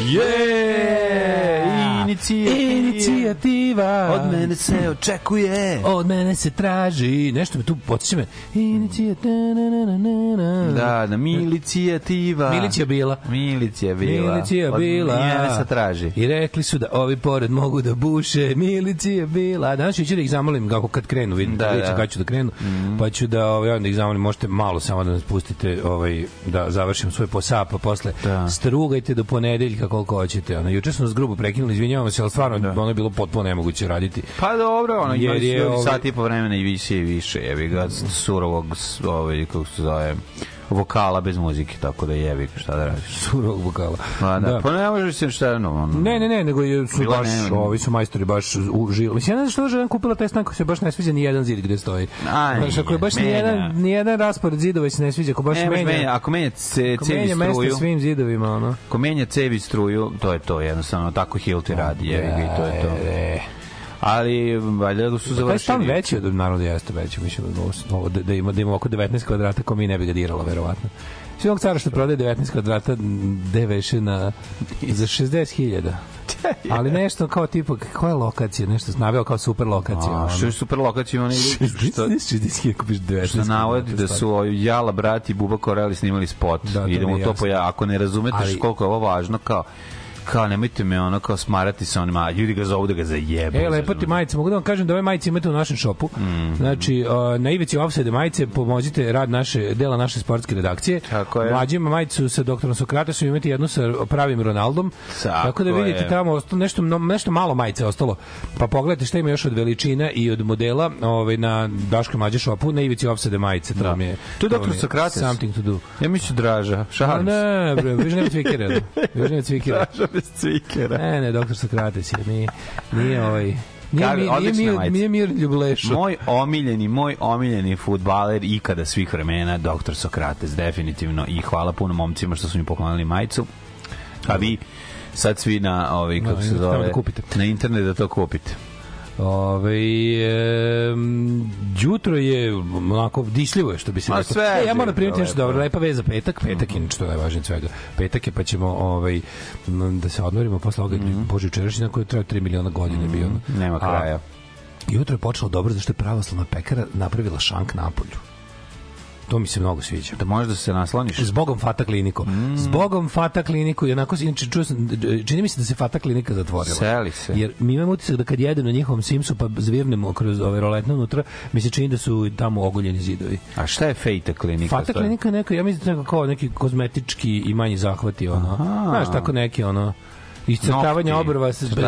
Je! Inicijativa. Inicijativa. Od mene se očekuje. Od mene se traži. Nešto me tu podsjeća me. Inicijativa. Da, da, milicijativa. Milicija bila. Milicija bila. Milicija Od bila. Njene se traži. I rekli su da ovi pored mogu da buše. Milicija bila. Danas ću da ih zamolim kako kad krenu, vidim Da, da, da. kad ću da krenu. Pa ću da ovaj onda ih zamolim, možete malo samo da nas pustite ovaj da završim svoj posao, pa posle Da. strugajte do ponedeljka koliko hoćete. Ono juče smo nas grubo prekinuli, izvinjavam se, al stvarno ono je bilo potpuno nemoguće raditi. Pa dobro, ono, Jer je, ovaj- sat i po vremena i više i više, jebi ga, surovog, ovaj, kako se zove, vokala bez muzike, tako da jebi ga, šta da radiš. Surovog vokala. Pa da, pa ne možeš se šta, no, ono, Ne, ne, ne, nego je, su Bila baš, ne- ovi su majstori baš užili. Mislim, ja ne znam što žena kupila taj stan koji se baš ne sviđa ni jedan zid gde stoji. Aj, Znaš, ako je baš ni jedan, ni jedan raspored zidova se ne sviđa, ako baš Ne, menja, menja, ako menja ce, ako cevi menja mesto struju, svim zidovima, ono. ako menja cevi struju, to je to, jednostavno, tako Hilti radi, jebi ga i to je to. E, Ali, valjda su Pa taj stan završili. veći od naravno jeste veći, mislim da, da, da, ima, da ima oko 19 kvadrata ko mi ne bi ga dirala, verovatno. Svi ovog cara što prodaje 19 kvadrata de veše na, za 60.000. Ali nešto kao tipa, koja je lokacija? Nešto naveo kao super lokacija. A, što je super lokacija, oni što, 60.000 kupiš 19 što navodi da su Jala, brat i Buba Koreli snimali spot. Da, to Idemo je to jasno. poja, ako ne razumete Ali- koliko je ovo važno, kao kao nemojte me ono kao smarati sa onima, ljudi ga zovu da ga zajebu. E, lepo ti majice. Mogu da vam kažem da ove majice imate u našem šopu. Mhm. Znači, uh, na ivici offside majice pomozite rad naše, dela naše sportske redakcije. Tako je. Mlađi ima majicu sa doktorom Sokratesom, imate jednu sa pravim Ronaldom. Tako da vidite je. tamo ostalo nešto, nešto malo majice ostalo. Pa pogledajte šta ima još od veličina i od modela ovaj, na Daško mlađe šopu, na ivici offside majice. To vam je, To je doktor Sokrates. Something to do. Ja mislim Draža, A šalim se. ne, bre, više nema cvikera. Više nema cvikera. Bez cvikera. Ne, ne, doktor Sokrates je, nije, nije ovaj... Nije, Kako, mi, nije, mir, majica. nije mir Ljublešo. Moj omiljeni, moj omiljeni futbaler ikada svih vremena, doktor Sokrates, definitivno. I hvala puno momcima što su mi poklonili majicu. A vi sad svi na ovaj kako Da, se tamo zove da kupite. na internet da to kupite. Ove, e, jutro je onako disljivo je što bi se sve E, ja moram primiti nešto dobro, lepa veza petak, petak je što je najvažnije od svega. Petak je pa ćemo ovaj da se odmorimo posle ovoga Bože jučerašnji koji je trajao 3 miliona godina je bio. ono. Nema A, kraja. Jutro je počelo dobro zašto je pravoslavna pekara napravila šank napolju. To mi se mnogo sviđa. Da možeš da se nasloniš. Zbogom Fata kliniku. Mm. Zbogom Fata kliniku. I onako, inače, čuo sam, čini mi se da se Fata klinika zatvorila. Seli se. Jer mi imamo utisak da kad jedem na njihovom Simsu pa zvirnemo kroz ove roletne unutra, mi se čini da su tamo ogoljeni zidovi. A šta je Fejta klinika? Fata klinika je neka, ja mislim da je kao neki kozmetički i manji zahvati, ono. Znaš, tako neki, ono, iscrtavanje obrva, s- bez,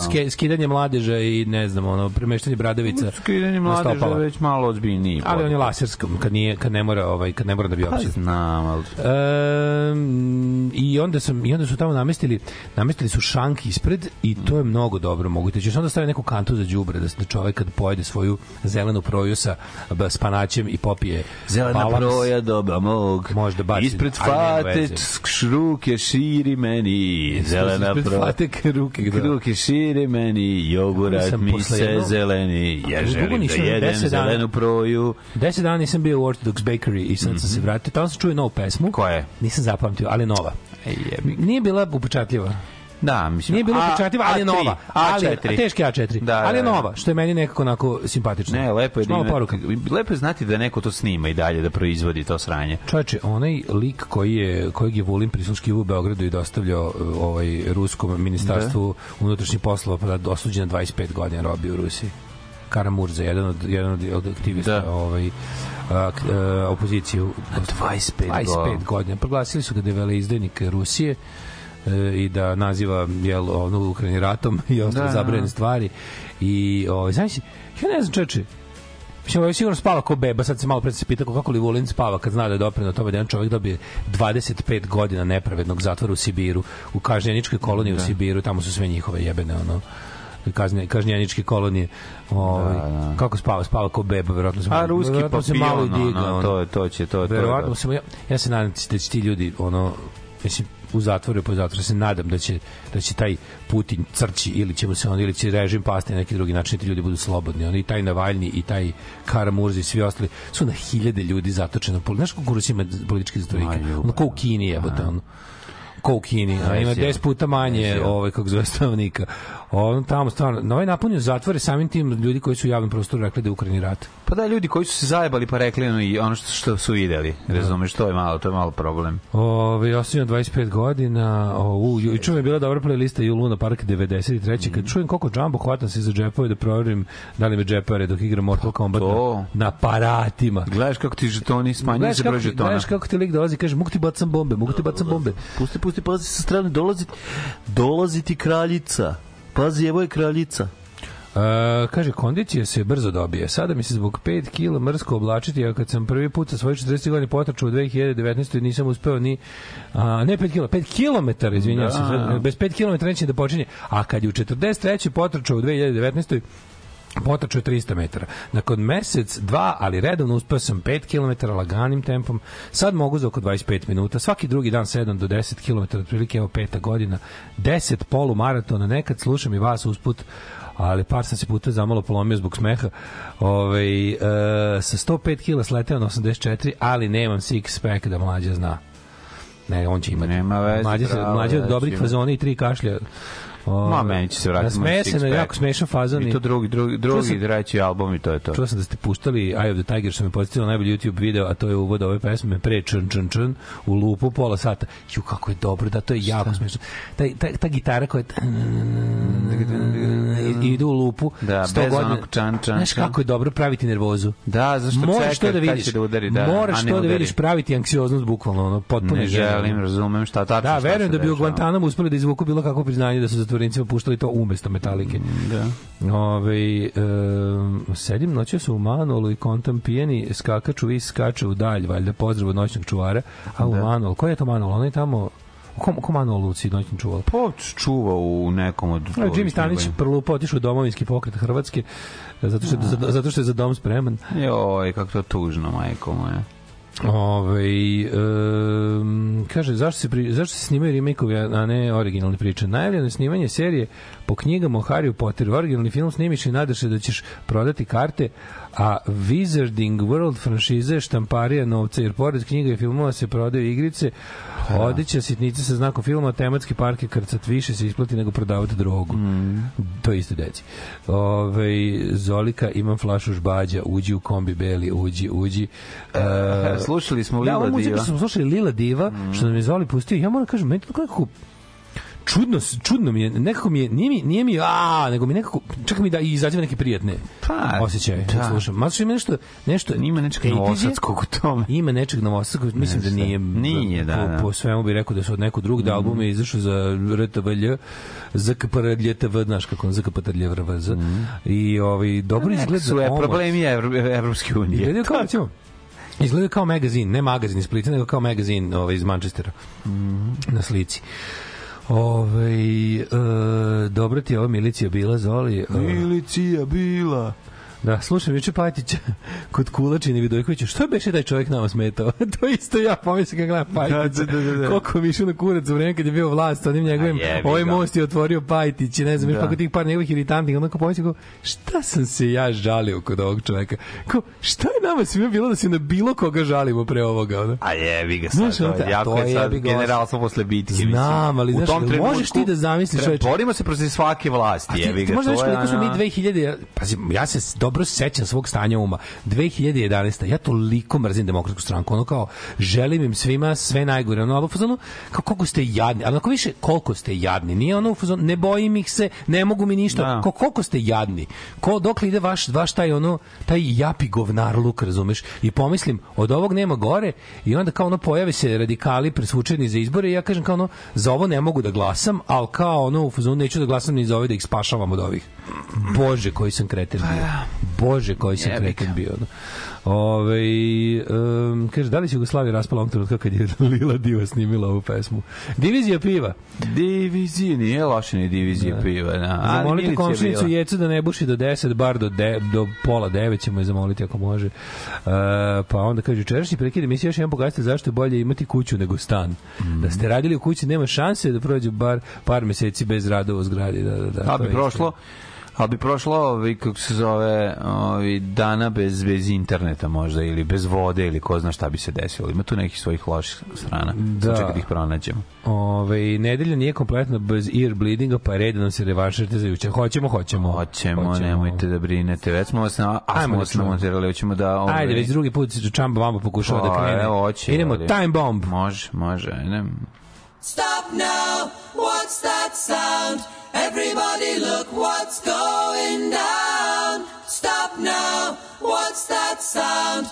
ske- skidanje mladeža i ne znam, ono, premeštanje bradavica. Skidanje mladeža je već malo ozbiljniji. Ali on je laserskom, kad, nije, kad ne mora, ovaj, kad ne mora da bi Pa znam, ali... Um, i onda sam i onda su tamo namestili namestili su šank ispred i to je mnogo dobro moguće će se onda staviti neku kantu za đubre da da čovjek kad pojede svoju zelenu proju sa spanaćem i popije Zelena balans, proja doba mog. Možda baci, Ispred fate šruke širi meni. Zelena ispred proja. fatek ruke da. Kruke širi meni, jogurat mi se jedno- zeleni. Ja želim da jedem deset dana. zelenu proju. 10 dana nisam bio u Orthodox Bakery i sad sam se vratio. Tamo sam čuo novu pesmu. Koja je? Nisam zapamtio, ali nova. Ej, jebi. Nije bila upečatljiva. Da, mislim. Nije bila A- upečatljiva, ali je A3, nova. Ali, A4. a teški A4. Da, ali je da, da. nova, što je meni nekako onako simpatično. Ne, lepo je da poruka. lepo je znati da neko to snima i dalje da proizvodi to sranje. Čoveče, onaj lik koji je kojeg je Vulin prisluškivao u Beogradu i dostavljao uh, ovaj ruskom ministarstvu unutrašnjih poslova pa da osuđen na 25 godina robio u Rusiji. Karamurza, jedan od jedan od, aktivista Da. ovaj a, a, opozicije u 25 25 godina. Proglasili su ga da je veleizdajnik Rusije e, i da naziva jel ono Ukrajini ratom i ostale Da, da, da. zabranjene stvari i ovaj znači ja ne znam čoveče Mislim, ovaj sigurno spava ko beba, sad se malo pred se pita kako li Vulin spava kad zna da je doprinao tome da jedan čovjek dobije 25 godina nepravednog zatvora u Sibiru, u kažnjeničkoj koloniji u Sibiru, tamo su sve njihove jebene, ono, kazne, kažnjeničke kolonije. Ovaj, Kako spava? Spava ko beba, verovatno se, A ruski verovatno se malo i diga. ono, ono. to, to će, to, to, Verovatno to. sam ja, ja se nadam da će ti ljudi ono mislim u zatvoru i po zatvoru. Se nadam da će da će taj Putin crći ili ćemo se on ili će režim pasti na neki drugi način da ti ljudi budu slobodni. Oni i taj Navalni i taj Karamurzi i svi ostali su na hiljade ljudi zatočeno. Pol znaš kako Rusija ima politički zatvorenike ono ko u Kini jebote ono. Ko u Kini, a ima Vesio. 10 puta manje ovaj kako zove stanovnika. On tamo stvarno, na ovaj napunio zatvore samim tim ljudi koji su u javnom prostoru rekli da je Ukrajini rat. Pa da, ljudi koji su se zajebali pa rekli ono i ono što, što su videli. Razumeš, to je malo, to je malo problem. Ove, ostavljeno 25 godina. O, u, juče mi je bila dobra playlista i u Luna Park 93. Mm. Kad čujem koliko džambo hvatam se za džepove da proverim da li me džepare dok igram Mortal Kombat to. na, na aparatima. Gledaš kako ti žetoni smanjuju se broj žetona. gledaš kako ti lik dolazi i kaže mogu ti bacam bombe, mogu ti bacam bombe. Pusti, pusti, pazi sa strane, dolazi, dolazi ti kraljica. Pazi, evo je kraljica. Uh, kaže, kondicija se brzo dobije. Sada mi se zbog 5 kila mrsko oblačiti, a kad sam prvi put sa svojih 40 godina potrčao u 2019. nisam uspeo ni, a, ne 5 kila, 5 kilometara, izvinjam Da. se, bez 5 kilometara neće da počinje, a kad je u 43. potrčao u 2019. potrčao je 300 metara. Nakon mesec, dva, ali redovno uspeo sam 5 km laganim tempom. Sad mogu za oko 25 minuta. Svaki drugi dan 7 do 10 km, otprilike evo peta godina. 10 polumaratona, nekad slušam i vas usput ali par sam se puta zamalo polomio zbog smeha. Ove, e, sa 105 kila sleteo na 84, ali nemam six pack da mlađa zna. Ne, on će imati. Nema veze, Mlađa, se, pravo, mlađa od dobrih fazona i tri kašlja Ma, meni će se vratiti na six-pack. jako smešan fazon. I to drugi, drugi, drugi sam- treći album i to je to. Čuo sam da ste puštali Eye of the Tiger, što me podsjetilo na najbolji YouTube video, a to je uvod ove pesme pre čn čn čn u lupu pola sata. Ju, kako je dobro, da to je jako smešno. Ta, ta, ta gitara koja i ide u lupu Da, 100 bez onog čan, čan, Znaš kako je dobro praviti nervozu. Da, zašto Moraš čeka to da vidiš. će da udari, da, Moraš to da vidiš praviti anksioznost bukvalno, ono, potpuno Ne želim, razumem šta tačno Da, verujem da bi u. Guantanamo uspeli da izvuku bilo kakvo priznanje da su zatvorenicima puštali to umesto metalike. Da. Ove, um, sedim noće su u Manolu i kontam pijeni, skakač u vis skače u dalj, valjda pozdrav od noćnog čuvara. A u Manol, ko je to Manol? On je tamo Ko, ko Manol Luci noćni čuval? Pa čuva u nekom od... Evo, Jimmy Stanić prlupo otišao u domovinski pokret Hrvatske zato što, je, za, zato što je za dom spreman. Joj, kako to tužno, majko moja. Ove, um, kaže, zašto se, pri, zašto se snimaju remake-ovi, a a ne originalne priče? Najavljeno je snimanje serije po knjigama o Harry Potteru. Originalni film snimiš i nadaš se da ćeš prodati karte, a Wizarding World franšize je štamparija novca, jer pored knjiga i filmova se prodaju igrice, odeća, sitnice sa znakom filma, tematski park je krcat više se isplati nego prodavati drogu. To je isto deci. Ove, Zolika, imam flašu žbađa, uđi u kombi beli, uđi, uđi. E, Slušali smo da, Lila muziku Diva. smo slušali Lila Diva, što nam je Zoli pustio. Ja moram da kažem, meni to nekako čudno, čudno mi je, nekako mi je, nije mi, nije mi, a, nego mi nekako, čak mi da i izađe neke prijatne Pa, osjećaje. da. Da. Slušam. Ma što ima nešto, nešto, Ima nečeg 80s je, novosadskog u tome. Ima nečeg novosadskog, mislim da Nešto. nije. Nije, da, po, da. po svemu bih rekao da su od nekog drugog, da album je izašao za RTVLJ, ZKPRLJTV, znaš kako ZKPRLJVRVZ. I ovaj, dobro izgleda Su je omot. problemi Evro- Evropske unije. Izgledaju kao, recimo, izgledaju kao magazin, ne magazin iz Splita, nego kao magazin ovaj, iz Manchestera na slici. Ove, e, dobro ti je ova milicija bila, Zoli. E, Milicija bila. Da, slušam juče Pajtića kod Kulačina i Vidojkovića. Što beše taj čovjek nama smetao? to isto ja pomislim kad gledam Pajtića. Da, da, da, da. Koliko mi išao na kurac u vreme kad je bio vlast, onim njegovim, ovaj most je otvorio Pajtić i ne znam, Da. kako tih par njegovih iritantnih, onako pomislim, kao, šta sam se ja žalio kod ovog čovjeka? Kao, šta je nama svima bilo da se na bilo koga žalimo pre ovoga? Ono? A jebi ga sad, Znaš, to jako je je sad ga, generalstvo posle bitke. mislim. Znam, ali znaš, jel možeš trenutku ti da zamisliš, čoveče? Borimo se protiv svake vlasti, jebi ga. možda je koliko smo mi ono- 2000, ja- pazi, ja se dobro sećam svog stanja uma. 2011. Ja toliko mrzim demokratsku stranku, ono kao, želim im svima sve najgore, ono, ali u fazonu, kao koliko ste jadni, ali ako više, koliko ste jadni, nije ono u fazonu, ne bojim ih se, ne mogu mi ništa, Da. Ko, koliko ste jadni, ko, dok ide vaš, vaš taj ono, taj japi govnar luk, razumeš, i pomislim, od ovog nema gore, i onda kao ono, pojave se radikali presvučeni za izbore, i ja kažem kao ono, za ovo ne mogu da glasam, ali kao ono, u fazonu neću da glasam ni za ove da ih spašavam od ovih. Bože, koji sam kreten bio. Bože, koji ga. kreten bio. ono. Ove, um, kaže, da li se Jugoslavija raspala ovom trenutka kad je Lila Diva snimila ovu pesmu? Divizija piva. Divizije, nije loše ni divizije piva. Da. Ali Zamolite komšinicu bila. Jecu da ne buši do 10, bar do, de, do pola 9 ćemo je zamoliti ako može. Uh, pa onda kaže, jučerašnji prekid emisije još jedan pokazate zašto je bolje imati kuću nego stan. Da ste radili u kući, nema šanse da prođe bar par meseci bez radova u zgradi. Da, da, da, to bi je prošlo, ali bi prošlo ovi, kako se zove, ovi, dana bez, bez interneta možda, ili bez vode, ili ko zna šta bi se desilo. Ima tu nekih svojih loših strana. Da. Čekaj da ih pronađemo. Ove, nedelja nije kompletna bez ear bleedinga, pa je red da nam se revanširate za juče. Hoćemo, hoćemo. Hoćemo, nemojte da brinete. Već smo vas na, a Ajmo smo da vas namontirali, hoćemo da... Ovaj, Ajde, već drugi put se Čamba Vamba pokušava da Pa, krene. evo, hoće, Idemo, ali- time bomb. Može, može, ajde. Stop now, what's that sound? Everybody look what's going down. Stop now, what's that sound?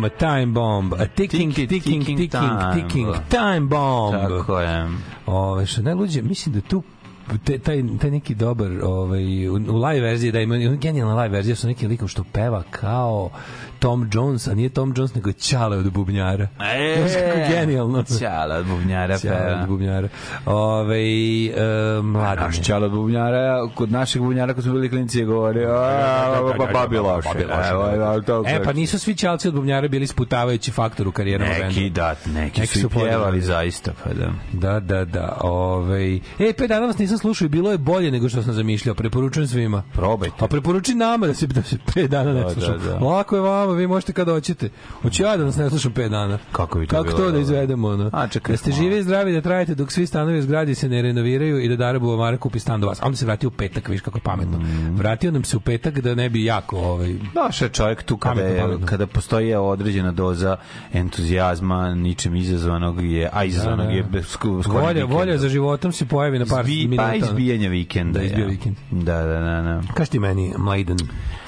Am a time bomb, a ticking, Ticking, ticking, ticking time ticking, bomb. time bomb. Tako je. Ove, što najluđe, mislim da tu te, taj, taj neki dobar ovaj, u, u live verziji da ima genijalna live verzija sa nekim likom što peva kao Tom Jones, a nije Tom Jones nego Ćale od bubnjara. E, kako genijalno. Ćala od bubnjara Ćale od bubnjara. Ove, e, mladen Naš čalo od bubnjara, kod našeg bubnjara kad smo bili klinci je govori, a, pa babi loše. Evo, evo, to E, pa nisu svi ćalci od bubnjara bili sputavajući faktor u karijerama Neki, benda. da, neki, Neki su pjevali zaista, pa da. Da, da, da. Ovaj. E, pet dana vas nisam slušao i bilo je bolje nego što sam zamišljao. Preporučujem svima. Probajte. A preporuči nama da se, da se pet dana ne Da, slušam. da, da. Lako je vama, vi možete kada hoćete. Hoću ja da nas ne slušam pet dana. Kako bi to Kako bilo, to da izvedemo? Ono? A, čekaj, da ste živi i zdravi da trajete dok svi stanovi u zgradi se ne renoviraju i da Darabu Amara kupi stan do vas. A onda se vratio u petak, viš kako je pametno. Mm. Vratio nam se u petak da ne bi jako ovaj, Došao je čovjek tu kada, Pametno, je, pametno. kada postoji određena doza entuzijazma, ničem izazvanog je, a izazvanog Da, da. je skoro volja, volja za životom se pojavi na par Izbi, minuta. pa izbijanje vikenda. Da, izbija ja. vikend. Da, da, da, da. Kaži ti meni, Mladen,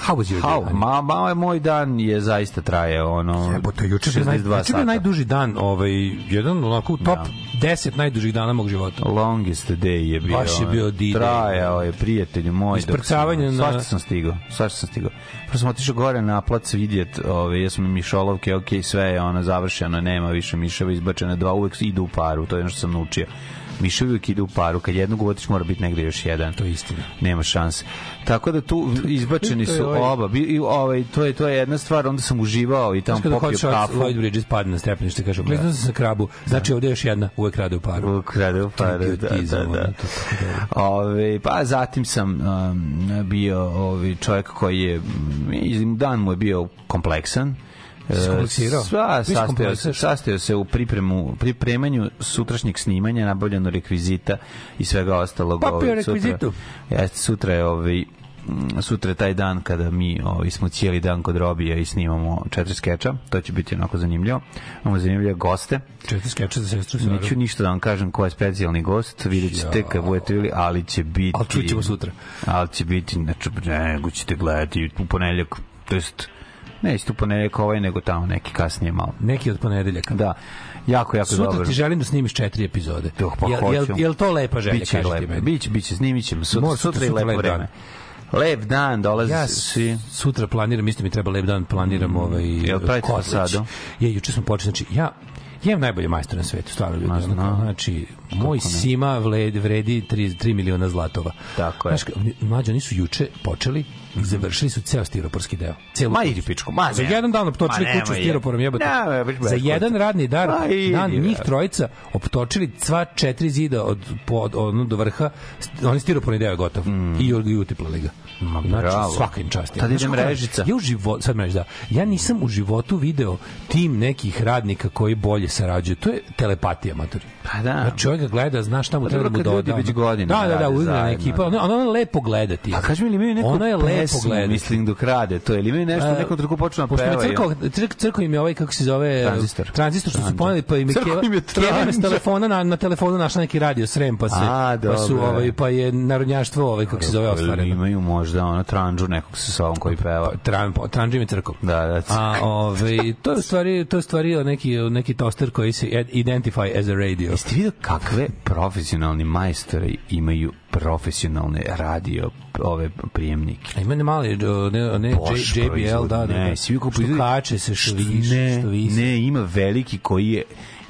how was your How, day? ma, ma, moj dan je zaista traje ono Jebote, juče je naj, 62 juče je najduži dan, ovaj, jedan onako top 10 najdužih dana mog života. Longest day je bio. Baš je bio D-Day. Trajao je, prijatelju moj. Isprcavanje na- Svašta sam stigao, svašta sam stigao. Prvo sam otišao gore na plac vidjet, ove, jesmo mi mišolovke, ok, sve je ono završeno, nema više miševa izbačene, dva uvek idu u paru, to je ono što sam naučio. Miševi uvijek idu u paru, kad jednog uvatiš mora biti negde još jedan. To je istina. Nema šanse. Tako da tu izbačeni su ovaj- oba. Bi, i, ovaj, to, je, to je jedna stvar, onda sam uživao i tamo kada popio kafu. Shots Lloyd Bridges padne na stepenište, kaže, kliznuo sam sa krabu, znači ovde je još jedna, uvek rade u paru. U kradu, pa da, da, da, da. Ove, pa zatim sam um, bio ovaj čovjek koji je dan mu je bio kompleksan? Sva, Ti si sastojao, sastojao se u pripremu, pripremanju sutrašnjeg snimanja, nabavljeno rekvizita i svega ostalog. Papio ovaj, sutra- rekvizitu. Jeste, sutra je ovaj, mm, sutra je taj dan kada mi ovaj, smo cijeli dan kod Robija i snimamo četiri skeča, to će biti onako zanimljivo. Imamo zanimljive goste. Četiri skeče za sestru Saru. Neću ništa da vam kažem ko je specijalni gost, vidjet ćete kad budete vidjeli, ali će biti... Ali čućemo sutra. Ali će biti, znači, nego ćete gledati u ponedeljak, to jest, ne isto ponedeljak ovaj, nego tamo neki kasnije malo. Neki od ponedeljaka. Da, jako, jako Sutra dobro. ti želim da snimiš četiri epizode. Doch, pa jel, jel, jel to lepa želja, Biće lepo, biće, biće, snimit ćemo sutra, sutra, sutra, sutra lepo dan. vreme. Lep dan, dolazi Ja svi. sutra planiram, isto mi treba lep dan, planiram ovaj Mm, Jel pravite fasadu? Je, juče smo počeli, znači ja imam najbolje majstore na svetu, stvarno ljudi. Ma, ono. Znači, moj Sima vredi, vredi 3, 3 miliona zlatova. Tako je. Znaš, ka- mlađe, oni su juče počeli i završili su ceo stiroporski deo. Celu Ma idi pičku, ma Za ne. jedan dan Ma optočili nemoj kuću stiroporom jebote. Baš bez Za jedan radni dar, Ma idi, dan njih trojica optočili sva četiri zida od, po, od, od, do vrha, oni stiroporni deo je gotov. I, i utiplali ga. Ma, znači, svaka im čast. Tad ide Znaš kako- mrežica. Ja u životu, sad mrežica, da. Ja nisam u životu video tim nekih radnika koji bolje sarađuju. To je telepatija, matori. Pa da. Znači, čovjek ga gleda, zna šta mu Pa treba da dobro, mu kad ljudi doda. već godinama Da, da, da, zajedno. ekipa. Ono, ono je lepo gledati. A kaži mi li imaju neku Ono je lepo gledati. mislim, dok rade to, ili imaju nešto, u nekom trenutku počnu da Pošto me pevaju. crkao, crk, crkao im je ovaj, kako se zove... Tranzistor. Tranzistor što su poneli, pa im je Keva, Keva im s telefona, na, na telefonu našla neki radio srem, pa se, A, pa su, ovaj, pa je narodnjaštvo, ovaj, kako se zove, Ili ostvareno. Imaju možda ono tranđu nekog sa sobom koji peva. Tran, tranđi mi crkao. Da, da. A ovaj to je u stvari to je stvari neki neki toster koji se identify as a radio. Jeste vidio kakve profesionalni majstori imaju profesionalne radio ove prijemnike? A ima ne mali ne ne Bosch JBL proizvodi. da da. Ne, da. svi proizvodi- kače se što više ne, što više. ne, ima veliki koji je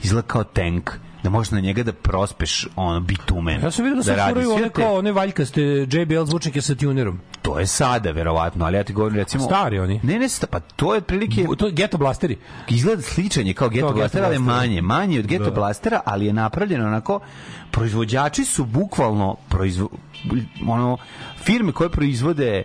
izgleda kao tank da možeš na njega da prospeš ono bitumen. Ja sam vidio da se radi. furaju one kao one valjkaste JBL zvučnike sa tunerom. To je sada, verovatno, ali ja ti govorim recimo... Stari oni. Ne, ne, pa to je otprilike... To je Ghetto Blasteri. Izgleda sličan je kao Ghetto Ghetto Blastera, ali je Blaster. manje. Manje od Ghetto Da. Blastera, ali je napravljeno onako... Proizvođači su bukvalno proizvo, ono, firme koje proizvode e,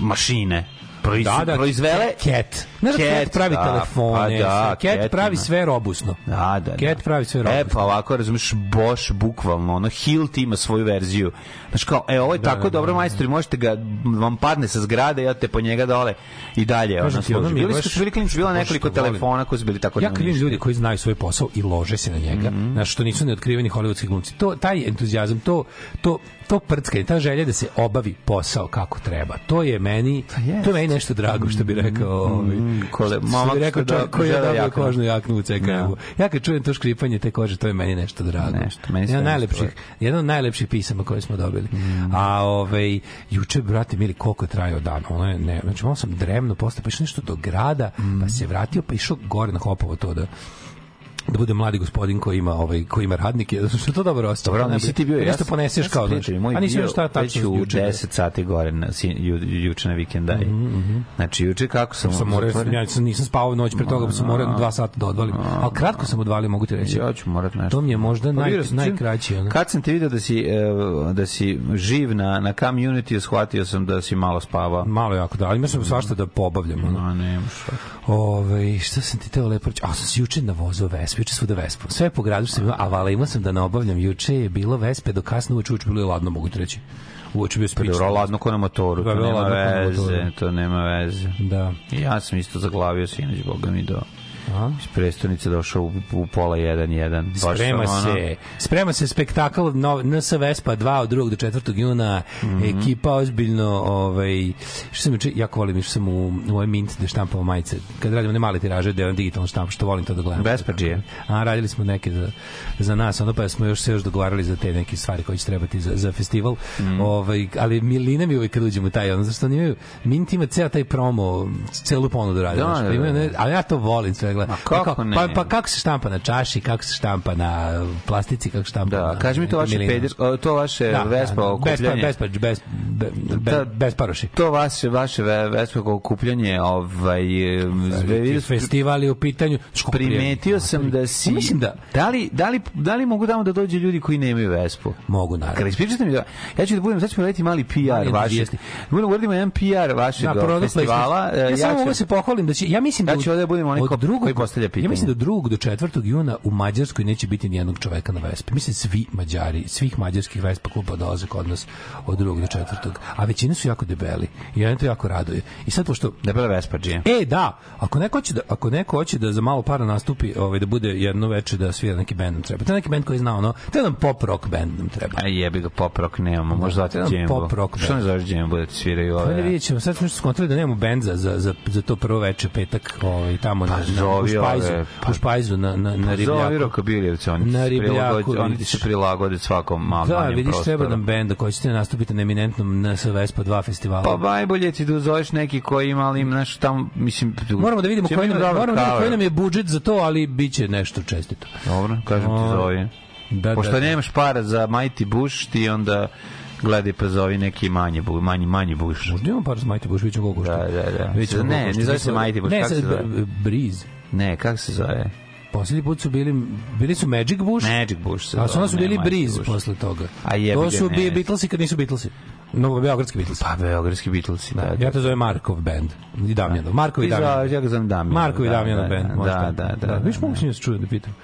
mašine proiz, Da, da, proizvele Cat. Znaš da Cat pravi da, telefone, pa da. Cat, Cat pravi sve robusno. Da, da, Cat da. pravi sve E, robusno. pa ovako, razumiješ, Bosch, bukvalno, ono, Hilt ima svoju verziju. Znaš kao, e, ovo je tako da, dobro, majstori, možete ga, vam padne sa zgrade, ja te po njega dole i dalje, ono, Kažem ti, ono služi. mi je Bili su, bili klinici, bilo baš nekoliko telefona koji su bili tako Ja namješteni. ljudi koji znaju svoj posao i lože se na njega, Mhm. znaš, što nisu neotkriveni hollywoodski glumci. To, taj entuzijazam, to, to, to prckanje, ta želja da se obavi posao kako treba. To je meni, Pa to je meni nešto drago, što bi rekao. Ovaj, kole- što momak bi rekao da- čovjek koji je žele dobio kožnu jaknu u CKM-u. Ja kad čujem to škripanje te kože, to je meni nešto drago. Nešto, meni jedan, najlepših, jedan od najlepših pisama koje smo dobili. A ovaj, juče, brate, mili, koliko je trajao dan? Ono je, ne, znači, malo sam dremno posle, pa išao nešto do grada, pa se vratio, pa išao gore na Hopovo to da da bude mladi gospodin koji ima ovaj koji ima radnike, zato što to dobro osjećaj. Dobro, nisi ti bio, ja sam- poneseš ja kao, moj A nisam bio još šta tačno u juče. 10 sati gore na, ju, juče na vikendaj. Znači, juče kako sam... sam morao, ja sam, nisam spavao noć pre toga, pa sam morao dva sata da odvalim. Ali kratko sam odvalio, mogu ti reći. Ja ću morat nešto. To mi je možda Pa naj. Ono. Kad sam te video da si, e, da si živ na, na community, shvatio sam da si malo spavao. Malo jako da, ali sam svašta da pobavljam. Ono. A, ne, šta. Ove, šta sam ti teo lepo reći? A, sam se juče navozao Vespu, juče svuda Vespu. Sve po gradu sam imao, a vala imao sam da ne obavljam. Juče je bilo Vespe do kasno uveče, uveče bilo je ladno, mogu ti reći. Je bio Pa spično. dobro, ladno ko na motoru, Da, to nema veze, to nema veze. Da. I ja sam isto zaglavio sinoć, boga mi do A? iz prestonice došao u, u pola 1-1. Baš Sprema ono, se, sprema se spektakl no, NS Vespa 2 od 2. do 4. juna. Mhm. Ekipa ozbiljno, ovaj, što sam juče, jako volim, išao sam u, u ovaj Mint gde štampamo majice. Kad radimo ne male tiraže, gde je on digitalno štamp, što volim to da gledam. Vespađije. A, radili smo neke za, za nas, ono pa smo još se još dogovarali za te neke stvari koje će trebati za, za festival. Mhm. Ovaj, ali milina mi uvijek kad uđemo taj, ono, zašto oni imaju, Mint ima ceo taj promo, celu ponudu radi. Da, da, pa da. ne- ali ja to volim sve gledam. Ma kako Pa ne? Pa, pa kako se štampa na čaši, kako se štampa na plastici, kako se štampa Da, na... kaži mi to vaše peder, to vaše Vespa okupljanje. Bez, bez, bez, bez, Da. bez, bez paroši. To vaše vaše ve- Vespa okupljanje, ovaj e, Veliki Festival je u pitanju. Primetio sam da si Pa Mislim da da li da li da li mogu tamo da dođe ljudi koji nemaju Vespu? mogu naravno. Kada ispričate mi da ja ću da budem sad ćemo raditi mali PR entuzijasti. Budemo uradimo jedan PR vašeg Da, product festivala. placement. e, Ja, samo mogu da se pohvalim da će ja mislim Ja da ću ovde da budem onaj drugog- koji postavlja pitanje. Ja mislim da 2. do 4. juna u Mađarskoj neće biti ni jednog čoveka na Vespi. Mislim svi Mađari, svih mađarskih Vespa kluba dolaze kod nas od 2. do 4. A većina su jako debeli. I ja to jako raduje. I sad pošto Debela Vespa džije. E, da, ako neko hoće da, ako neko hoće da za malo para nastupi, ovaj, da bude jedno veče da svira neki bend nam treba. To je neki bend koji zna ono, to je jedan pop rock bend nam treba. Aj jebi ga pop rock nemamo, možda jedan Džembo. pop rock Što ne zoveš Džembo da ti sviraju Pa ne ove? vidjet ćemo, sad smo skontrali da nemamo bend za, za, za, za to prvo veče petak ovaj, tamo na, na, u zovi Špajzu, ove, pa- u Špajzu na, na, na Zovi Ribljaku. Rokabilijevci, oni, Na Ribljaku, oni se prilagode svakom malom Da, vidiš, prostoru. treba nam bend koji ćete nastupiti na eminentnom NS Vespa 2 festivalu. Pa najbolje ti da zoveš neki koji ima, ali znaš, tamo, mislim... Moramo da vidimo koji nam, moramo da vidimo koji nam je budžet za to, ali bit će nešto čestito. Dobro, kažem ti O, zovi. Da, Pošto da, da. nemaš para za Mighty Bush, ti onda gledaj pa zovi neki manji, bu- manji, manji Bush. Možda imamo par za Mighty Bush, vidjet ćemo koliko Da, košta. da, da. Vidjet ćemo Ne, ne zove se Mighty Bush, Ne, kako se zove? Breeze. Ne, kako se zove? Posljednji put su bili, bili su Magic Bush, Magic Bush a su onda su bili Breeze Bush. posle toga. A jebi To su bi Beatlesi kad nisu Beatlesi. No, beogradski Beatlesi. Pa, Beogradski Beatlesi, da. da. Ja to zovem Markov band. I Damjanov. Markov i Damjanov. Ja ga znam Damjanov. Markov i da, Damjanov da, band. da, može da, da, da, da, Viš da. mogu se čujem da pitam.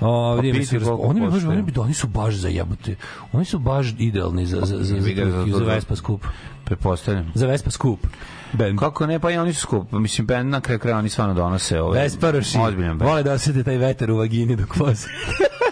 O, Pa piti koliko oni bi baš, oni bi, oni su baš za jebote. Oni su baš idealni za, za, za, za, za- za, za- Vespa skup. Pretpostavljam. Za Vespa skup. Band. Kako ne, pa i oni su skup. Mislim, band na kraju kraja oni stvarno donose ove... Vesparoši. Vole da osjete taj vetar u vagini dok voze.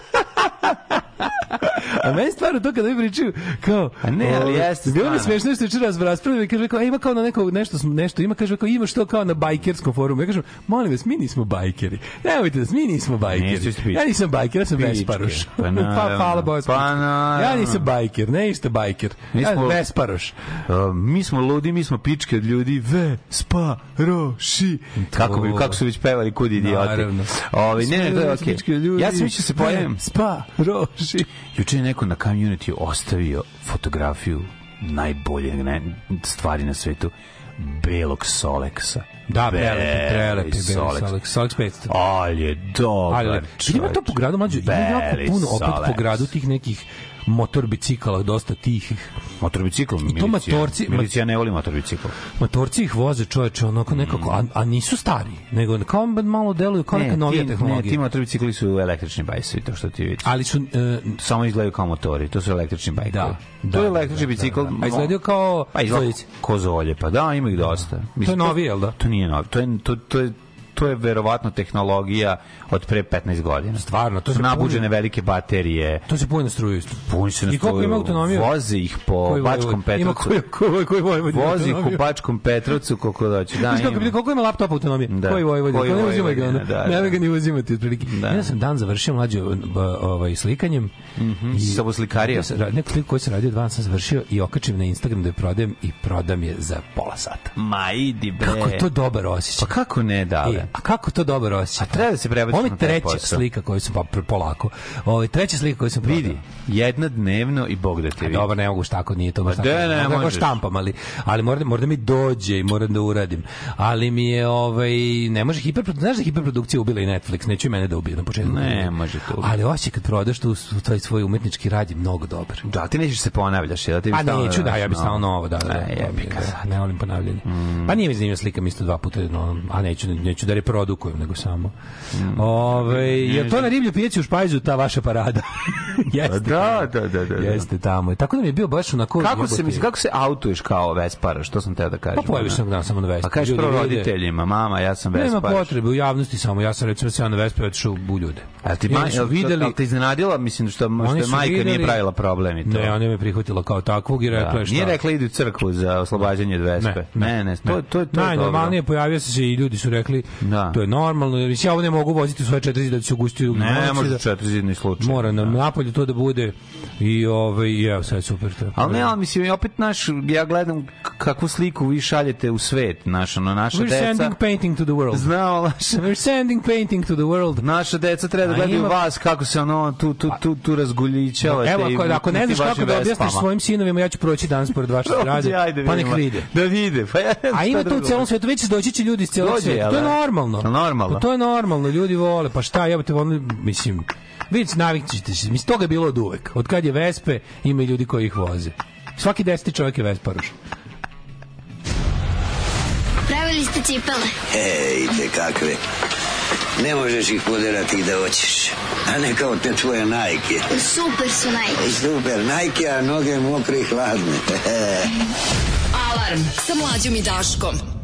A meni stvarno to kada mi pričaju kao A ne, ali jeste Bilo mi smešno što juče raz raspravljali i kaže kao e, ima kao na neko nešto nešto ima kaže kao ima što kao na bajkerskom forumu. Ja kažem molim vas mi nismo bajkeri. Nemojte da mi nismo bajkeri. Ja nisam bajker, ja sam vesparoš. Pa Pa hvala. Pa naravno. Ja nisam bajker, ne isto bajker. Mi Ja vesparoš. Uh, mi smo ludi, mi smo pičke od ljudi. Ve, spa, ro, ši. Kako, bi, kako su već pevali kud idioti. Naravno. Ovi, ne, ne, to je okej. Ljudi. Ja sam mislio se pojavim. Spa, roši. Juče je neko na community ostavio fotografiju najbolje ne, stvari na svetu belog Soleksa. Da, prelepi, prelepi, Solex. Solex, Solex 500. Ali je dobar Ali, ima to po gradu, mlađo, ima jako puno opet po gradu tih nekih motor bicikala, dosta tihih. Motor bicikl, to milicija. motorci- Milicija ne voli motor bicikl. Motorci ih voze čoveče, onako nekako, a, a nisu stari, nego kao malo deluju kao neka novija ti, tehnologija. Ne, ti motor bicikli su električni bajsovi, to što ti vidiš. Ali su, e, Samo izgledaju kao motori, to su električni bajkovi. Da, to da, je električni da, bicikl. da, da. A izgledaju kao pa izgleda zoljice. ko zolje, pa da, ima ih dosta. To je novije, jel da? To nije novi, to je, to, to je to je verovatno tehnologija od pre 15 godina. Stvarno, to su se nabuđene puni- velike baterije. To se puni na struju. Puni se na I koliko struju, ima autonomiju? Voze ih po Koji Bačkom Vojvod- Ima Petrovcu. koji, koji, koji Vozi ih autonomiju? Bačkom Petrovcu koliko doći. Da, ima. koliko ima laptop autonomije? Da. Koji Vojvodin? Koji Koji ne uzimaj ga, Vojvodina, ono. da, Ne da. ga ni uzimati, otprilike. Da. Ja sam dan završio mlađe ovaj, slikanjem. i Sa obuslikarijom? Ja sam ra- Neku sliku koju sam radio dva sam završio i okačim na Instagram da je prodajem i prodam je za pola sata. Ma idi bre. Kako je to dobar osjećaj. Pa kako ne, dale? E, a kako to dobar osjećaj? A treba da se prebaciš Ovo na je treća slika koju sam pa polako. Ovo je treća slika koju sam prodao. Vidi, jedna dnevno i Bog da te vidi. Dobro, ne mogu šta tako, nije to baš Ma tako. de, ne da možeš. štampam, ali, ali mora, da- mora da mi dođe i moram da uradim. Ali mi je, ovaj, ne može hiperprodukcija, znaš da hiperprodukcija ubila i Netflix, neću i mene da ubije na početku. Ne, može to. Ali osjećaj kad prodaš tu, taj svoj umetnički rad je mnogo dobar. Da, ti nećeš se ponavljaš, jel? Ti bi Pa neću, da, daš ja bi novo. stalno novo, da, da, da, Ne, ga. da, ne volim ponavljanje. Pa nije mi isto dva puta, no, a neću, neću da reprodukujem, nego samo. Ove, je to na riblju pijeći u Špajzu ta vaša parada? Jeste. Da, da, da, da. da. Jeste tamo. Tako da mi je bio baš onako... Kako se kako se autuješ kao Vespara, što sam teo da kažem? Pa pojaviš jednog dana samo na Vespi. Pa kažeš prvo vide. roditeljima, mama, ja sam Nema Vespar. potrebe u javnosti samo. Ja sam recimo ja na Vespi otišao u ljude. A ti ma, su videli, jel te iznenadila, mislim, što, što majka nije videli- pravila problem i to? Ne, ona me prihvatila kao takvog i rekla Da. je šta. Nije rekla idi u crkvu za oslobađanje od Vespe. Ne, ne, to, to, to je Najnormalnije pojavio se i ljudi su rekli Da. to je normalno. Jer ja ovo ne mogu voziti u svoje četiri zida da se ugustiju. Ne, ne može da- četiri zidni slučaj. Mora nam Da. napolju to da bude i ovaj i evo je super to. Ali ne, ali mislim, opet naš, ja gledam kakvu sliku vi šaljete u svet, naš, ono, naša We're deca. sending painting to the world. Znao, naša, We're sending painting to the world. naša deca treba da gledaju ima- vas kako se ono tu, tu, tu, tu razguljićavate. Evo, ako, ako ne znaš kako da objasniš svojim sinovima, ja ću proći danas pored vaše zgrade, pa nek vide. Da vide. Pa ja, A ima to u celom svetu, već doći će ljudi iz celog sveta. jel To je da? Normalno. Normalno? Pa to je normalno, ljudi vole. Pa šta, jebote, oni, mislim, vidite, navikćete se. Mislim, toga je bilo od uvek. Od kad je Vespe, ima i ljudi koji ih voze. Svaki deseti čovjek je Vesparoš. Pravili ste cipele. Ej, te kakve. Ne možeš ih poderati da hoćeš. A ne kao te tvoje najke. Super su najbolji. Super, najke, a noge mokre i hladne. Alarm sa mlađom i Daškom.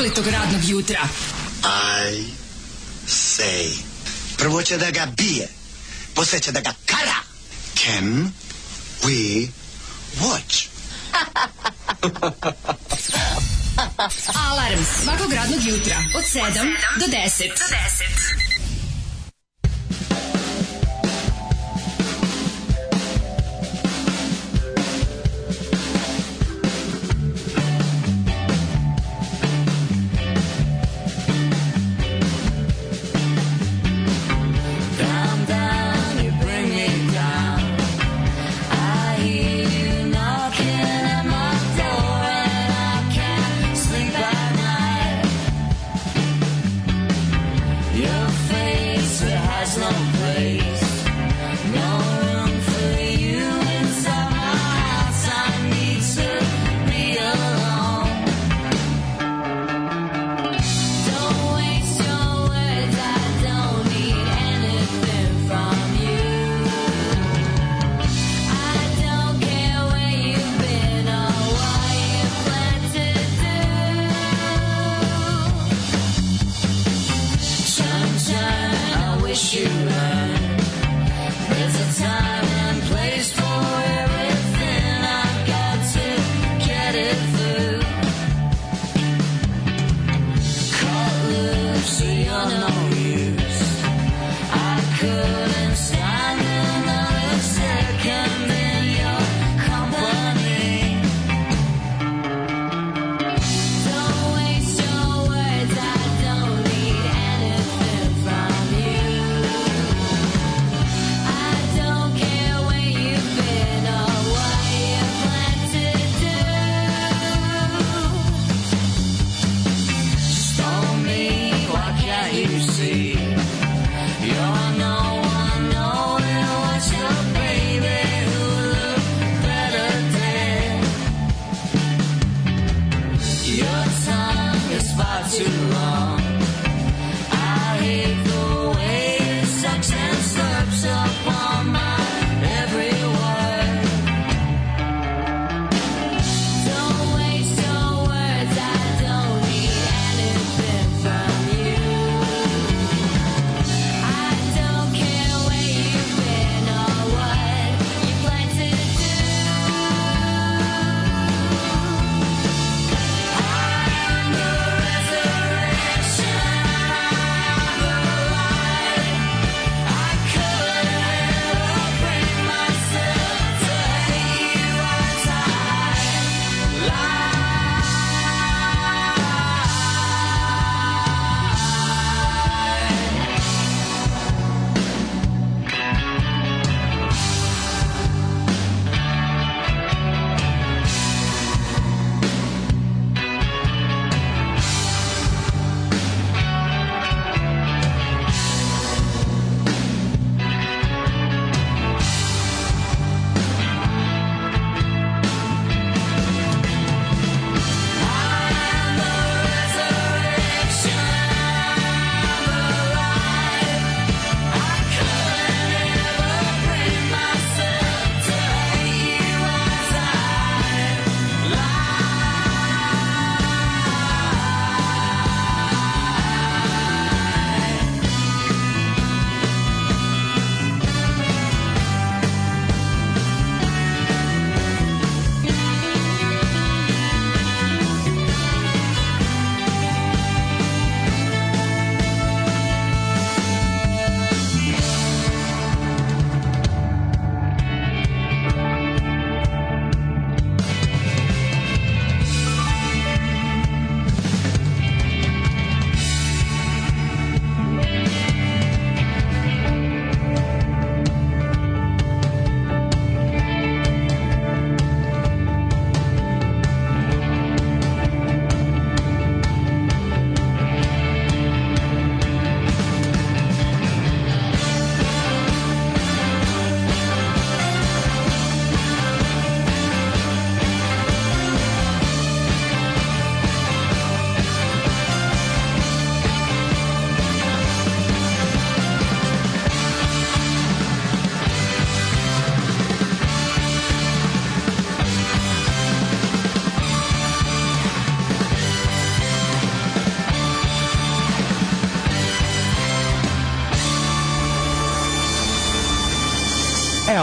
prokletog radnog jutra. I say. Prvo će da ga bije. Posle će da ga kara. Can we watch? Alarm svakog radnog jutra od 7 do 10. Do 10.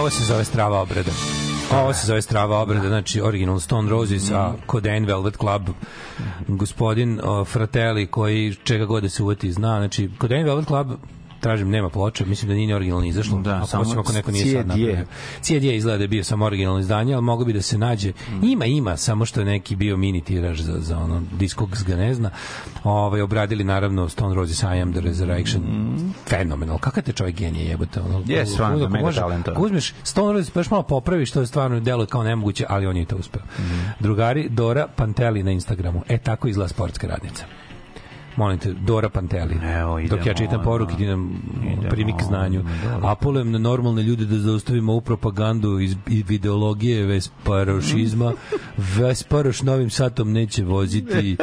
ovo se zove strava obrada. Ovo se zove strava obrada, znači original Stone Roses, a Codain Velvet Club, gospodin o, Fratelli koji čega god da se uvati zna, znači Codain Velvet Club tražim, nema ploče, mislim da nije ni originalno izašlo. Da, ako, samo osim ako neko nije sad napravio. CD je izgleda da je bio samo originalno izdanje, ali mogo bi da se nađe. Ima, ima, samo što je neki bio mini tiraž za, za ono diskog ga ne zna. Ovaj, obradili naravno Stone Roses I Am The Resurrection. Fenomenal. Kakav te čovjek genije jebote. Ono, Je, stvarno, mega može- talentovan. ako uzmeš Stone Roses pa još malo popraviš, to je stvarno delo kao nemoguće, ali on je to uspeo. Drugari, Dora Panteli na Instagramu. E, tako izgleda sportska radnica. Molim te, Dora Panteli. Evo, Dok ja idemo, čitam poruke, ti nam Idemo, primik znanju. Apelujem na normalne ljude da zaustavimo ovu propagandu iz ideologije vesparošizma. Vesparoš novim satom neće voziti.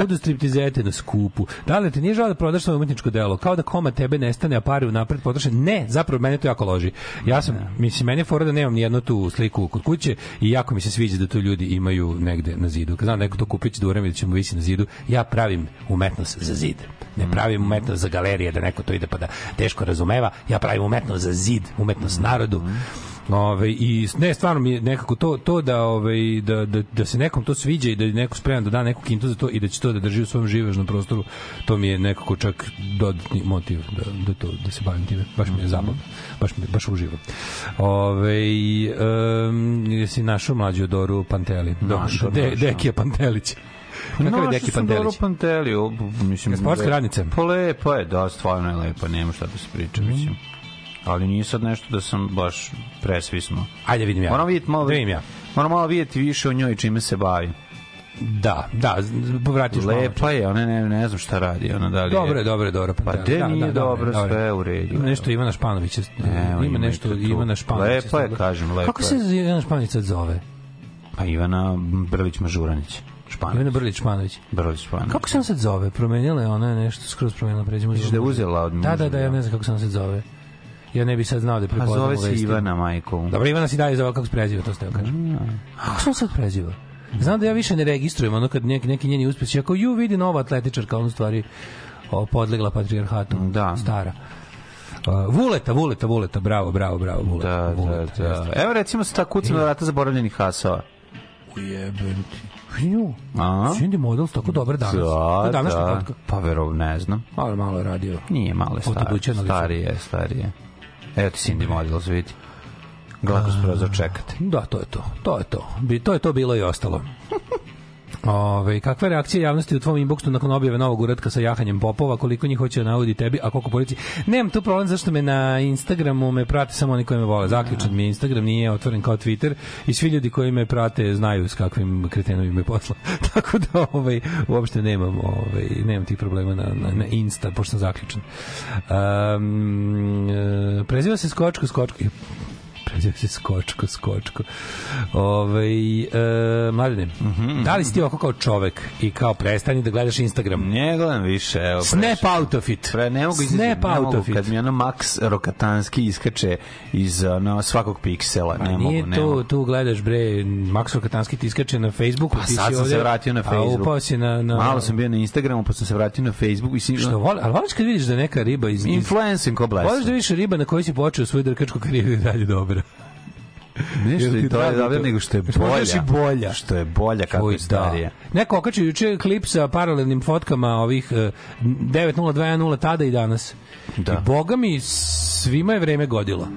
Budu striptizete na skupu? Da li te nije žao da prodaš svoje umetničko delo? Kao da koma tebe nestane, a pare unapred potroše? Ne, zapravo mene to jako loži. Ja sam, mislim, meni je fora da nemam nijednu tu sliku kod kuće i jako mi se sviđa da to ljudi imaju negde na zidu. Kad znam da neko to kupit će da uremi da će mu visi na zidu, ja pravim umetnost za zid. Ne pravim umetnost za galerije, da neko to ide pa da teško razumeva. Ja pravim umetnost za zid, umetnost narodu. Ove, i ne stvarno mi nekako to to da ovaj da, da, da se nekom to sviđa i da je neko spreman da da neku kintu za to i da će to da drži u svom živežnom prostoru to mi je nekako čak dodatni motiv da, da to da se bavim time baš mi je zabavno baš mi baš uživam Ove, um, jesi našao mlađu Doru Panteli Našao, De, našao. Dekija Pantelić Kakav je Deki dobro Pantelić? Panteli, o, mislim... Sportska radnica? Pa lepo je, da, stvarno je lepo, nema šta da se priča, Mhm. mislim. Ali nije sad nešto da sam baš presvisno. Ajde vidim ja. Moram vidjeti malo, Da vidim ja. moram malo vidjeti više o njoj čime se bavi. Da, da, povratiš malo. Lepa je, ona ne, ne znam šta radi, ona da li Dobro je, je... dobro dobro. Pa de nije dobro, sve je u redu. Ima nešto Ivana Španovića. Evo, ima ima nešto tu. Ivana Španovića. Lepa je, kažem, lepa Kako se. Ivana Španović zove? Pa Ivana Brlić Mažuranić. Španović. Ivana Brlić Španović. Brlić Španović. Kako se on sad zove? Promenila je ona nešto skroz promenila pređemo. Misliš da je uzela od Da, da, muža, da, ja da? ne znam kako se on sad zove. Ja ne bi sad znao da je Pa prepoznao zove se. Ivana, majko. Dobro, Ivana si dalje zove kako se preziva, to ste joj kažem. Kako se on sad preziva? Znam da ja više ne registrujem ono kad neki, neki njeni uspesi. Ako ju vidi nova atletičarka, on stvari o, podlegla patrijarhatu. Da. Stara. Uh, vuleta, vuleta, vuleta, bravo, bravo, bravo, vuleta. Da, da, vuleta, da. jeste. Evo recimo se ta kucna vrata zaboravljenih hasova. Ujebem ti. Nju. A? Cindy Models, tako dobra danas. Da, današnja da. fotka. Pa verov, ne znam. Malo, malo je radio. Nije malo je lično. Starije, starije. Evo ti Cindy Models, vidi. Glako s prozor čekate. Da, to je to. To je to. Bi, to je to bilo i ostalo. Ove, kakva je reakcija javnosti u tvom inboxu nakon objave novog uratka sa jahanjem popova, koliko njih hoće da navodi tebi, a koliko policiji? Nemam tu problem zašto me na Instagramu me prate samo oni koji me vole. Zaključan mi je Instagram, nije otvoren kao Twitter i svi ljudi koji me prate znaju s kakvim kretenom me posla. Tako da ovaj, uopšte nemam, ovaj, nemam tih problema na, na, na Insta, pošto sam zaključan. Um, preziva se Skočko, Skočko. Preziva se Skočko, Skočko. Ove, e, mladine, da li si ti ovako kao čovek i kao prestani da gledaš Instagram? Ne gledam više, evo. Snap out of it. Pre, ne mogu Snap ne out mogu, of it. kad mi ono Max Rokatanski iskače iz ono, svakog piksela, ne Pa mogu, nije ne to, mogu. tu gledaš bre, Max Rokatanski ti iskače na Facebooku. Pa si sad sam ovde, se vratio na A Facebook. upao si na... na Malo sam bio na Instagramu, pa sam se vratio na Facebook. Mislim, Što voli, ali voliš kad vidiš da neka riba iz... iz Influencing ko blesa. Voliš da vidiš riba na kojoj si počeo svoju drkačku karijeru i dalje dobra. Nešto i to je dobro to? nego što je Možda bolja. još i bolja. Što je bolja kako je starija. Da. Neko okači juče klip sa paralelnim fotkama ovih eh, 90210 tada i danas. Da. I boga mi svima je vreme godilo.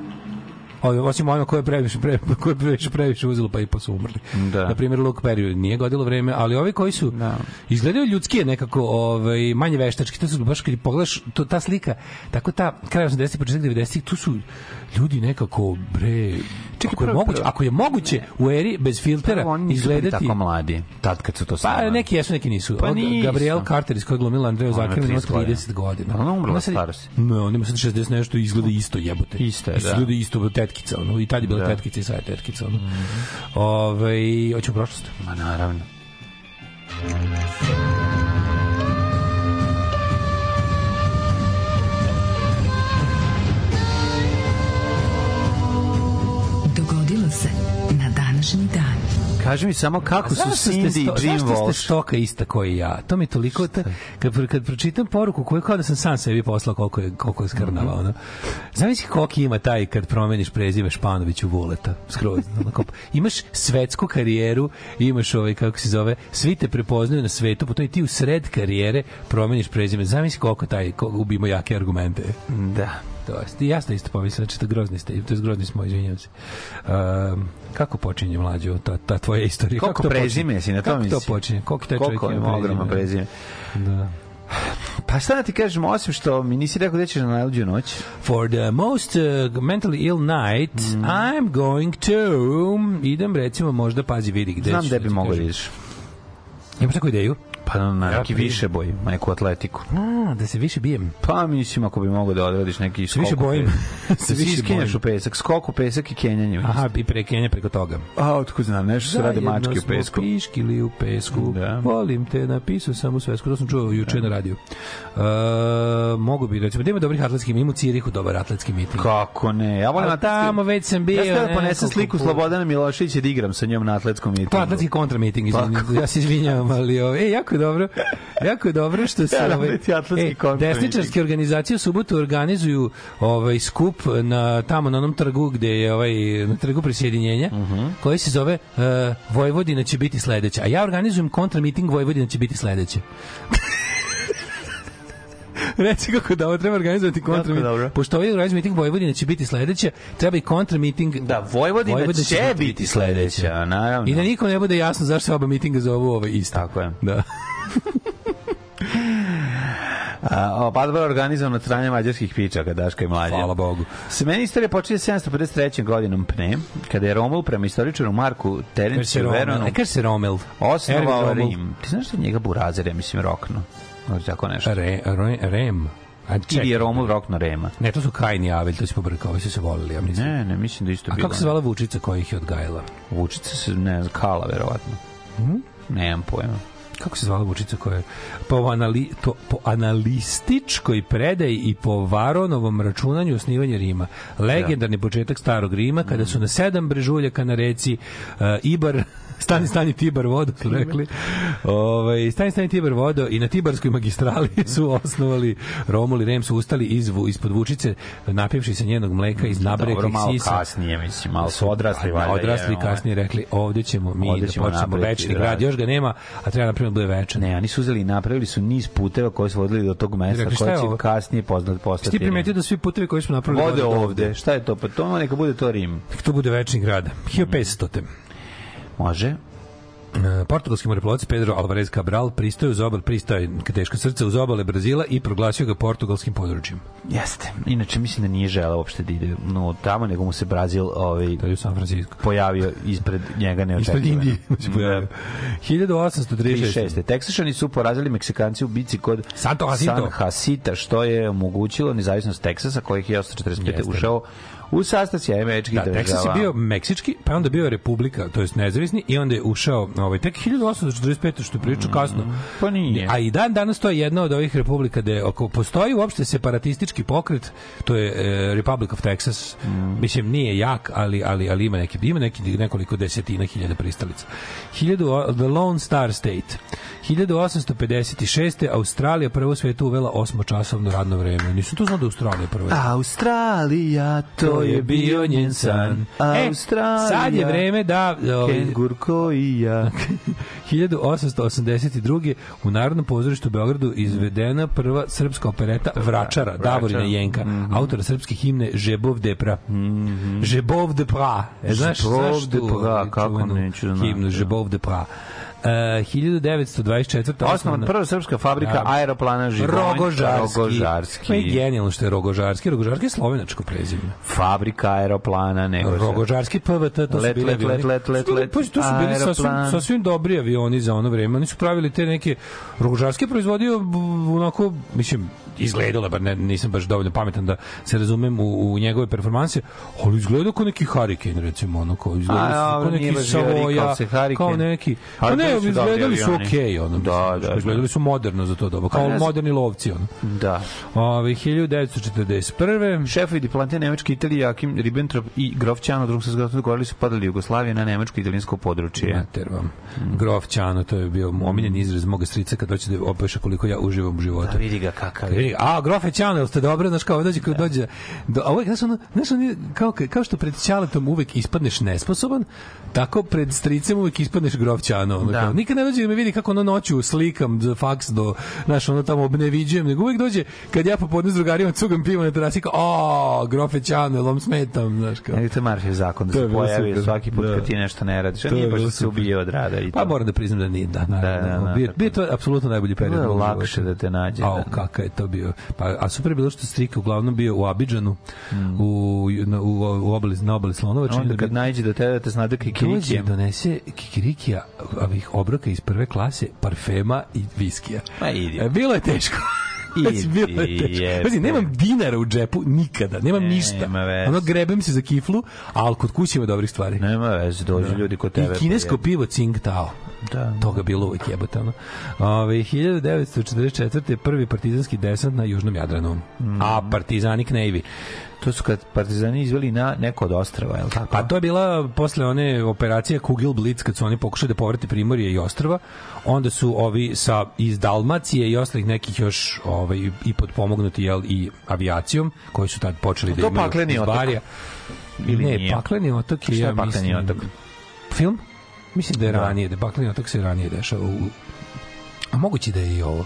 Osim ovima koje je previše, pre, koje je previše, previše uzelo pa i pa su umrli. Da. Na primjer Luke Perry nije godilo vreme, ali ovi koji su Da. izgledaju ljudski nekako ovaj, manje veštački, to su baš kad pogledaš to, ta slika, tako ta kraj 80 početak 90 tu su ljudi nekako bre Čekaj, ako je prvo- moguće, prvo- ako je moguće u eri bez filtera Prvo, oni izgledati tako mladi, tad kad su to Pa snimali. neki jesu, neki nisu. Pa Pa nisu. Gabriel Carter iz kojeg glumila Andreja Ona ima Zakirman ima 30 godina. 30 godina. Ona umrla starosti. Ne, on ima sad 60 nešto izgleda isto jebote. Isto je, da. Izgleda isto tetkica, ono, i tad je bila Da. Tetkica i sad je tetkica, ono. Ove, hoćemo u prošlost. Ma naravno. Dogodilo se današnji dan. Kaži mi samo kako su Cindy i Jim zašto ste Walsh? stoka ista koji ja? To mi je toliko... Ta, kad, kad pročitam poruku koju kao da sam sam sebi poslao koliko je, koliko je skrnava. Mhm. ono. Zamisli koliki ima taj kad promeniš prezime Španović u Vuleta. Skroz. onako. imaš svetsku karijeru, imaš ovaj, kako se zove, svi te prepoznaju na svetu, potom i ti u sred karijere promeniš prezime. Zamisli koliko taj, koliko ubimo jake argumente. Da. To je, ja sam isto pomislio, znači to je grozni ste, to je grozni smo, izvinjam se. Um, kako počinje mlađo ta, ta tvoja istorija? Koliko Kako to prezime počinje? si na to Kako to počinje? Koliko taj čovjek Koliko ima ima ogromno prezime? Da. Pa šta da ti kažem, osim što mi nisi rekao da ćeš na najluđu noć? For the most uh, mentally ill night, Mm. I'm going to... Idem, recimo, možda, pazi, vidi gde Znam ću, gde bi ti mogao da ideš. Imaš takvu ideju? Pa na, na Ja neki više boj, na neku atletiku. A, da se više bijem. Pa mislim ako bi mogao da odradiš neki skok. više u bojim. Se Da se više iskenjaš bojim. u pesak, skok u pesak i kenjanje. Aha, i prekenja preko toga. A, otkud znam, nešto se rade Zajedno mačke u pesku. piškili u pesku. Da. Volim te, napisao sam u svesku. To sam čuo juče na radiju. Uh, mogu bi, recimo, da ima dobrih atletskih, ima u Cirihu dobar atletski miting. Kako ne? Ja volim atletski- tamo već sam bio. Ja sam da ponesem sliku. Slobodana Miloševića da igram sa njom na atletskom mitingu. To atletski kontramiting, izvini. Ja se izvinjavam, ali ovo, e, jako je dobro. Jako je dobro što se Ja, ovaj, atletski e, desničarske organizacije u subotu organizuju ovaj skup na tamo na onom trgu gde je ovaj na trgu prisjedinjenja Mhm. koji se zove uh, Vojvodina će biti sledeća. A ja organizujem kontramiting Vojvodina će biti sledeća. Reci kako da ovo treba organizovati kontra dobro. Pošto ovaj organizuje miting Vojvodina će biti sledeća, treba i kontra miting. Da, Vojvodina, će biti sledeća, naravno. I da nikom ne bude jasno zašto se oba mitinga zovu ovaj isto. Tako je. Da. A, pa dobro organizovano od strane mađarskih pičaka, Daška i Mlađe. Hvala Bogu. Semena istorija počinje 753. godinom Pne, kada je Romul prema istoričaru Marku Terenciju. Veronu E, kaže se Romel. osnovao Erwin Rommel. Rim. Ti znaš da je njega Burazer, ja mislim, rokno? Tako nešto. Re, re, rem. A Ili čekaj. je Romul rokno Rema. Ne, to su Kajn i Avelj, to se pobrkao, ovi su se volili, ja mislim. Ne, ne, mislim da isto A bilo. kako se zvala Vučica koja ih je odgajala? Vučica se, ne znam, Kala, verovatno. Mhm. Nemam pojma. Kako se zvala Vučica koja je po, anali, to, po analističkoj predaji i po Varonovom računanju osnivanja Rima. Legendarni početak starog Rima kada su na sedam brežuljaka na reci uh, Ibar Stani, stani Tibar vodo, su rekli. Ovaj stani, stani Tibar vodo i na Tibarskoj magistrali su osnovali Romul i Rem su ustali izvu, ispod Vučice, napivši se njenog mleka iz Dobro, nabrekih malo sisa. kasnije, mislim, malo su odrasli, Pa, valjda. Odrasli je, kasnije rekli, ovde ćemo mi Ovde da ćemo počnemo napraviti večni grad. grad. Još ga nema, a treba napraviti da bude večan. Ne, oni su uzeli i napravili su niz puteva koji su vodili do tog mesta, Rekli, koji će ovo? kasnije poznat postati. Ti primetio da svi putevi koji smo napravili Vode vode ovde. Šta je to? Pa to neka bude to Rim. Nek to bude večni grad. 1500. Može. E, Portugalski moreplovac Pedro Alvarez Cabral pristaje uz obal, pristaje teško srce uz obale Brazila i proglasio ga portugalskim područjem. Jeste. Inače, mislim da nije želeo uopšte da ide no, tamo, nego mu se Brazil ovaj, To je u San Francisco. pojavio ispred njega neočekivano. Ispred Indije se pojavio. 1836. 36. Teksašani su porazili Meksikanci u bici kod Santo Jacinto. San Hasita, što je omogućilo nezavisnost Teksasa, kojih je 1845. Jeste. ušao u sastav Sjedinjenih američkih Da, država. Teksas je bio meksički, pa onda bio republika, to jest nezavisni, i onda je ušao ovaj, tek 1845. što je pričao kasno. Pa nije. A i dan danas to je jedna od ovih republika gde ako postoji uopšte separatistički pokret, to je e, Republic of Texas. Mm. Mislim nije jak, ali ali ali ima neki ima neki nekoliko desetina hiljada pristalica. 1000 The Lone Star State. 1856. Australija prvo u svetu uvela osmočasovno radno vreme. Nisam to znao da Australija prvo. Australija, to je bio njen san. Australija, E, sad je vreme da... Ovaj, Kengur koji ja. 1882. u Narodnom pozorištu u Beogradu izvedena prva srpska opereta Vračara, Davorina Jenka, Mhm. autora srpske himne Žebov de pra. Žebov de pra. E, znaš, Žebov de pra, ovaj, kako neću da znam, Himnu da. Žebov de pra. Uh, 1924. Osnovan prva srpska fabrika Da. aeroplana Živonj Rogožarski. Rogožarski. Ma je genijalno što je Rogožarski. Rogožarski je slovenačko prezime. Fabrika aeroplana, nego Rogožarski PVT, to Let, su bili let, avioni. let, let, let, let, Pa, to su bili sasvim, sasvim dobri avioni za ono vreme. Oni su pravili te neke... Rogožarski je proizvodio onako, mislim, izgledalo, bar ne, nisam baš dovoljno pametan da se razumem u, u njegove performanse, ali izgledao kao neki Hurricane, recimo, ono, kao, izgledao A, su kao neki Savoja, se kao neki, pa ne, izgledali su okej, ono, Da, da, da. izgledali su moderno za to doba, kao Pa znam. moderni lovci, ono. Da. Ove, 1941. Šefovi diplomate Nemačke, Italije, Jakim Ribbentrop i Grof Ćano drugog svjetskog rata dogovorili su padali Jugoslavije na nemačko i italijansko područje. Mater vam. Grof Ćano, to je bio omiljen izraz moga strica kad doće da opeša koliko ja uživam u životu. Da vidi ga kakav je. Vidi, a grofe jel ste dobro, znaš kao dođe kad dođe do a uvek znaš ono, znaš ono, kao kao što pred ćaletom uvek ispadneš nesposoban, tako pred stricem uvek ispadneš grof ono, Da. kao, nikad ne dođe da me vidi kako ono noću slikam za faks do znaš ono tamo ne viđujem, nego uvek dođe kad ja popodne s drugarima cugam pivo na terasi kao a grofe Ćano, jel vam smetam, znaš kao. Ne, to je Marfijev zakon da se pojavi super. svaki put Da. kad ti nešto ne radiš. A nije baš da se ubije od rada. I Pa moram da priznam da nije, da, naravno. Da, da, da, bio, tako. bio to apsolutno najbolji period. Lakše života. da te nađe, Ao, da. kakav je to bio. Pa, a super je bilo što Strika uglavnom bio u Abidžanu, u, na, u, u obali, na obali Slonovače. Mm. Onda kad nađe do tebe da te Dođe, kikirikijem. donese kikirikija, ovih obroka iz prve klase, parfema i viskija. Ma idi. E, Bilo je teško. Znači, bilo je teško. Pazi, nemam dinara u džepu nikada, nemam Nema ništa. veze. Ono grebem se za kiflu, ali kod kuće ima dobrih stvari. Nema veze, dođu ljudi kod tebe. I kinesko pa pivo Tsing Tao. Da. Toga bilo uvijek jebote. Ono. Ove, 1944. je prvi partizanski desant na Južnom Jadranu. Mm. A partizanik Navy. To su kad partizani izveli na neko od ostrava, je li tako? Pa to je bila posle one operacije Kugel Blitz kad su oni pokušali da povrate Primorje i ostrva. Onda su ovi sa iz Dalmacije i ostalih nekih još ovaj i potpomognuti jel i avijacijom koji su tad počeli da To imaju pakleni iz? Barija. Ili ne, nije? pakleni otok je ja pakleni mislim, otok? Film? Mislim da je Da. ranije, da pakleni otok se ranije dešava u a moguće da je i ovo.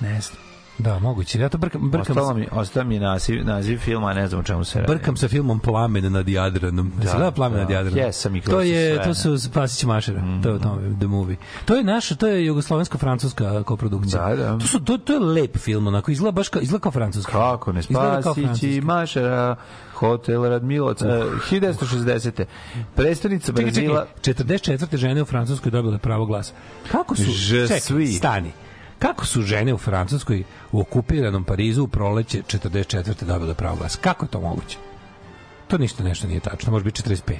Ne znam. Da, moguće. Ja to brkam, brkam, Ostalo mi, ostao mi naziv, naziv filma, ne znam o čemu se radi. brkam sa filmom Plamen nad Jadranom. Da, Da, gleda Plamen da. nad Jadranom? Jesam i to je sam to sve. su Spasić Mašera. To je o tome The Movie. To je naša, to je jugoslovensko-francuska koprodukcija. Da, da. To su to, to je lep film, onako izgleda baš kao izgleda kao francuski. Kako ne spasići francuski. Mašara, hotel Radmilovac, uh, 1960. Predstavnica Čekaj, Brazila... čekaj, 44. žene u Francuskoj dobile pravo glasa. Kako su, Je čekaj, suis. stani, kako su žene u Francuskoj u okupiranom Parizu u proleće 44. dobile pravo glasa? Kako je to moguće? To ništa nešto nije tačno, može biti 45.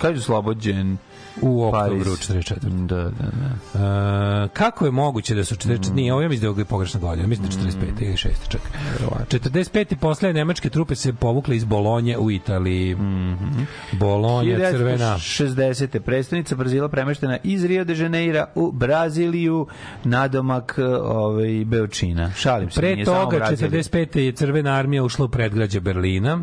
Kad je oslobođen U oktobru 44. Da, da, da. E, kako je moguće da su 44 nije ovo ja mislim da je pogrešna godina mislim da je 45 ili 6 čak 45 posle nemačke trupe se povukle iz Bolonje u Italiji Bolonja crvena 60. predstavnica Brazila premeštena iz Rio de Janeira u Braziliju nadomak ovaj, Beočina. Šalim se. Pre nije samo toga, Brazil. 45. je crvena armija ušla u predgrađe Berlina,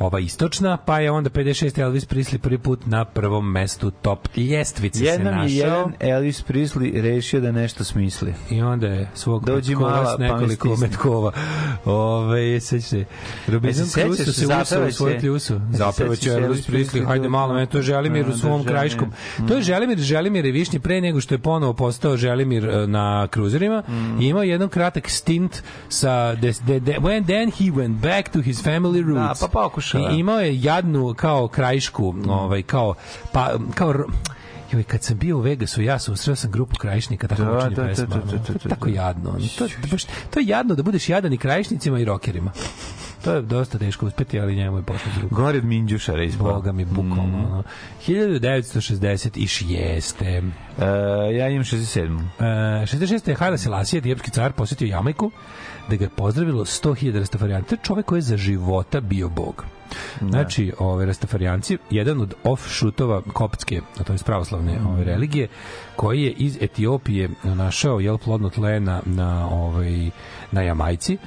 ova istočna, pa je onda 56. Elvis Presley prvi put na prvom mestu top ljestvice Jednom se je našao. jedan Elvis Presley rešio da nešto smisli. I onda je svog Dođi metkova mala, s pa me nekoliko stisni. metkova. Ove, seća se. Robinson E, Crusoe se usao u svoju e, Zapevaće sećaš Elvis Presley, hajde malo, meni to je Želimir Da, u svom da, krajiškom. Želimir. To je Želimir, Želimir je Višnji pre nego što je ponovo postao Želimir e, na kruzerima Mm. i imao jedan kratak stint sa des, de, de, when then he went back to his family roots. Da, pa pokušao je. I imao je jadnu kao krajišku, ovaj kao pa kao Joj, kad sam bio u Vegasu, ja sam sreo sam grupu krajišnika, tako Da, učenje da, da, pesma. da, da, da, To je da, tako da. jadno. To, baš, to je jadno da budeš jadan i krajišnicima i rokerima. To je dosta teško uspeti, ali njemu je posle drugo. Gore od Minđušara izbao. Boga mi bukvalno. Mm. ono. 1966. E, ja imam 67. E, 66. je Haile Selassie, etijopski car, posjetio Jamajku, da ga je pozdravilo 100.000 rastafarijanca. To je čovek koji je za života bio bog. Znači, ove rastafarijanci, jedan od offshootova koptske, a to je pravoslavne ove religije, koji je iz Etiopije našao jel plodno tle na, na ovaj na Jamajci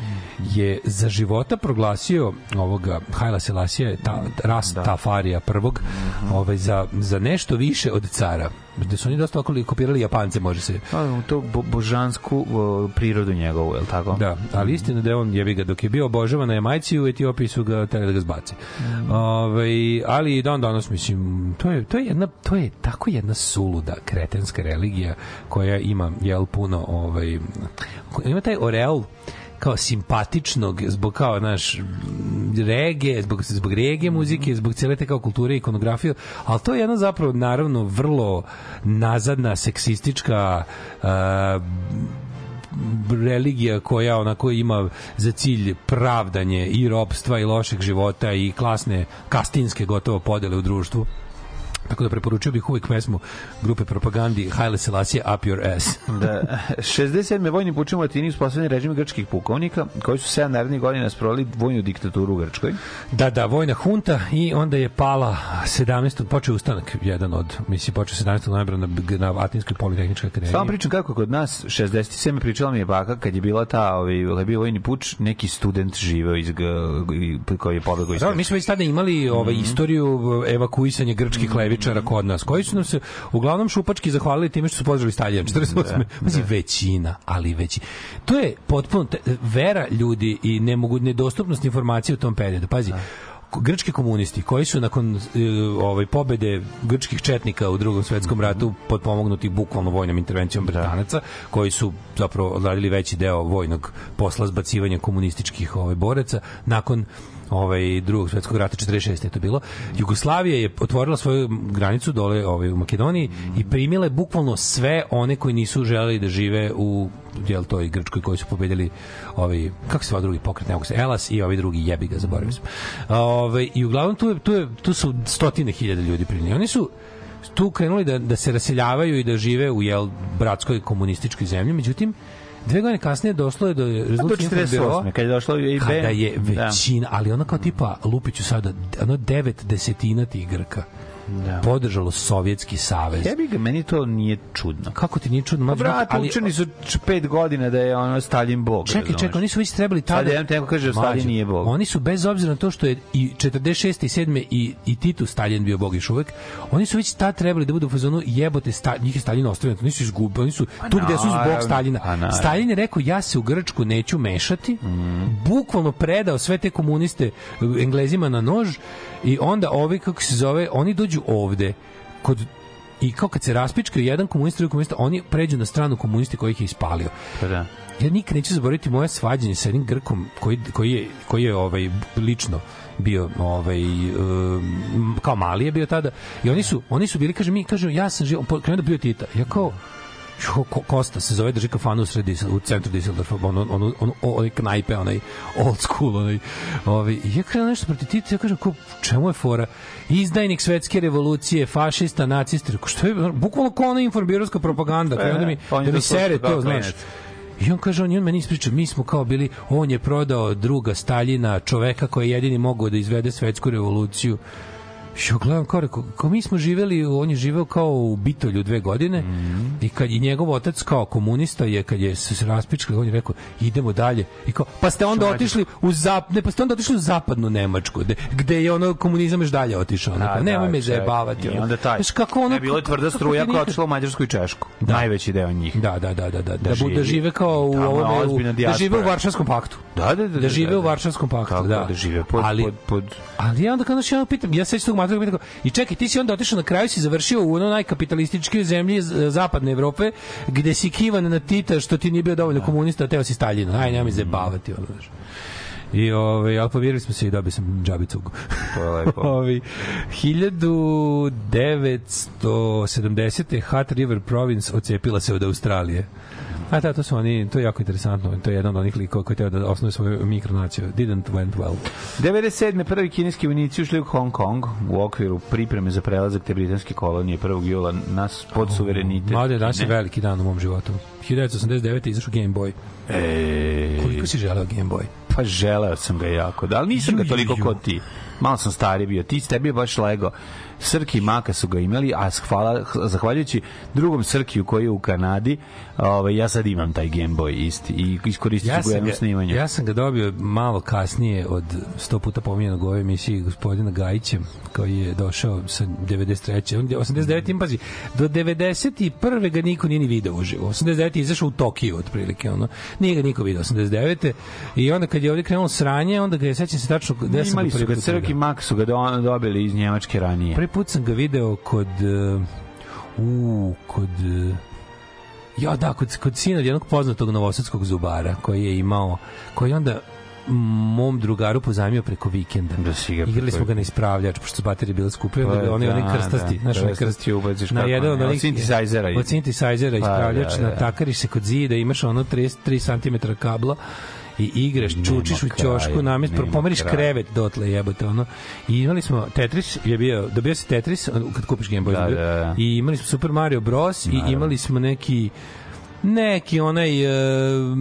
je za života proglasio ovoga Haila Selasija ta ras Tafarija prvog ovaj za za nešto više od cara da su oni dosta okoli kopirali Japance može se Pa, to bo, božansku o, prirodu njegovu, je li tako? Da, ali istina da je on jebi ga dok je bio obožavan na Jamajci u Etiopiji su ga teli da ga zbace. Ovaj, ali i dan danas mislim to je to je jedna to je tako jedna suluda kretenska religija koja ima jel puno ovaj ima taj oreol kao simpatičnog zbog kao naš rege, zbog zbog rege muzike, zbog cele te kao kulture i ikonografije, ali to je jedna zapravo naravno vrlo nazadna seksistička uh, religija koja onako ima za cilj pravdanje i robstva i lošeg života i klasne kastinske gotovo podele u društvu. Tako da preporučio bih uvijek pesmu grupe propagandi Haile Selassie Up Your Ass. Da, 67. vojni pučin u Latini uspostavljen režim grčkih pukovnika koji su 7 narednih godina sproveli vojnu diktaturu u Grčkoj. Da, da, vojna hunta i onda je pala 17. počeo ustanak jedan od, mislim, počeo 17. novembra na, na Atinskoj politehničkoj akademiji. Samo pričam kako kod nas 67. pričala mi je baka kad je bila ta, ovaj, kad je bio vojni puč, neki student živeo iz, i- koji je pobegao iz Da, mi smo već tada imali ovaj Mhm. istoriju evakuisanja grčkih levičara kod nas, koji su nam se uglavnom šupački zahvalili time što su podržali Staljina 48. Pazi, većina, ali već. To je potpuno te- vera ljudi i nemogu nedostupnost informacije u tom periodu. Pazi, ko- grčki komunisti koji su nakon e, ovaj pobede grčkih četnika u drugom svetskom ratu potpomognuti bukvalno vojnom intervencijom Britanaca koji su zapravo odradili veći deo vojnog posla zbacivanja komunističkih ovaj boraca nakon ovaj drugog svetskog rata 46 je to bilo. Jugoslavija je otvorila svoju granicu dole ovaj u Makedoniji i primila je bukvalno sve one koji nisu želeli da žive u jel toj Grčkoj koji su pobedili ovaj kako se zove drugi pokret ne mogu se Elas i ovi drugi jebi ga zaboravio sam. Ovaj i uglavnom tu je, tu je, tu su stotine hiljada ljudi primljeni. Oni su tu krenuli da, da se raseljavaju i da žive u jel bratskoj komunističkoj zemlji, međutim Dve godine kasnije došlo je do A do rezultata 48. kad je došlo i B. kada je Da. većina, ali ono kao tipa Lupiću sada, ono devet desetina tih Grka Da. podržalo Sovjetski savez. Jebi ga, meni to nije čudno. Kako ti nije čudno? Pa brat, ali- učeni su pet godina da je ono Stalin bog. Čekaj, razumeš? čekaj, oni su već trebali tada... Sad jedan kaže da Stalin nije bog. Oni su bez obzira na to što je i 46. i 7. i, i Titu Stalin bio bog još uvek, oni su već tad trebali da budu u fazonu jebote, sta, njih je Stalin ostavio, oni su izgubili, oni su tu gde su zbog Staljina. pa. Stalin je rekao, ja se u Grčku neću mešati, bukvalno predao sve te komuniste Englezima na nož i onda ovi, kako se zove, oni dođu ovde, kod i kao kad se raspičkaju jedan komunista, drugi komunista, oni pređu na stranu komunisti koji ih je ispalio. Pa da. ja nikad neću zaboraviti moje svađanje sa jednim Grkom koji, koji je, koji je ovaj, lično bio ovaj um, kao mali je bio tada. I oni su oni su bili kaže mi kažu ja sam živ on po- krenuo da bio Tita. Ja kao Kosta se zove drži kafanu u sredi u centru Düsseldorfa ono ono ono onaj knajpe onaj old school onaj ovaj i ja krenuo nešto protiv Tita ja kažem ko čemu je fora izdajnik svetske revolucije fašista nacista Rekao, što je bukvalno kao ona informbirowska propaganda E, e, da mi on da mi sere to znaš. I on kaže, on, i on meni ispriča, mi smo kao bili, on je prodao druga Staljina, čoveka koji je jedini mogao da izvede svetsku revoluciju. Ja gledam kao, rekao, kao mi smo živeli, on je živeo kao u Bitolju dve godine Mhm. i kad je njegov otac kao komunista je, kad je se raspičkali, on je rekao, idemo dalje. I kao, pa ste onda Što otišli u zap, ne, pa ste onda otišli u zapadnu Nemačku, gde, gde je ono komunizam još dalje otišao. A, Pa nemoj da, me zajebavati. I onda taj. Znaš, kako ono, Ne, bilo je tvrda struja koja otišla u Mađarsku i Češku. Da. Najveći deo njih. Da, da, da, da, da, da, da, živi. da žive kao u ovome, ozbiljna da žive u. Varšavskom paktu. Da, da, da. Da žive da, u da. Varšavskom paktu, da. da žive pod, ali, pod, pod... ali ja onda kada ja pitam, ja sećam tog matura pitam, i čekaj, ti si onda otišao na kraju si završio u onoj najkapitalističkoj zemlji zapadne Evrope, gde si kivan na Tita što ti nije bio dovoljno komunista, a teo si Staljina. Aj, nema mi zajebavati, ono, znaš. I ovaj al povirili smo se i dobio sam džabicu. To je lepo. Ovaj 1970. Hat River Province ocepila se od Australije. A da, to su oni, to je jako interesantno. To je jedan od onih likova koji teo da osnuje svoju mikronaciju. Didn't went well. 97. prvi kineski vojnici ušli u Hong Kong u okviru pripreme za prelazak te britanske kolonije 1. jula nas pod suverenitet. Mlade, danas je veliki dan u mom životu. 1989. izašao Game Boy. E, Koliko si želeo Game Boy? Pa želeo sam ga jako, da, ali nisam ga toliko kod ti. Malo sam stari bio. Ti tebi je baš lego. Srki Maka su ga imali, a hvala, zahvaljujući drugom Srkiju koji je u Kanadi, ovaj, ja sad imam taj Game Boy isti i iskoristit ću Ja ga u jednom snimanju. ja sam ga dobio malo kasnije od sto puta pominjenog u ovoj emisiji gospodina Gajića koji je došao sa 93. On je 89. im pazi, do 91. ga niko nije ni video uživo. 89. je izašao u Tokiju otprilike. Ono. Nije ga niko video 89. I onda kad je ovdje krenulo sranje, onda ga je, sećam se tačno gde sam Imali ga su prvi ga put Srki i video. Mak su ga do, dobili iz Njemačke ranije. Prvi put sam ga video kod uh, u kod uh, ja da kod kod sina jednog poznatog novosadskog zubara koji je imao koji onda mom drugaru pozajmio preko vikenda. Da si ga Igrali smo ga na ispravljač, pošto su baterije bile onda Pa, ga oni, oni da, krstasti, da, znaš, oni krstasti krst, ubaciš na jedan od onih, sintisajzera od sintisajzera Pa, ispravljač, da, da. natakariš se kod zida, imaš ono 33 cm kabla i igraš, čučiš u ćošku, namest, nema pomeriš krevet dotle jebote, ono. I imali smo Tetris, je bio, dobio se Tetris, kad kupiš Game Boy, Da, da, da. i imali smo Super Mario Bros. i imali smo neki neki onaj uh,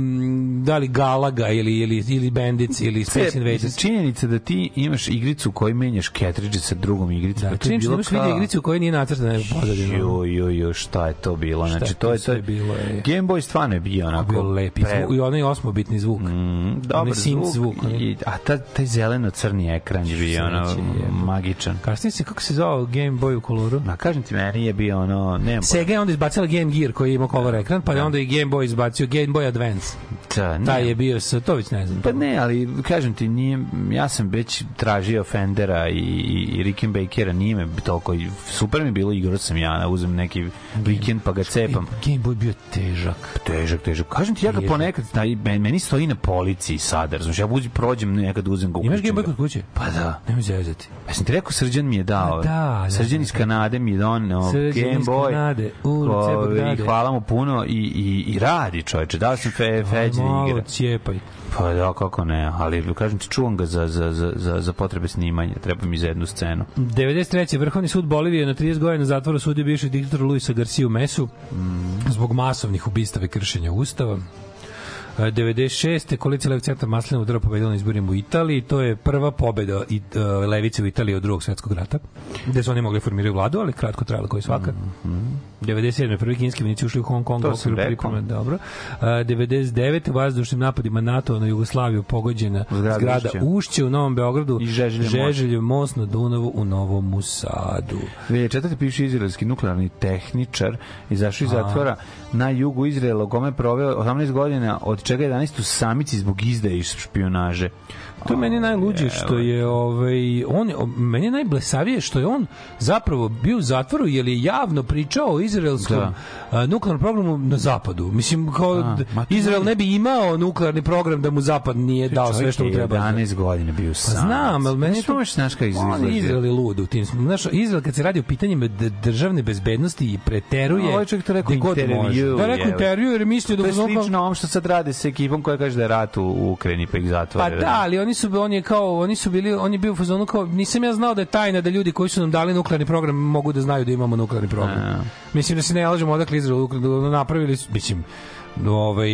da li Galaga ili ili ili Bandits ili Space Invaders. Činjenica da ti imaš igricu u kojoj menjaš cartridge sa drugom igricom. Da, pa je se da bilo imaš kao- vidi igricu u kojoj nije nacrtana pozadina. Jo, jo, jo, šta je to bilo? Šta Znači, je to je to. sve bilo, ej? Game Boy stvarno je bio onako... bio lepi pre- zvuk i onaj osmobitni zvuk. Mm, dobar zvuk. zvuk. I, a ta, taj zeleno-crni ekran je bio ono, jebote. magičan. Kasnije se kako se zvao Game Boy u koloru? Ma kažem ti, meni je bio ono... Nemam Sega je onda izbacila Game Gear koji je imao color ekran, pa je onda i Game Boy izbacio Game Boy Advance. Da, ne. Taj je bio sa, to već ne znam. Pa ne, ali kažem ti, nije, ja sam već tražio Fendera i, i, Rickenbackera, nije me toliko, super mi je bilo, igrao sam ja, uzem neki vikend pa ga cepam. Game Boy bio težak. Težak, težak. Kažem ti, ja ga ponekad, da, i meni, stoji na policiji sada, razumiješ, ja uzim, prođem, nekad uzem ga Imaš uključim Game Boy kod kuće? Pa da. Nemoj zezati. Ja sam ti rekao, Srđan mi je dao. A, da, da, Srđan da, iz da. Kanade mi je donao Srđan Game iz Boy. Kanade, ulice Ovaj, Bagdade. I hvala mu puno i, i, i radi čoveče. Dao sam fe, feđe da Malo igra. cijepaj. Pa da, kako ne, ali kažem ti, čuvam ga za, za, za, za, potrebe snimanja, treba mi za jednu scenu. 93. Vrhovni sud Bolivije na 30 godina zatvora sudio bivšeg diktatora Luisa Garcia Mesu zbog masovnih ubistava i kršenja ustava. E, 96. koalicija Levi centar Maslina udara pobedila na izborima u Italiji. To je prva pobeda i, uh, levice u Italiji od drugog svetskog rata, gde su oni mogli formirati vladu, ali kratko trajala koji svaka. 97. prvi kinski vojnici ušli u Hong Kong To sam rekao. dobro. Uh, 99. u vazdušnim napadima NATO na Jugoslaviju pogođena Zgrada zgrada Ušće. Ušće u Novom Beogradu I Žeželjev most. Žeželjev most na Dunavu u Novom Sadu. 2004. piše izraelski nuklearni tehničar izašao iz zatvora na jugu Izraela kome proveo 18 godina, od čega 11 u samici zbog izdaje i špionaže. To je meni najluđe što je ovaj on meni je najblesavije što je on zapravo bio u zatvoru jer je javno pričao o izraelskom Da. a, nuklearnom programu na zapadu. Mislim kao A, d- ma to Izrael ne bi imao nuklearni program da mu zapad nije dao sve što mu treba. 11 godina bio u Pa znam, ali meni to znaš znaš izgleda. Izrael je lud u tim. Znaš, Izrael kad se radi o pitanjima državne bezbednosti i preteruje. Ovo je čovjek to rekao intervju. Da, rekao intervju jer je mislio da je slično ovom što sad rade sa ekipom koja kaže da je rat u Ukrajini pa ih Pa zatvore. da, ali oni su on je kao oni su bili on je bio u fazonu kao nisam ja znao da je tajna da ljudi koji su nam dali nuklearni program mogu da znaju da imamo nuklearni program. A. Mislim da se ne lažemo odakle Izrael da napravili su- mislim ovaj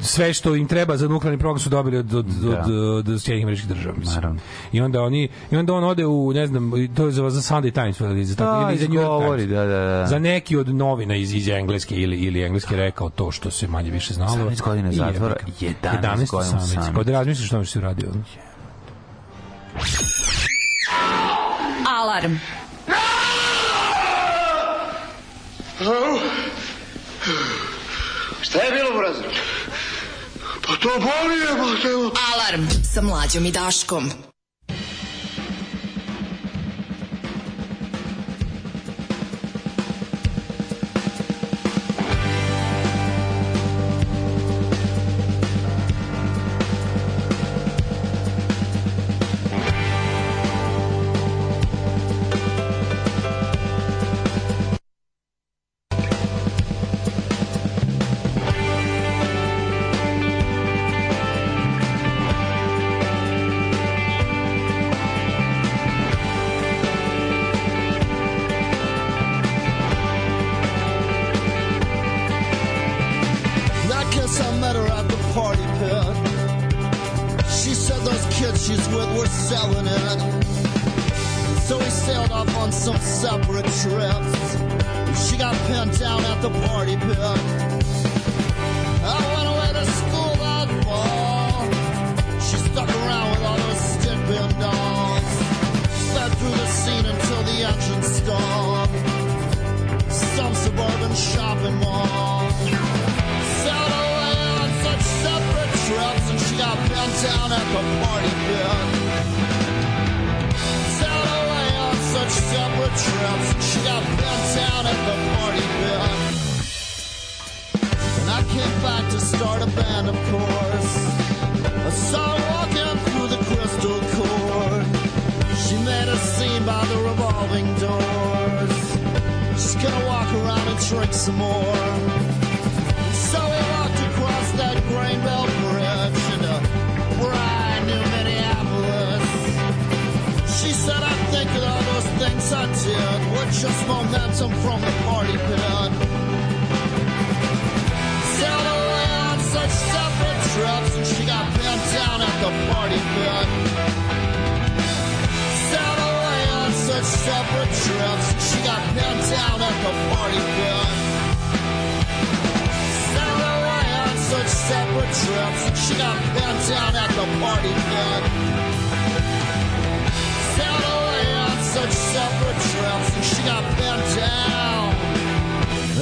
sve što im treba za nuklearni program su dobili od od Da. od, od Sjedinjenih Američkih Država mislim. Naravno. I onda oni i onda on ode u ne znam to je za za Sunday Times ili za tako Da, ili za New York Times. da, da, da. Za neki od novina iz iz engleske ili ili engleske rekao to što se manje više znalo. 18 godina I zatvora, jebika. 11 godina u samici. samici. Pa da razmisliš što što si uradio. Alarm. Šta je bilo, Brazo? Pa to boli je, pa te... Alarm sa mlađom i Daškom. Kids she's with were selling it. So we sailed off on some separate trips. She got pinned down at the party pit. I went away to school that fall. She stuck around with all those stick pin dolls. Sped through the scene until the engine stopped. Some suburban shopping mall sailed away on such separate trips down at the party pit. Sailed away on such separate trips. She got bent down at the party pit. And I came back to start a band, of course. I saw her walking through the crystal core. She made a scene by the revolving doors. She's gonna walk around and drink some more. Did were just momentum from the party pit. On such separate trips, and she got pinned down at the party pit. On such separate trips, and she got pinned down at the party pit. On such separate trips, she got pinned down at the party pit. Separate trips, she got pinned down.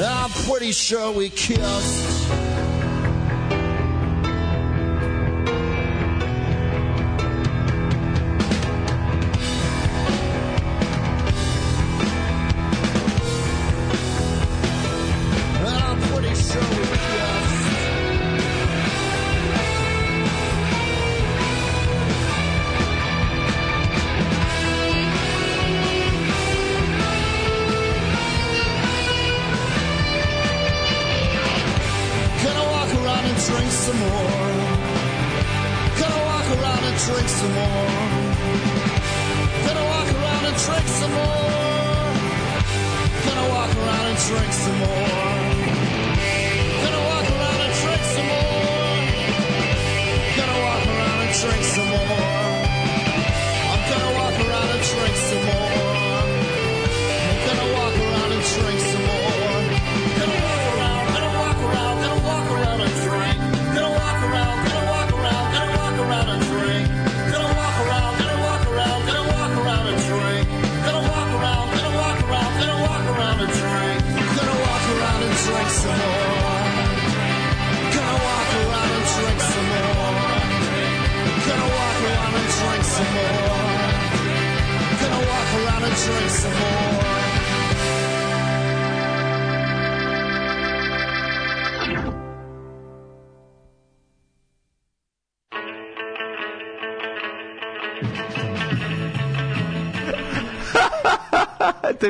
I'm pretty sure we kissed.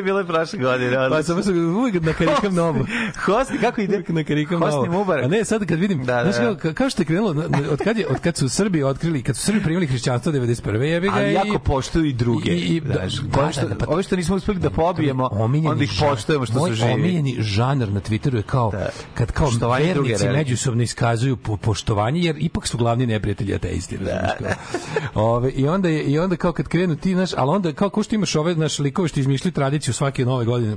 Je bilo prošle godine. Pa samo sam uvijek na karikam novu. Hosni, kako ide? Uvijek na karikam Hosni novu. Mubarak. A ne, sad kad vidim, Da, da, znaš da. kao, kao što je krenulo, od kad, je, od kad su Srbi otkrili, kad su Srbi primili hrišćanstvo 91. jebi ga Ali i- jako poštuju i druge. i- i- znaš. da, Ove što, da, da, pa- ove što nismo uspeli da pobijemo, onda ih poštujemo što moj su živi. omiljeni žanar na Twitteru je kao Da. kad kao vernici međusobno iskazuju po, poštovanje jer ipak su glavni neprijatelji ateisti da, Ove, i onda je, i onda kao kad krenu ti znaš ali onda kao ko što imaš ove naš likove što izmišljaju tradiciju svake nove godine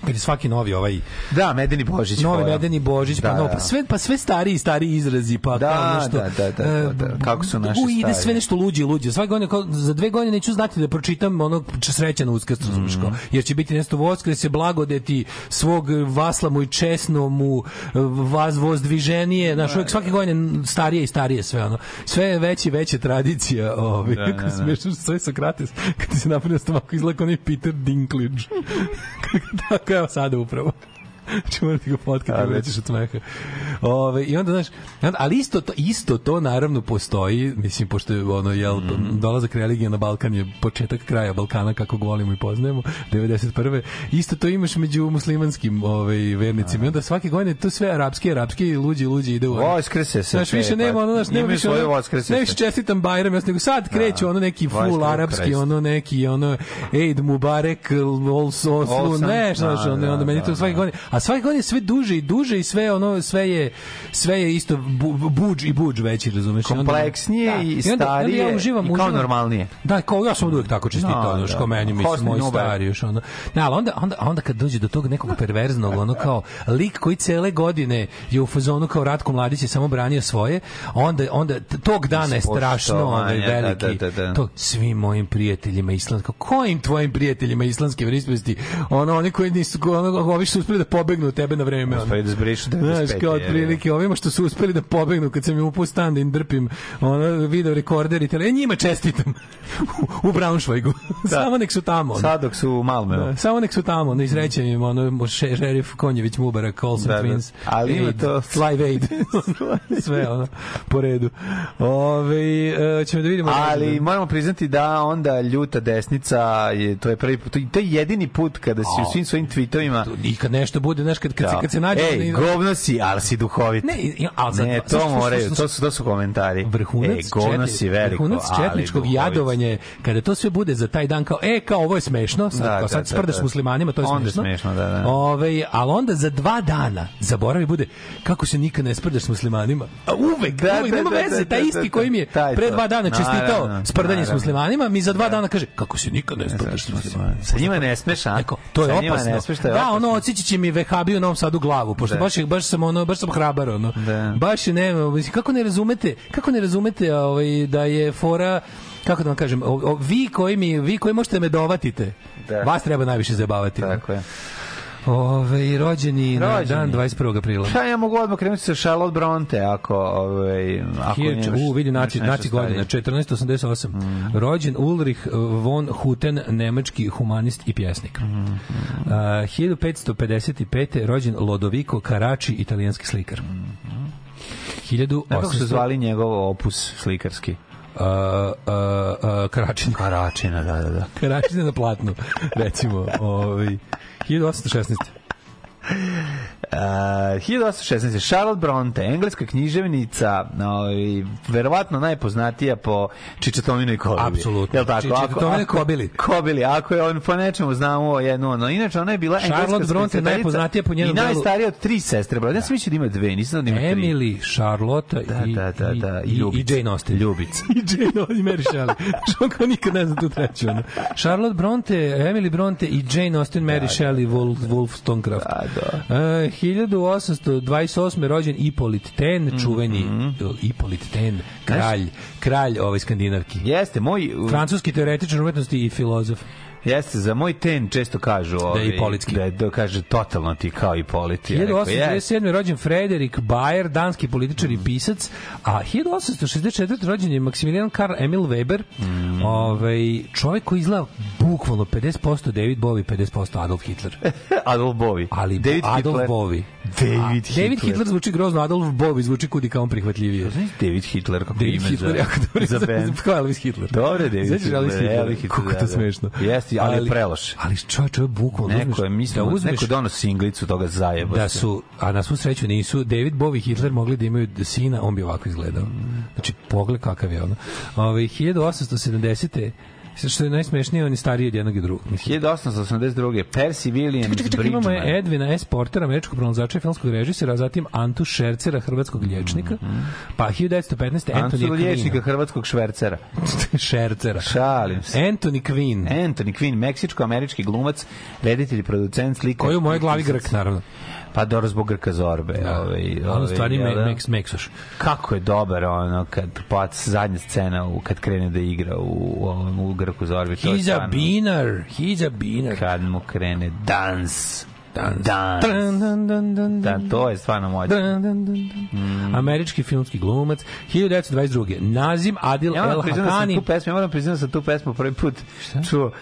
kad je svaki novi ovaj Da, Medeni Božić. novi fora. medeni božić pa Da, no, da. pa sve pa sve stariji i stariji izrazi pa Da, kao nešto da, da, da, da, da. Kako su naši u, ide stari. sve nešto luđe luđe svake godine kao za dve godine neću znati da pročitam ono č- sreća na uskrs razumeš kao, jer će biti nešto voskrese blagodeti svog vasla mu i česno mu vas vozdviženije znaš uvek svake godine starije i starije sve ono sve je veće i veća tradicija ovaj Da, da, da. smešno sve Sokrates kad se napravio stomak izgleda kao onaj Peter Dinklage tako evo sada upravo Znači moram ti ga fotkati, Ali- ulećeš od smeha. Ove, I onda, znaš, ali isto to, isto to naravno postoji, mislim, pošto je ono, jel, Mhm. dolazak religije na Balkan je početak kraja Balkana, kako ga volimo i poznajemo, 91. Isto to imaš među muslimanskim ovaj, vernicima. I onda svake godine to sve arapski, arapski, luđi, luđi ide u... Voskrese se Znaš, više nema pa ono, znaš, nema više ono, ne više čestitam Bajram, jasno, nego sad kreću ono neki full arapski, ono neki, ono, Eid Mubarek, Oslu, Osam, ne, znaš, da, da, onda meni da, to svake da. godine, a svake godine sve duže i duže i sve ono, sve je, sve je isto bu, buđ i buđ veći, razumeš? I onda- Kompleksnije i onda- onda starije ja uživam, i kao uživam. normalnije. Da, kao ja sam uvek tako čestitao, No, znaš, da. kao meni, mislim, Mubarak. stari još, ono. Ne, ali onda, onda, onda kad dođe do tog nekog perverznog, ono kao lik koji cele godine je u fazonu kao Ratko Mladić je samo branio svoje, onda, onda tog dana je strašno Poštovanje, da, veliki. da, da, da. To svim mojim prijateljima islamskog, kojim tvojim prijateljima islamske verisposti? Ono, oni koji nisu, ono, ovi su uspeli da pobegnu od tebe na vreme. ono. Uspeli da zbrišu Znaš, 95, kao je, otprilike ovima što su uspeli da pobegnu kad sam im upao stan da im drpim ono, video rekorder i tele, e, njima čestitam u, u Braunschweigu. Samo nek su tamo. ono. Sad dok su u Malmeu. Da, samo nek su tamo, ne izrećem im ono, še- šerif Konjević Mubarak, Olsen Da, da. Twins, Ali ima to- Live Aid, sve ono, po redu. Ove, e, ćemo da vidimo. Ali moramo priznati da onda ljuta desnica je to je prvi put, to je jedini put kada si u svim svojim tweetovima i kad nešto bude bude, znaš, kad, kad, se, kad se nađe... Ej, govno si, ali si duhovit. Ne, ali sad- ne, to moraju, to su, to su komentari. vrhunac, Ej, govno četni- si veliko, vrhunac četničkog jadovanja kada to sve bude za taj dan kao e kao ovo je smešno sad, Da, kao, da, sad da, sprdaš da. s muslimanima to je Onda smešno smešno, da, da. Ovaj, ali onda za dva dana zaboravi bude kako se nikad ne sprdaš s muslimanima a uvek, Da, uvek da, nema da, veze da, taj da, isti da, koji mi je pre dva dana čestitao sprdanje s muslimanima mi za dva dana kaže kako se nikad ne sprdaš s muslimanima Sa njima ne smeš, a? To je opasno. Ne da, ono odsjeći će mi vehabiju u Novom Sadu glavu, pošto Da. baš, je- baš sam ono, baš sam hrabar, ono. Da. Baš je nema, mislim, kako ne razumete, kako ne razumete ovaj, da je fora kako da vam kažem, o, o, vi koji mi, vi koji možete me dovatite, Da. vas treba najviše zabavati. Tako je. Ove, rođeni, na Rođeni. dan 21. aprila. Šta ja mogu odmah krenuti sa Charlotte Bronte, ako, ovaj, ako Hiljadu- nemaš- u, vidi, naci, naci nešto godina, starije. 1488. Mm. Rođen Ulrich von Hutten, nemački humanist i pjesnik. Mm, Uh, 1555. rođen Lodovico Caracci, italijanski slikar. Znaš kako su 1800 zvali njegov opus slikarski? Uh, uh, uh, Karačin. Karačina, da, da, da. Karačin je na platnu, recimo. Ovaj 1816. Uh, 1816. Charlotte Bronte, engleska književnica, ovaj, verovatno najpoznatija po Čičatominoj kobili. Apsolutno. Jel tako? Čičatominoj Ako- kobili. Kobili, ako je on po nečemu znamo jednu ono. Inače, ona je bila engleska Charlotte Bronte najpoznatija po njenom I delu- najstarija od tri sestre, brate. Ja sam mislio da ima dve, nisam da ima tri. Emily, Charlotte Da, i, da, da, da, i, i, i Jane Austen. Ljubica. I Jane Austen, i Mary Shelley. Što kao nikad ne zna tu treću. Ono. Charlotte Bronte, Emily Bronte i Jane Austen, Mary Shelley, Wolf, Wollstonecraft. Da, da. Uh, 1828. rođen Ipolit Ten, čuveni uh, Ipolit Ten, kralj, kralj ovaj skandinavki. Jeste, moj... Francuski teoretičar umetnosti i filozof. Jeste, za moj ten često kažu ovi, Ipolitski. Da je, da kaže totalno ti kao i. Ja rekao, jeste. 1837. rođen Frederik Bayer, danski političar i pisac, a 1864. rođen je Maximilian Karl Emil Weber, Mm. ovaj, čovjek koji izgleda bukvalno 50% David Bowie, 50% Adolf Hitler. Adolf Bowie. Ali David Adolf Hitler. Bowie. David A, Hitler. David Hitler zvuči grozno, Adolf Bowie zvuči kudi kao on prihvatljivije. Znaš David Hitler kako David ime Hitler, za, jako dobro. za band. Kao Elvis Hitler. Dobre, David Znaš Hitler. Elvis Hitler? Kako da, to da. smešno. Jeste, ali je preloš. Ali čovječ, čovječ, bukvalno. Neko uzmeš- je, mislim, da uzmeš, neko dono singlicu toga zajeba. da su, a na svu sreću nisu, David Bowie i Hitler mogli da imaju sina, on bi ovako izgledao. Znači, pogled kakav je ono. Ove, 1870. Što je najsmešnije, on je stariji od jednog i drugog. Mislim, 1882. Percy Williams Čekaj, čekaj, imamo Bridgman. je Edvina S. Portera, američkog pronalazača i filmskog režisera, a zatim Antu Šercera, hrvatskog liječnika, pa 1915. Anthony Antonija Quinn. hrvatskog švercera. Šercera. Šalim se. Anthony Quinn, Anthony Quinn, meksičko-američki glumac, reditelj, producent, slika. koji u mojoj glavi Grk, naravno. Pa dobro zbog Grka Zorbe. Da. Ovaj, On ovaj, stvari jel me, da? Meks, Meksoš. kako je dobar ono kad pa zadnja scena u kad krene da igra u u u Grku Zorbi je He's a beaner, he's a beaner. kad mu krene dans da to je stvarno moćno dun, dun. Američki filmski glumac 1922. Nazim Adil ja El da Hakani tu pesmu ja moram priznati da sam tu pesmu prvi put čuo uh,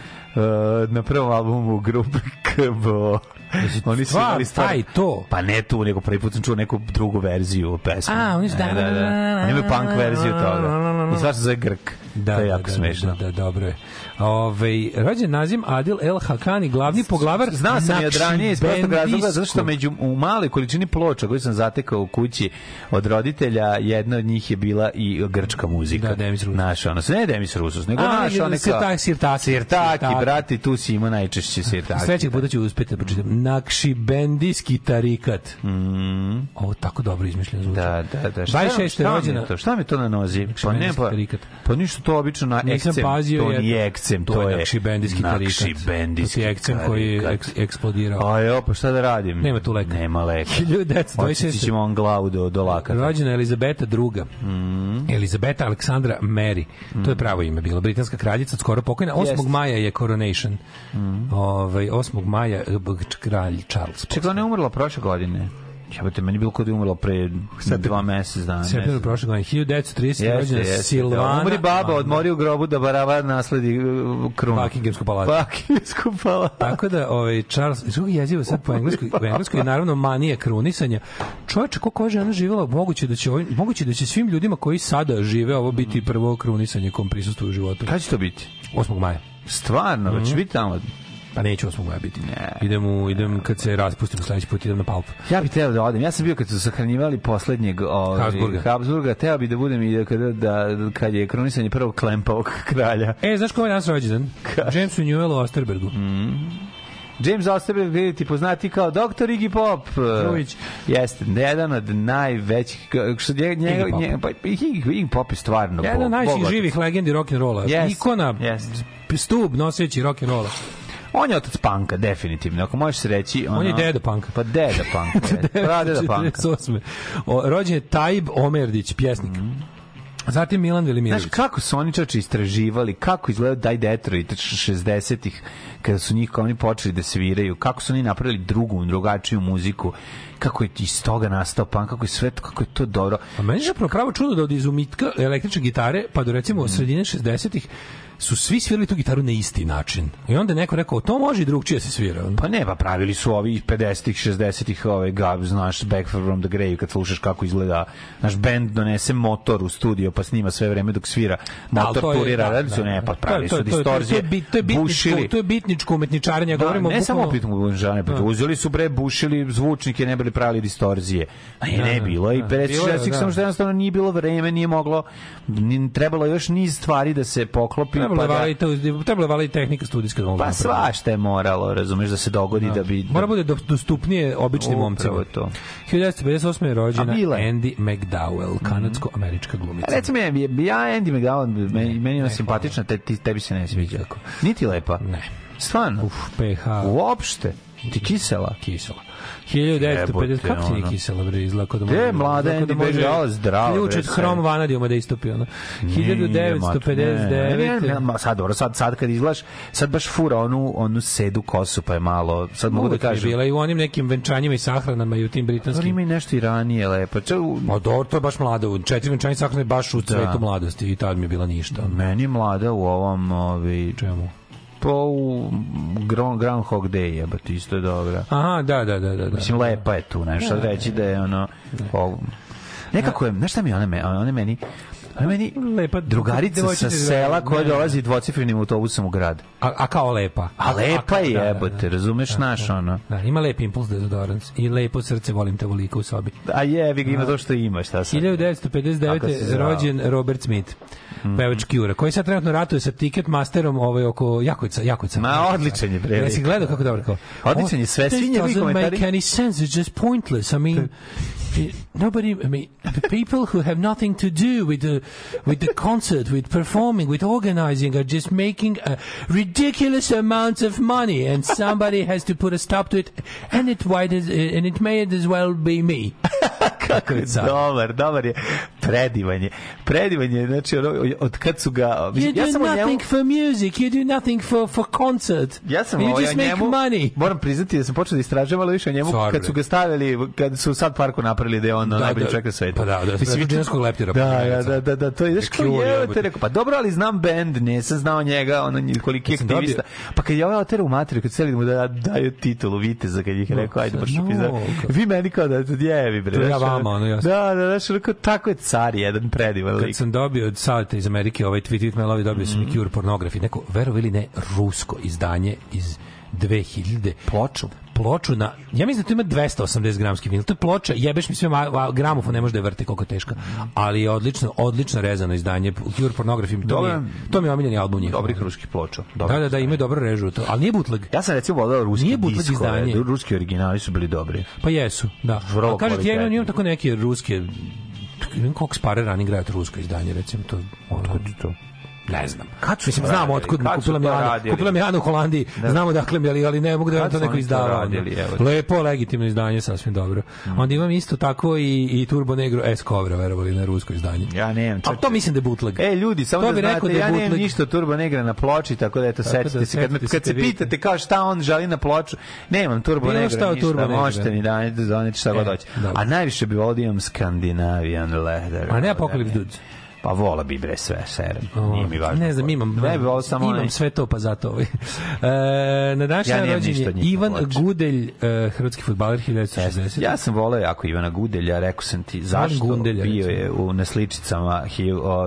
na prvom albumu grupe KBO Oni su imali stvar- taj, to. Pa ne tu, nego prvi put sam čuo neku drugu verziju pesme. A, oni su- da, da, da. Oni imaju punk verziju toga. I stvar se zove Grk. Da, to je da, jako da, smešno. Da, da, dobro je. Ove, rođen Nazim Adil El Hakani, glavni poglavar Znao sam i od ranije iz prostog razloga, zato što među, u maloj količini ploča koju sam zatekao u kući od roditelja, jedna od njih je bila i grčka muzika. Da, Demis Roussos. Naš, ono, ne Demis Rusus, nego A, naš, nego one kao... sirtaki, sirtaki. Brati, tu si imao najčešće sirtaki. Sledećeg puta ću uspeti da pročitam. Nakšibendijski tarikat. Ovo tako dobro izmišljeno zvuči. Mm. Da, da, da. Šta, 26. šta mi je rođena. to? Šta mi je to na nozi? Pa ne, pa, pa ništa to obično na Nisam ekcem. pazio to nije ekcem, to, To je nakšibendijski tarikat. Nakšibendijski je ekcem koji je tarikat. eks- eksplodirao. A jo, pa šta da radim? Nema tu leka. Nema leka. 1926. Odsjetit ćemo on glavu do, do lakata. Rođena Elizabeta II. Mm. Elizabeta Aleksandra Mary. To je pravo ime bilo. Britanska kraljica, skoro pokojna. 8. Jeste. maja je coronation. Ovaj 8. maja kralj Charles. Čekaj, ona je umrla prošle godine. Jebote, meni bilo kod je umrla pre dva mesec dana. September prošle godine. 1930. Jeste, rođena. Silvana. Da, umri baba, odmori u grobu da barava nasledi uh, krunu. Buckinghamsku palatu. Buckinghamsku palatu. Tako da, ovaj, Charles, iz kog jezivo sad po engleskoj, u engleskoj je naravno manija krunisanja. Čovječe, koliko je žena živjela, moguće da će, ovim, moguće da će svim ljudima koji sada žive ovo biti prvo krunisanje kom prisustuju u životu. Kada će to biti? 8. maja. Stvarno, mm -hmm. će biti tamo. Pa neću 8. maja biti. Idem, u, idem kad se raspustim sledeći put, idem na Palp. Ja bih teo da odem. Ja sam bio kad su sahranjivali poslednjeg ovaj, Habsburga. Habsburga. Teo bih da budem i da, kada, da, kad je kronisanje prvog klempavog kralja. E, znaš ko je danas rođendan? Jamesu Newellu Osterbergu. James Osterberg, vidite, poznati kao doktor Iggy Pop. Grujić. Jeste, jedan od najvećih... Što njega, njega, Iggy Pop. njega, pa, Iggy, Iggy Pop je stvarno Jedan od najvećih živih legendi rock'n'rolla. Yes, Ikona, yes. stub noseći rock'n'rolla. On je otac panka, definitivno. Ako možeš reći... Ono, On je deda panka. Pa deda panka. Pradeda panka. 48. O, rođen je Tajib Omerdić, pjesnik. Zatim Milan Velimirović. Znaš kako su oni čače istraživali, kako izgleda Daj Detroit 60-ih, kada su njih oni počeli da sviraju, kako su oni napravili drugu, drugačiju muziku, kako je iz toga nastao punk, kako je sve, kako je to dobro. A meni je zapravo pravo čudo da od izumitka električne gitare, pa do recimo sredine 60-ih, su svi svirali tu gitaru na isti način. I onda je neko rekao, to može i drugčije se svira. Pa ne, pa pravili su ovi 50-ih, 60-ih, ovaj gab, znaš, Back from the Grave, kad slušaš kako izgleda, naš band donese motor u studio, pa snima sve vreme dok svira. Da, Motor to je- turira, da, radili su, da, ne, da. pa pravili To je- su to je- to je- distorzije, to je to je bitničko- bušili. To je bitničko umetničarenje, Da, govorimo ne samo opet uvažane, pa Da. uzeli su bre bušili zvučnike, ne bili pravili distorzije. A Da, ne da, bilo i da. 50 Bilo je, 60 da. samo što jednostavno nije bilo vreme, nije moglo trebalo je još niz stvari da se poklopi Trebalo pa je da, valiti, trebalo je valiti tehnika studijska da pa svašta je moralo, razumeš da se dogodi da bi Mora bude do- dostupnije običnim momcima. to. 1958. je rođena. Andy McDowell, kanadsko-američka glumica. A Recimo, ja, ja Andy McDowell, meni, meni je ona simpatična, te, tebi se ne sviđa. Niti lepa. Ne. Stvarno? Uf, PH. Uopšte. Ti kisela. Kisela. 1950, Jebote, kako ti nije ono. kisela, bre, izgleda kao da Gde je može- mlada Andy McDowell, zdravo, Ključ bre, od hrom vanadijuma da istopi, ono. 1959. Ne, ne, ne, sad, dobro, sad, sad kad izgledaš, sad baš fura onu, onu sedu kosu, pa je malo, sad mogu da je kažem. bila i u onim nekim venčanjima i sahranama i u tim Dobro, britanskim. ima i nešto i ranije lepo. Če, Ma dobro, to je baš mlada. Četiri venčanje sahrane baš u cvetu Da. mladosti i tad mi je bila ništa. meni je mlada u ovom, ovi, Čemu? Po u Ground, Groundhog Day, jebate, isto je dobra. Aha, da, da, da, da. da. Mislim, lepa je tu, nešto sad reći da je ono... O, nekako je, znaš šta mi ona, me, ona meni... Ona meni Lepa drugarica sa sela koja ne. dolazi dvocifrenim autobusom u grad. A, a kao lepa. A lepa je da, da, jebote, razumeš naš ono. Da, ima lep impuls dezodorans i lepo srce, volim te volika u sobi. A jebi ga, ima to što ima, šta sad. Se 1959. zvao? rođen Robert Smith, pevač Cure, koji sad trenutno ratuje sa Ticketmasterom ovaj, oko Jakojca. Jakojca. Ma, odličan je, bre. Jesi gledao kako dobro kao? Odličan je sve, svi njegovi doesn't komentari. make any sense, it's just pointless. I mean, nobody, I mean, the people who have nothing to do with the, with the concert, with performing, with organizing are just making a ridiculous amounts of money and somebody has to put a stop to it and it, might as, and it may as well be me. Kako je dobar, dobar je. Predivan je. Predivan je, znači, ono, od kad su ga... You do ja sam o njemu... nothing for music, you do nothing for, for concert. Ja sam you just make money. moram priznati da sam počeo da istražujem više o njemu Stvarno. kad su ga stavili, kad su sad parku napravili da je on Da, najbolji da. čovjek na svetu. Pa da, da, Mislim, Virginskog leptira, Da, pa da, ne, da, da, da, to je, znaš, kao je, te rekao, pa dobro, ali znam bend, nisam znao njega, ono, koliki je aktivista. Pa kad je ovaj oter u materiju, kad celi da mu da, daju titulu viteza, kad ih rekao, ajde, baš pizda. Vi meni kao da, da jevi, bre. To ja vama, ono, jasno. Da, da, znaš, tako je car jedan predivan Kad lik. sam dobio od savjeta iz Amerike ovaj tweet, tweet mailovi, dobio sam i Cure pornografi, neko, verovi ili ne, rusko izdanje iz 2000. Ploču. Ploču na, ja mislim da to ima 280 gramski vinil. To je ploča, jebeš mi sve, gramofon ne može da je vrte koliko je teška. Ali je odlično, odlično rezano izdanje. Cure pornografi, to, mi Dobro. je, to mi je omiljeni album njihov. Dobrih ruskih ploča. Da, da, da, imaju dobro režu. To, ali nije bootleg. Ja sam recimo volao ruski Nije bootleg izdanje. ruski originali su bili dobri. Pa jesu, da. Vrlo A kažete, ja imam, tako neke ruske imam Cox Pare rani igraju rusko izdanje, recimo to. Ono, to? Ne znam. Kad su Mislim, znamo otkud mi kupila to mi Ana. radili? Kupila mi Ana u Holandiji. Znamo dakle mi, ali, ali ne mogu da vam Kad to neko izdava. radili? Lepo, legitimno izdanje, sasvim dobro. Onda imam isto tako i, i Turbo Negro S cover, verovali na rusko izdanje. Ja nemam. Ali to mislim da je bootleg. E, ljudi, samo To da znate, da ja nemam ništa Turbo Negra na ploči, tako da eto, da se. Kad, me- setite kad se pitate kao šta on želi na ploču, nemam Turbo Negra ništa, Turbo možete mi da doneti šta god E, hoće. A najviše bi volio da imam Scandinavian Leather. A ne Apocalypse Dudes. Pa vola bi bre sve, serem. Nije mi važno. Ne znam, imam, Ne bi samo imam onaj- sve to, pa zato ovaj. E, na današnji Ja dan nemam rođen ništa je od njih Ivan. Gudelj, e, hrvatski futbaler 1960. Ja sam voleo jako Ivana Gudelja, rekao sam ti zašto Gundelja, bio je u nasličicama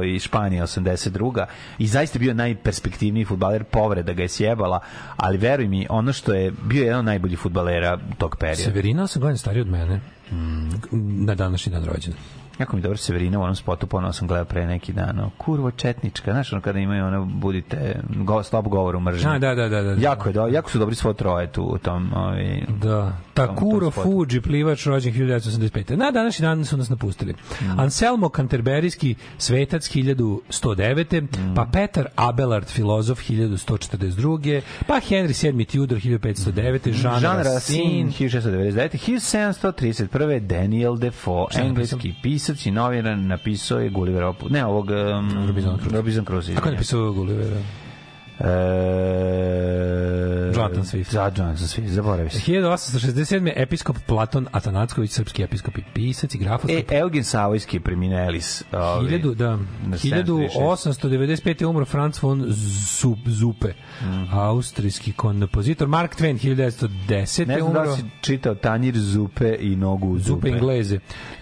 i Španije 82. i zaista bio najperspektivniji futbaler, povreda ga je sjebala, ali veruj mi, ono što je bio jedan od najboljih futbalera tog perioda. Severina 8 godina stariji od mene. Na današnji dan rođen. Jako mi dobro Severina u onom spotu, ponovno sam gledao pre neki dan, ono, kurvo četnička, znaš, ono kada imaju ono, budite, go, stop govoru mržnje. A, da, da, da, da. Jako, je, do, jako su dobri svo troje tu u tom, ovaj, Da. Takuro. Fuji, plivač rođen 1985. Na današnji dan su nas napustili. Mm. Anselmo Canterberijski, svetac 1109. Mm. Pa Petar Abelard, filozof 1142. Pa Henry VII Tudor 1509. Jean, Jean Racine. Racine, 1699. 1731. Daniel Defoe, engleski pisac i novinar, napisao je Gulliverov put. Ne, ovog... Um, Robinson Crusoe. Robinson Crusoe. Kako je napisao Gullivera? E, Jonathan Swift. Za Jonathan Swift, zaboravi se. 1867. episkop Platon Atanacković, srpski episkop i pisac i grafoskop. E, Eugen Savojski preminelis. Ovaj, 1000, da, na 1895. je umro Franz von Zup, Zupe, austrijski kompozitor. Mark Twain, 1910. Ne znam da umro. li si čitao Tanjir Zupe i nogu Zupe. Zupe Engleze.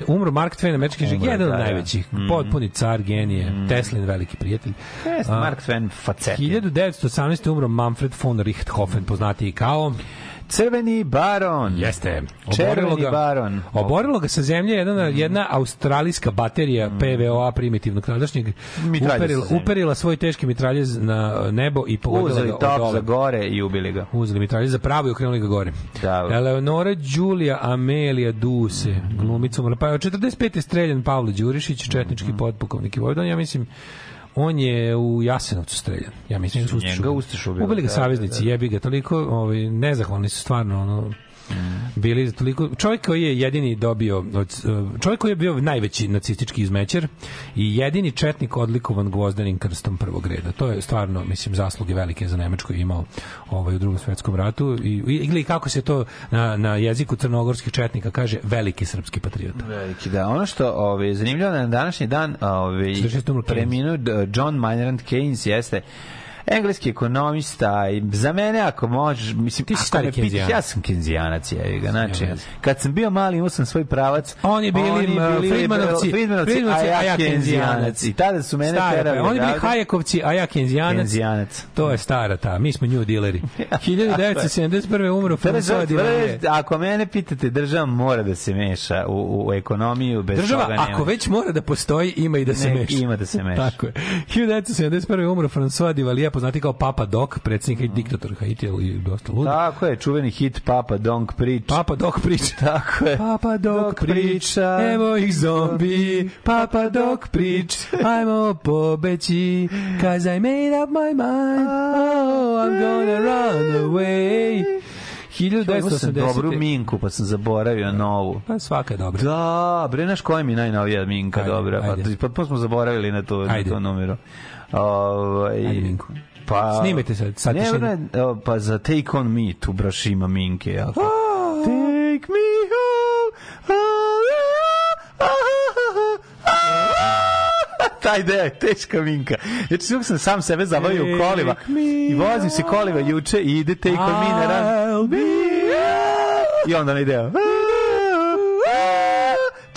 Umro Mark Twain, američki žig, jedan od da, da. najvećih. Mhm. Potpuni car, genije, Teslin, veliki prijatelj. Jeste, A, Mark Twain facet. 1918. umro Manfred von Richthofen, poznatiji kao Crveni baron. Jeste. Oborilo ga, baron. Oborilo ga sa zemlje jedna, jedna australijska baterija PVOA primitivnog tadašnjeg uperila, uperila svoj teški mitraljez na nebo i pogodila Uzeli ga top za gore i ubili ga. Uzeli mitraljez za pravo i okrenuli ga gore. Da. Eleonora Đulija Amelija Duse, glumica umrla. Pa je od 45. je streljan Pavle Đurišić, četnički Mhm. podpukovnik i vojvodan. Ja mislim, on je u Jasenovcu streljan. Ja mislim da su Ustaš Njega ubili. Ustaš ubili, Ubili ga da, saveznici, da, da. jebi ga, toliko ovaj, nezahvalni su stvarno, ono, bili toliko čovjek koji je jedini dobio od, čovjek koji je bio najveći nacistički izmećer i jedini četnik odlikovan gvozdenim krstom prvog reda. To je stvarno mislim zasluge velike za Nemačku je imao ovaj u drugom svetskom ratu i i ili kako se to na, na jeziku crnogorskih četnika kaže veliki srpski patriota. Veliki, da. Ono što ovaj, zanimljivo na današnji dan ovaj, 46. umro Keynes. preminuo eh, John Maynard Keynes jeste engleski ekonomista i za mene ako možeš mislim Ti si stari Keynesianac. ja sam kenzijanac je ga znači kad sam bio mali imao sam svoj pravac Oni bili, oni uh, Friedmanovci, Friedmanovci, Friedmanovci, a ja kenzijanac i tada su mene terali pa, Oni bili. Hajekovci, a ja Kenzijanac. Kenzijanac. To je stara ta, mi smo nju dileri. 1971. umro François Duvalier. ako mene pitate, država mora da se meša u, u, u ekonomiju, bez Država, toga nema. ako već mora da postoji, ima i da se Ne, meša. ima da se meša. Tako je. 1971. umro François Duvalier, poznati kao Papa Doc, predsjednik i diktator Haiti, ali dosta lud. Tako je, čuveni hit Papa Dong Preach. Papa Doc priča. Tako je. Papa Doc Dok priča, priča. evo ih zombi, Papa Doc prič, ajmo pobeći, cause I made up my mind, oh, I'm gonna run away. Imao sam dobru 1980. minku, pa sam zaboravio novu. Pa svaka je dobra. Da, bre, znaš koja mi najnovija minka Ajde, dobra? Pa, ajde. potpuno smo zaboravili na to, na to Ajde, Minku. Pa, Snimajte sad, sad ne, ne, pa za Take On Me, tu braš ima minke. Jako. Ah. Take me home, oh, taj deo je teška minka. Znači, sve sam sam sebe zabavio u kolima i vozim se kolima juče i ide Take On Me na be I onda onaj deo.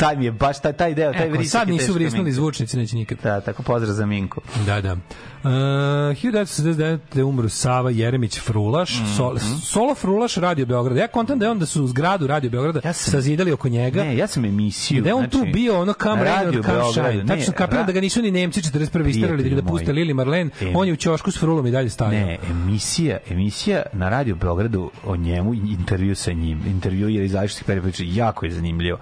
Taj mi je baš taj, taj deo, taj Eko, vrisak sad je nisu vrisnuli zvučnici, neće nikad. Da, tako pozdrav za Minku. Da, da. Uh, 1979. umro Sava Jeremić Frulaš, sol, solo Frulaš Radio Beograda. Ja kontam da je on da su zgradu Radio Beograda Ja sam- sazidali oko njega. Ne, ja sam emisiju. da je on znači, tu bio ono kam Radio ne, Tačno kapiram ra- da ga nisu ni Nemci 41. istarali da puste. Lili Marlen. Em. On je u ćošku s Frulom i dalje stavio. Ne, emisija, emisija na Radio Beogradu o njemu, intervju sa njim, intervju jer iz različitih perioda, jako je zanimljivo.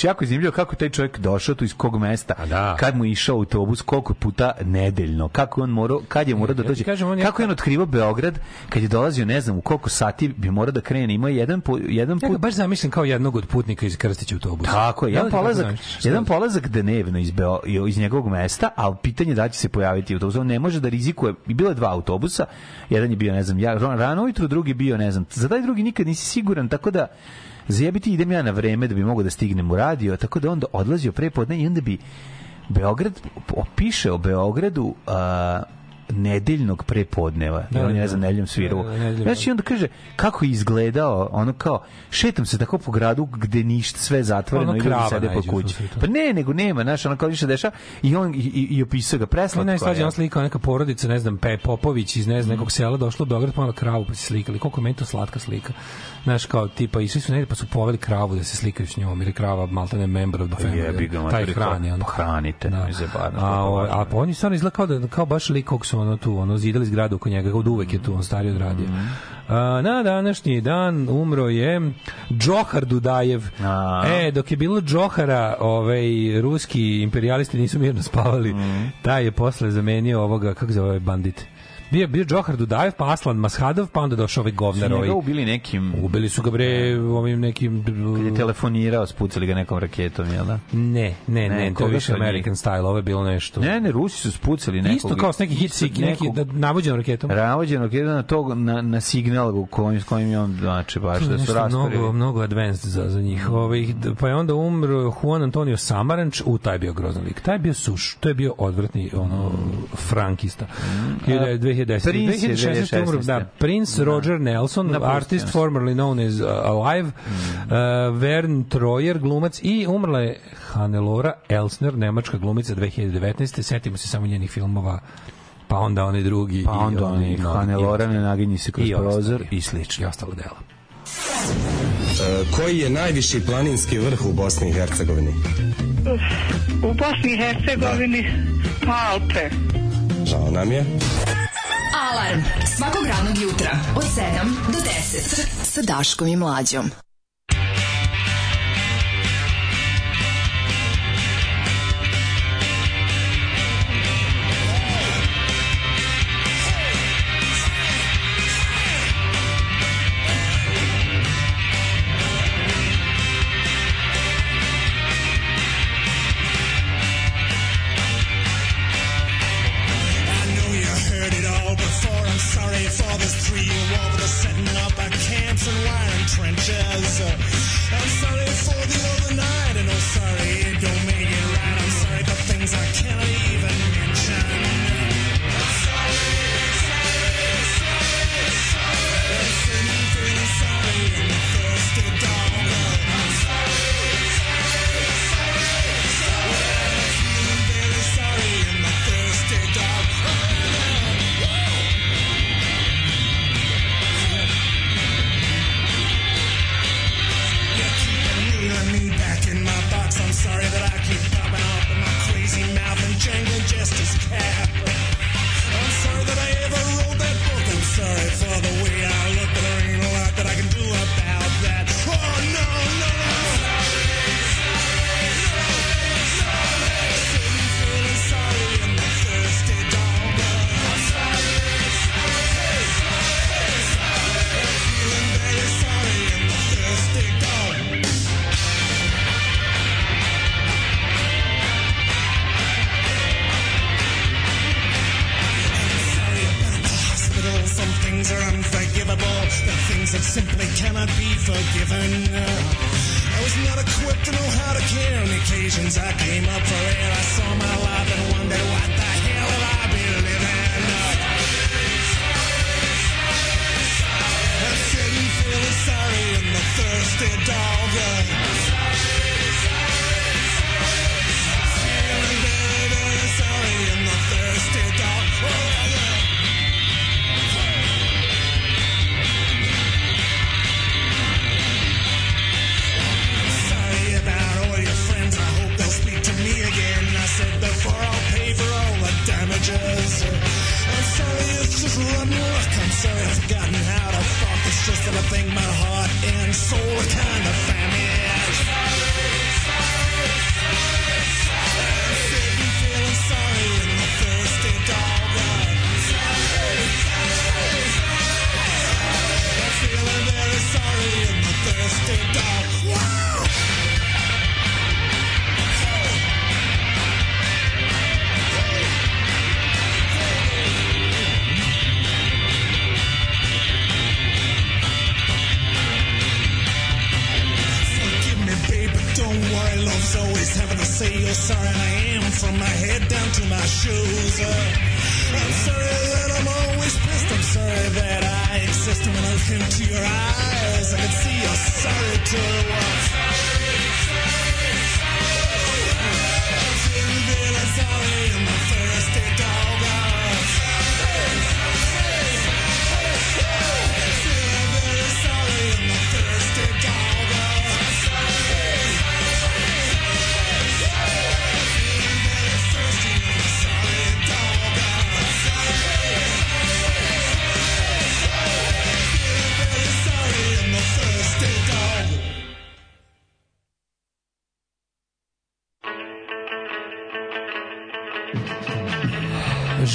Znači, jako je zanimljivo kako taj čovjek došao tu iz kog mesta, da. kad mu je išao autobus, koliko puta nedeljno, kako je on morao, kad je morao da Ja dođe, kažem, on je- kako je on otkrivao Beograd, kad je dolazio, ne znam, u koliko sati bi morao da krene, ima jedan, pu, jedan Ja ga put baš zamišljam kao jednog od putnika iz Krstića autobusa. Tako je, Da jedan polazak, jedan polazak dnevno iz, Beo, iz njegovog mesta, ali pitanje je da će se pojaviti autobus. On ne može da rizikuje. I bilo je dva autobusa, jedan je bio, ne znam, ja, rano ujutru, drugi bio, ne znam, za taj drugi nikad nisi siguran, tako da zajebiti idem ja na vreme da bi mogao da stignem u radio, tako da onda odlazio prepodne i onda bi Beograd o- piše o Beogradu a, nedeljnog prepodneva. Da, Da, on je, da, ne znam, da. nedeljom svirao. Da, da, nedeljom. Znači, onda kaže kako je izgledao, ono kao, šetam se tako po gradu gde ništa, sve zatvoreno Ono i ljudi sede po kući. Pa ne, nego nema, znaš, ono kao više deša i on i, i, i opisao ga preslatko. Ne, je. najslađa ona slika, neka porodica, ne znam, Pe Popović iz ne znam, nekog sela došla u Beograd, pomela kravu pa se slikali. Koliko je meni to slatka slika. Znaš, kao tipa, išli su negde pa su poveli kravu da se slikaju s njom, je krava maltene member of the family. jebi ga, Taj hrani, ono. pa hranite, nemoj zajebavati, A, to je ovaj, važno. a pa oni stvarno izgleda kao, da, kao baš lik kog su ono tu, ono, zidali zgradu oko njega, da uvek je tu, on stariji odradio. Mhm. A, na današnji dan umro je Džohar Dudajev. A. E, dok je bilo Džohara, ovaj, ruski imperialisti nisu mirno spavali. Mhm. Taj je posle zamenio ovoga, kako zove ovaj bandit? bio bio Džohar Dudajev, pa Aslan Mashadov, pa onda došao ovaj govnar ovaj. ubili nekim. Ubili su ga bre ovim nekim kad je uh, telefonirao, spucali ga nekom raketom, je l' da? Ne, ne, ne, ne to je više American style, ovo je bilo nešto. Ne, ne, Rusi su spucali nekog. Isto kao s nekim hit sig, neki da- navođenom raketom. Navođenom raketom na tog na, na signal u kojim s kojim je on znači baš da su raspravili. Mnogo mnogo advanced za za njih. Mm. Ovaj, Ovih pa je onda umro Juan Antonio Samaranč, u taj bio grozan lik. Taj bio suš, to je bio odvratni ono mm. frankista. Mm. 2000 2010. Prince je 2016. umro, 2016. da, Prince Roger Nelson, Napustio artist nas. formerly known as uh, Alive, Mm. uh, Vern Troyer, glumac i umrla je Hannelora Elsner, nemačka glumica 2019. Setimo se samo njenih filmova pa onda oni drugi Pa i onda oni, mnogi- Hane Lorane, naginji se kroz i ostali. prozor i slično. i ostalo dela. koji je najviši planinski vrh u Bosni i Hercegovini? U Bosni i Hercegovini Alpe. Žao nam je. Alarm svakog radnog jutra od 7 do 10 sa Daškom i Mlađom.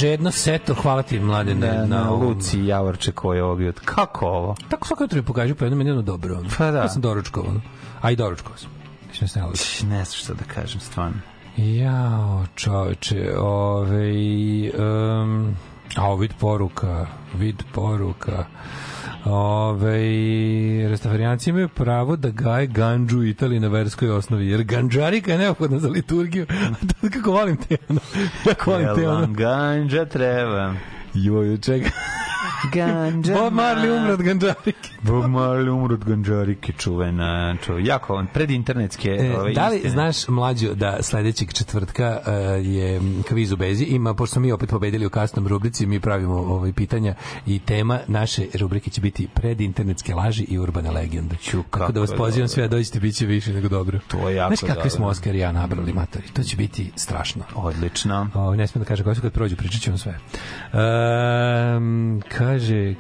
Žedno seto, hvala ti mladen Da, na, na ovom- Luci Javorče koji je bio. Kako ovo? Tako svako jutro mi pokažu po jednom meni jedno dobro. Pa da. Ja sam doručkovao. ono. A i doručkovao sam. Ne lažem. Ć, Ne znam šta da kažem, stvarno. Jao, čoveče, ovaj, um, a ovo vid poruka, vid poruka. Ove, restafarijanci imaju pravo da gaje ganđu u Italiji na verskoj osnovi, jer ganđarika je neophodna za liturgiju. Kako volim te, ono. Jako volim te, ono. ganđa treba? Joj, čega? Ganđa. Bob Marley umre od ganđarike. Bob Marley umre od ganđarike, čuvena. Čuv, jako on, predinternetske E, ove da li istine. znaš mlađo da sledećeg četvrtka e, je kviz u Bezi ima pošto smo mi opet pobedili u kasnom rubrici mi pravimo ovaj pitanja i tema naše rubrike će biti predinternetske laži i urbane legende. Tako kako da vas pozivam sve da dođete biće više nego dobro. To je jako Znaš kakve dobro. smo Oskar i ja nabrali matori. To će biti strašno. Odlično. O, ne smijem da kažem koje su kad prođu, pričat ću vam sve. Um, kaže,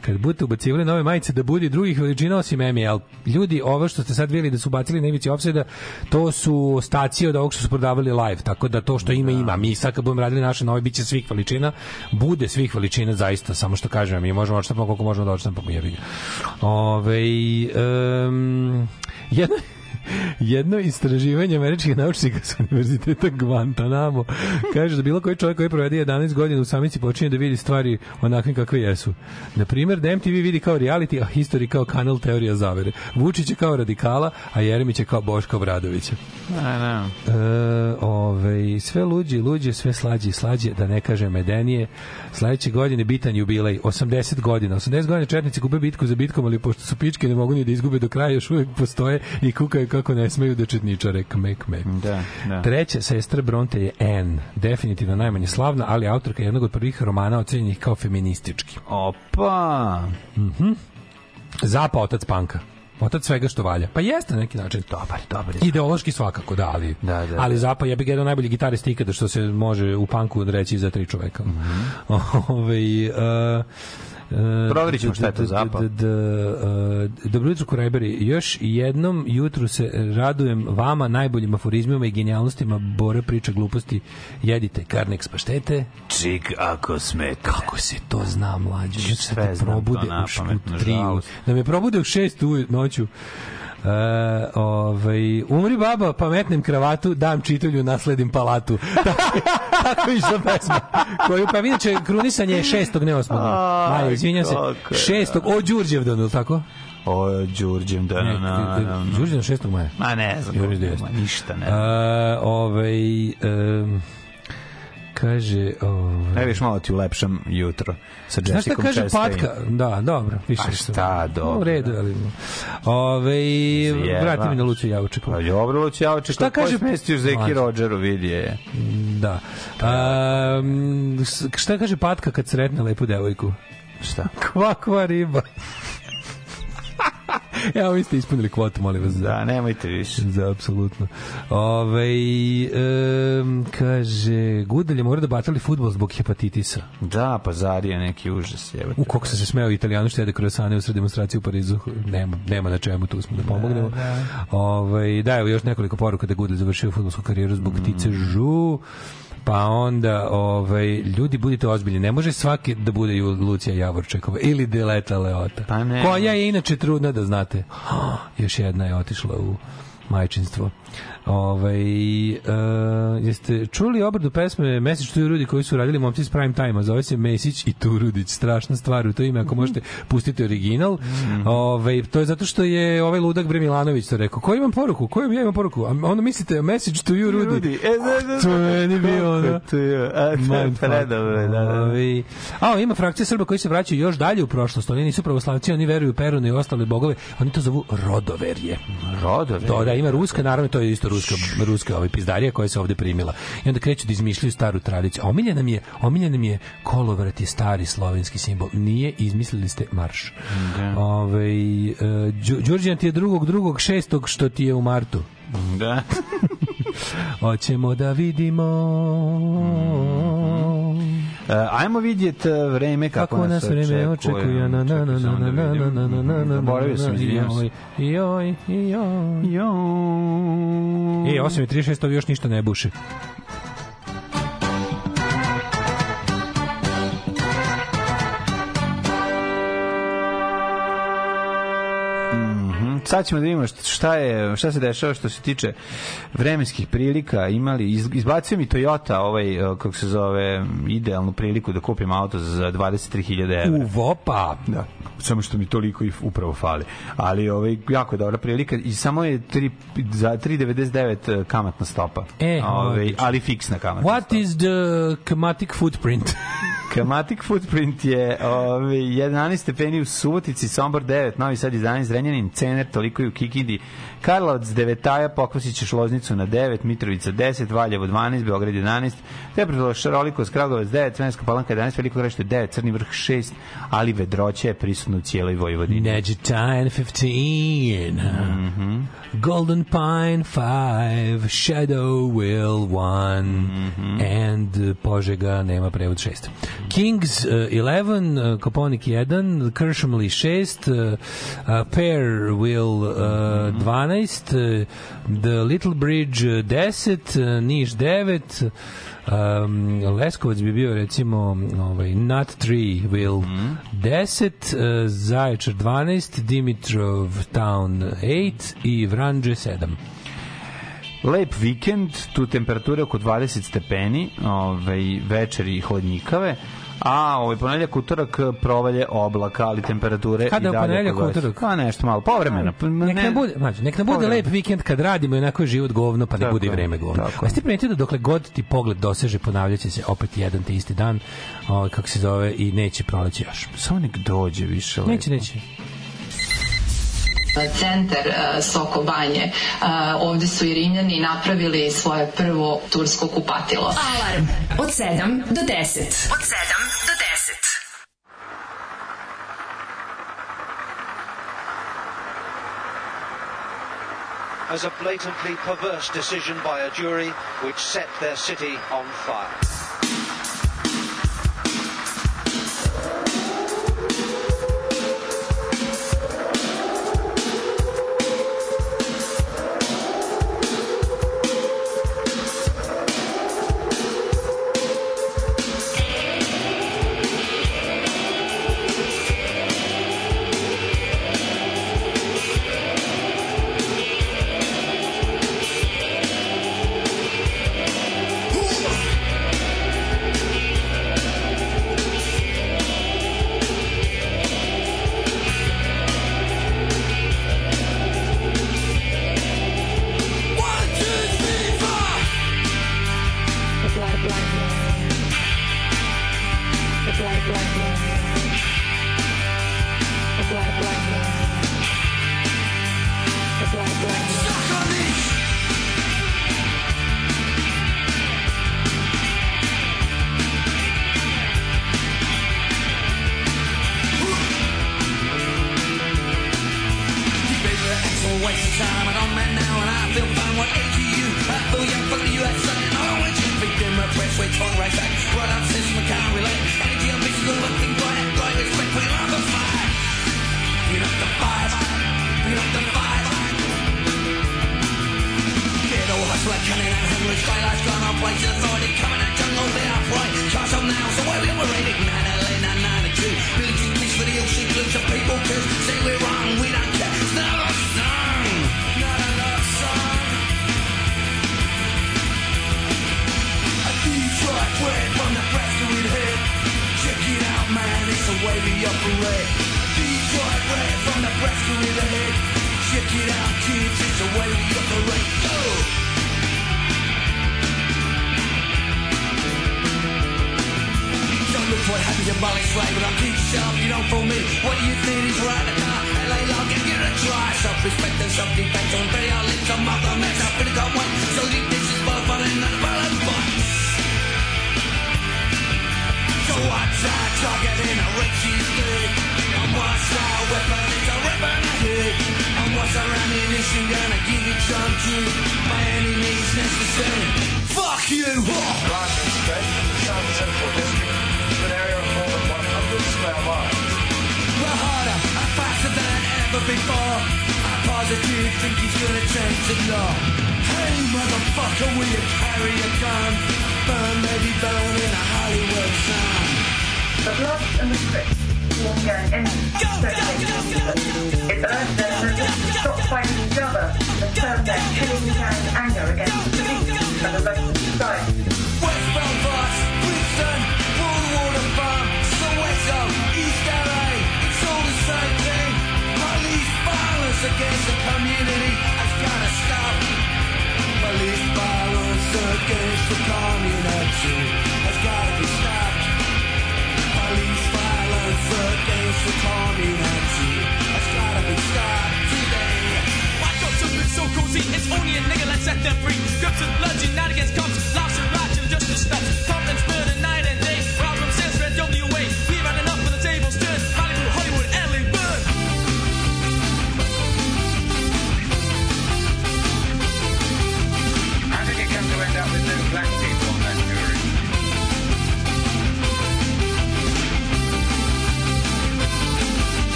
kad budete ubacivali nove majice da budi drugih veličina osim Emi, ali ljudi, ovo što ste sad vidjeli da su ubacili na ivici offside to su stacije od ovog što su prodavali live, tako da to što ima, ima. Mi sad kad budemo radili naše nove, bit će svih veličina, bude svih veličina zaista, samo što kažem, mi možemo odštampamo koliko možemo da odštampamo, jebi ga. Ove, um, jedno, Jedno istraživanje američkih naučnika sa univerziteta Guantanamo kaže da bilo koji čovjek koji provede 11 godina u samici počinje da vidi stvari onakvim kakve jesu. Na primjer, da MTV vidi kao reality, a History kao kanal teorija zavere. Vučić je kao radikala, a Jeremić je kao Boška Obradovića. A, ne. E, ove, sve luđe luđe, sve slađe i slađe, da ne kažem medenije. Sledeće godine bitan jubilej, 80 godina. 80 godina četnici gube bitku za bitkom, ali pošto su pičke ne mogu ni da izgube do kraja, još uvek postoje i kukaju kako ne smeju da četničare. Kme, kme. Da, da. Treća sestra Bronte je Anne, definitivno najmanje slavna, ali autorka jednog od prvih romana ocenjenih kao feministički. Opa! Zapa otac panka. Otac svega što valja. Pa jeste na neki način. Dobar, dobar. je. Ideološki svakako, da, ali, Da, da, ali da. Zapa je jedan od najboljih gitarista ikada što se može u panku reći za tri čoveka. Mm Mhm. Proverit ćemo šta je to Zapa. Dobro jutro, Kurajberi. Još jednom jutru se radujem vama najboljim aforizmima i genijalnostima. Bora priča gluposti. Jedite karnek paštete. Čik ako smete. Kako se to zna, mlađe? Sve da te znam to probude u, tri, da me probude u šest u noću. E, ovaj, umri baba, pametnem kravatu, dam čitulju, nasledim palatu. Tako išla pesma. Koju pa inače krunisanje je šestog, ne osmog. Aj, Maja, izvinjam se. Šestog, o Đurđevdan, ili tako? O, Đurđem, da, na, na, na. Đurđevdan šestog maja. Ma ne znam, ništa ne. E, ovaj, em, kaže... Ovaj, viš malo ti ulepšam jutro sa Jessicom kaže Chastain. Patka? Da, dobro. Više A šta, dobro. U redu, ali... Ove, vrati mi na Lucu Javučiku. Pa dobro, Luci, ja očekam. Šta kaže- Šta mestiš za Eki Mlađe. Rodgeru, vidi je. Da. Um, šta kaže Patka kad sretne lepu devojku? Šta? Kvakva riba. Evo, vi ste ispunili kvotu, molim vas. Da, nemojte više. Za, apsolutno. Ove, um, kaže, Gudalje mora da batali futbol zbog hepatitisa. Da, pa Zarija neki užas. Jebate. U koliko sam se smeo italijanu što jede krosane u sred demonstracije u Parizu. Nema, nema na čemu, tu smo da pomognemo. Da, Ovaj, da, evo još nekoliko poruka da Gudel završio futbolsku karijeru zbog Mm. tice žu. Pa onda, ovaj, ljudi budite ozbiljni. Ne može svaki da bude ju Lucija Javorčekova ili Deleta Leota. Pa ne. Koja je inače trudna da znate. još jedna je otišla u majčinstvo. Ovaj uh, jeste čuli obradu pesme Mesić tu Rudi koji su radili momci iz Prime Time-a, zove se Mesić i Turudić, strašna stvar u to ime, ako možete pustiti original. Ovaj to je zato što je ovaj ludak Bre Milanović to rekao. Ko imam poruku? Ko ja imam poruku? A onda mislite Message to you Rudi. Rudi. E, da, da, To je meni bio ono. To je, a, predobro, da, da. A, ima frakcija Srba koji se vraćaju još dalje u prošlost. Oni nisu pravoslavci, oni veruju u Perune i ostale bogove. Oni to zovu rodoverje. Rodoverje? To, da, ima ruska, naravno, to je isto ruska, ruska ovaj, pizdarija koja se ovde primila. I onda kreću da izmišljaju staru tradiciju. Omiljena mi je, omiljena mi je kolovrat je stari slovenski simbol. Nije, izmislili ste marš. Da. Ove, e, Đu- Đurđijan ti je drugog, drugog, šestog, što ti je u martu. Da. Hoćemo da vidimo E, ajmo vidjeti e, vreme kako, kako nas vreme očekuje. Na, na, na, na, na, na, na, na, na, na, na, Zaboravio sam, izvinjam se. Joj, joj, joj. E, 8.36, ovi još ništa ne buše. Sad ćemo da vidimo šta- je šta se dešava što se tiče vremenskih prilika. Imali iz, izbacio mi Toyota ovaj e, kako se zove idealnu priliku da kupim auto za 23.000 evra. U vopa. Da, samo što mi toliko i upravo fali. Ali ovaj jako dobra prilika i samo je 3 za 3.99 kamatna stopa. E, ovaj, ali fiksna kamatna What is the chematic footprint? Kamatic footprint je ove, 11 stepeni u Subotici, Sombor 9, Novi Sad 11, Zrenjanin, Cener, toliko i u Kikindi, Karlovac 9, Taja, pokvasit ćeš Loznicu na 9, Mitrovica 10, Valjevo 12, Beograd 11, Tepredolo Šarolikos, Kragovac 9, Svenska Palanka 11, Veliko Grešće 9, Crni vrh 6, ali vedroće je prisutno u cijeloj Vojvodini. Neđetajn 15. Mhm. Golden Pine 5, Shadow Will 1, Mhm. and uh, Požega nema prevod 6. Kings uh, 11, uh, Koponik 1, Kršomli 6, uh, uh, Pear Will uh, Mhm. 12, uh, The Little Bridge uh, 10, uh, Niš 9, Um, Leskovac bi bio recimo ovaj, Nut 3 Will 10, uh, Zaječar 12, Dimitrov Town 8 i Vranđe 7. Lep vikend, tu temperatura oko 20 stepeni, ovaj, večeri i hladnjikave, a ovaj ponedeljak utorak provalje oblaka, ali temperature Kada i je dalje ponedeljak, oko 20. utorak? Pa nešto malo, povremeno. Nek ne- ne bude, mađo, nek ne bude lep vikend kad radimo i onako je život govno, pa nek Tako bude i vreme govno. tako A ste primetili da dokle god ti pogled doseže, ponavljaće se opet jedan te isti dan, ovaj, kako se zove, i neće proleći još. Samo nek dođe više lepo. Neće, neće. Centar Soko Banje. Ovde su i Rimljani napravili svoje prvo tursko kupatilo. Alarm od 7 do 10. Od 7 do 10. as a blatantly perverse decision by a jury which set their city on fire.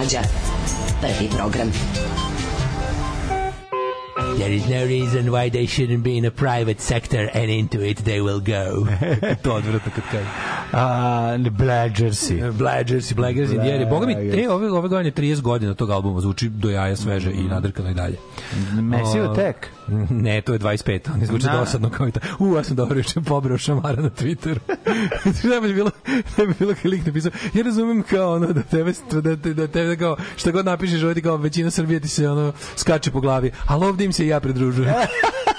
Mlađa. Prvi program. There is no reason why they shouldn't be in a private sector and into it they will go. to odvratno kad kaže. A, Bladgersi. Bladgersi, Bladgersi, Indijani. Boga mi, e, ove, ove godine 30 godina tog albuma zvuči do jaja sveže i nadrkano i dalje. Massive O, Attack? Ne, to je 25. On zvuči Da. dosadno kao i ta. U, ja sam dobro juče pobrao šamara na Twitteru. ne bi bilo, ne bi bilo kad lik napisao. Ja razumem kao ono da tebe, da, da, da tebe kao šta god napišeš ovdje kao većina Srbije ti se ono skače po glavi. Ali ovdje im se i ja pridružujem.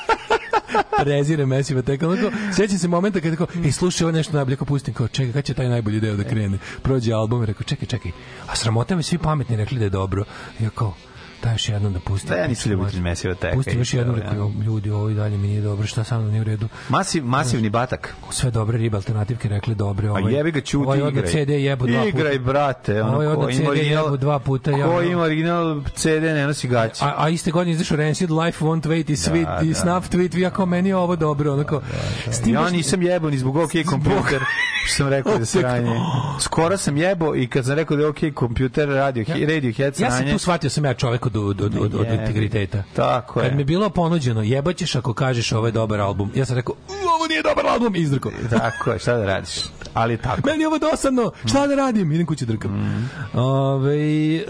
prezire Mesiva tek onako sećam se momenta kad tako ej slušaj ovo nešto najbolje kao pustim kao čekaj kad će taj najbolji deo da krene? Prođe album i rekao čekaj čekaj a sramota me svi pametni rekli da je dobro. Ja kao daj još jednom da pustim Da, ja nisam ljubitelj Massive Attacka. pustim još jednom ja. rekao "Jo, ljudi ovo i dalje mi nije dobro šta sa mnom nije u redu Masiv, masivni batak. sve dobre ribe alternativke rekli dobre A ovaj jebi ga čuti, ovaj igraj. CD jebo dva puta Igraj, brate. Ono, ovaj ima CD original- jebo dva puta ja Ko ima original CD, ne nosi gaće. A, a iste godine izašao Rancid Life Won't Wait i Sweet Da, i da. Snuff Tweet, ja kao meni je ovo dobro, onako. S tim Ja baš- nisam jebo ni zbog OK kompjuter, što sam rekao da je sranje. Skoro sam jebo i kad sam rekao da je OK kompjuter, radio, radio head Ja sam sranje. tu shvatio sam ja čovek od, od, od, od, od integriteta. Tako je. Kad mi je bilo ponuđeno, jebaćeš ako kažeš ovo je dobar album. Ja sam rekao, "U, ovo nije dobar album, izdrko. Tako je, šta da radiš? Ali tako. Meni je ovo dosadno, šta da radim? Idem kući drkam. Mm. Ove, em,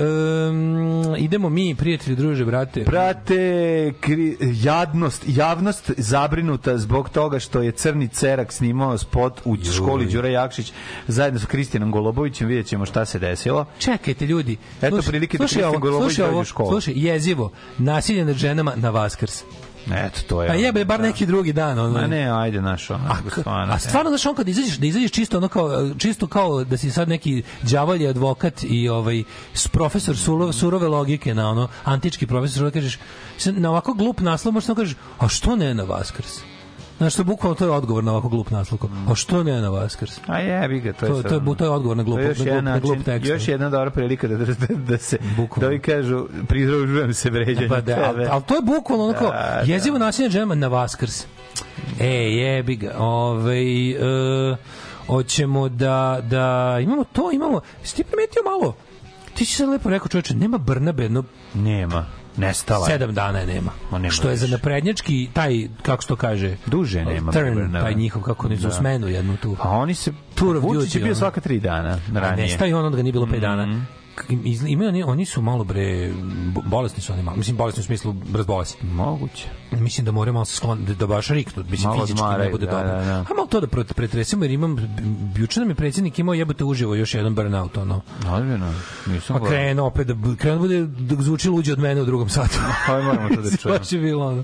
idemo mi, prijatelji, druže, brate. Brate, kri, jadnost, javnost zabrinuta zbog toga što je Crni Cerak snimao spot u školi Đura Jakšić zajedno sa Kristijanom Golobovićem, vidjet ćemo šta se desilo. Čekajte ljudi. Eto Slušaj- prilike da Kristijan ovo, Golobović dođe u školu. Slušaj, jezivo. Nasilje nad ženama na Vaskrs. Eto, to je. A jebe, bar neki drugi dan. Ono. Ma ne, ajde, naš, ono, nego stvarno. A stvarno, znaš, on kad izađeš, da izađeš čisto ono kao, čisto kao da si sad neki đavolji advokat i ovaj profesor sulo, surove logike na ono, antički profesor, da kažeš, na ovako glup naslov možeš samo kažeš, a što ne na Vaskrs? Znaš, što bukvalno to je odgovor na ovako glup naslov. A što ne na Vaskrs? A jebi ga, to je To, to, je, to je odgovor na glup, To je još na glup, jedan na glup način- tekst. Još jedna dobra prilika da, da, da se, da ovi kažu, pridružujem se vređanju Pa da, tebe. ali to je bukvalno ono kao Da, jezivo nasilje džema na Vaskrs. E, jebi ga. Ovaj e, hoćemo da da imamo to, imamo. Jesi ti primetio malo? Ti si sad lepo rekao, čoveče, nema Brnabe, no Nema. Nestala je. sedam dana je nema. Ma nema što je za naprednjački taj kako se to kaže Duže nema turn, Brnabe. taj njihov kako ne Da. da. smenu jednu tu Pa oni se... Tour of Vučić duty, je bio ono. svaka tri dana A ranije. ne staje on onda ga nije bilo 5 dana. Mhm. K- iz- Imaju oni, oni su malo bre bo- bolesni su oni malo. Mislim bolesni u smislu razbolesni. Moguće. Mislim da moraju malo se sklon, da, da baš riknu, mislim Malo fizički ne odmaraju, bude da, dobro. da, da. A malo to da pretresimo jer imam juče nam je predsjednik imao jebote uživo još jedan burnout ono. Ozbiljno, nisam Pa krenuo opet da krenuo da bude da zvuči luđe od mene u drugom satu. Hajde, moramo to da čujemo. Baš je bilo ono.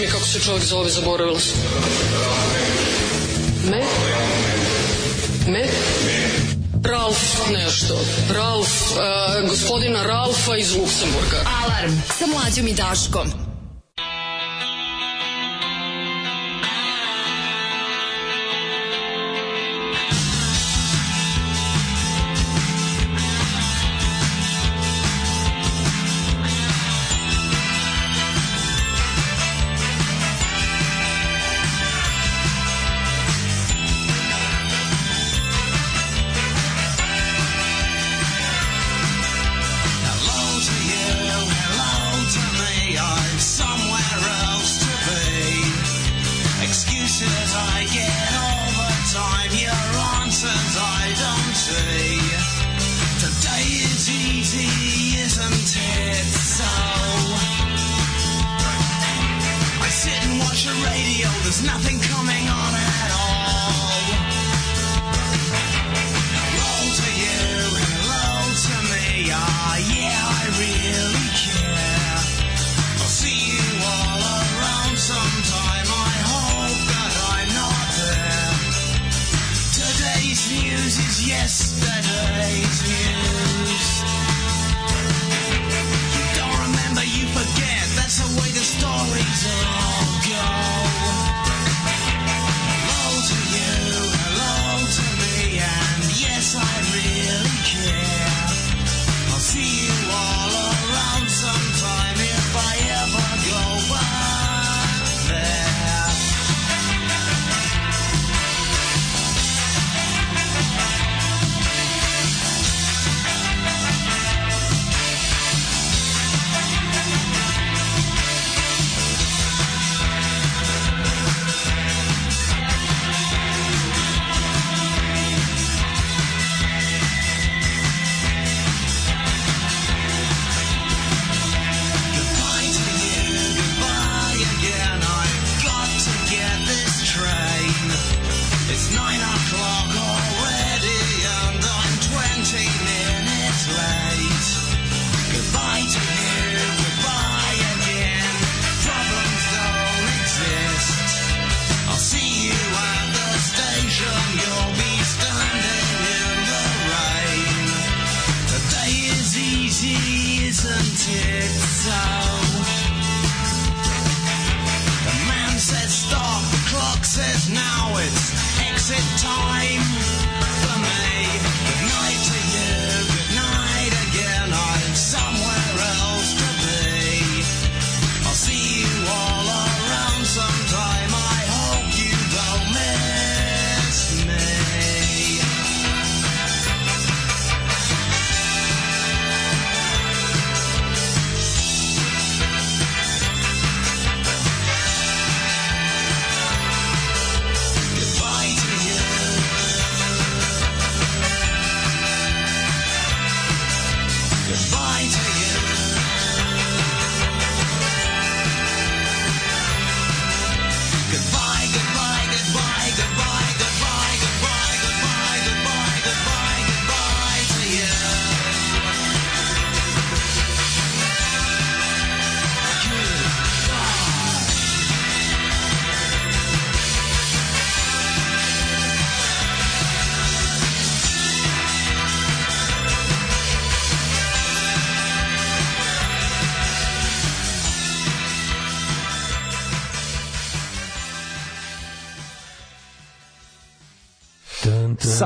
Mi kako se čovjek zove, zaboravila sam. Me? Me? Ralf nešto. Ralf, uh, gospodina Ralfa iz Luksemburga. Alarm sa mlađom i Daškom.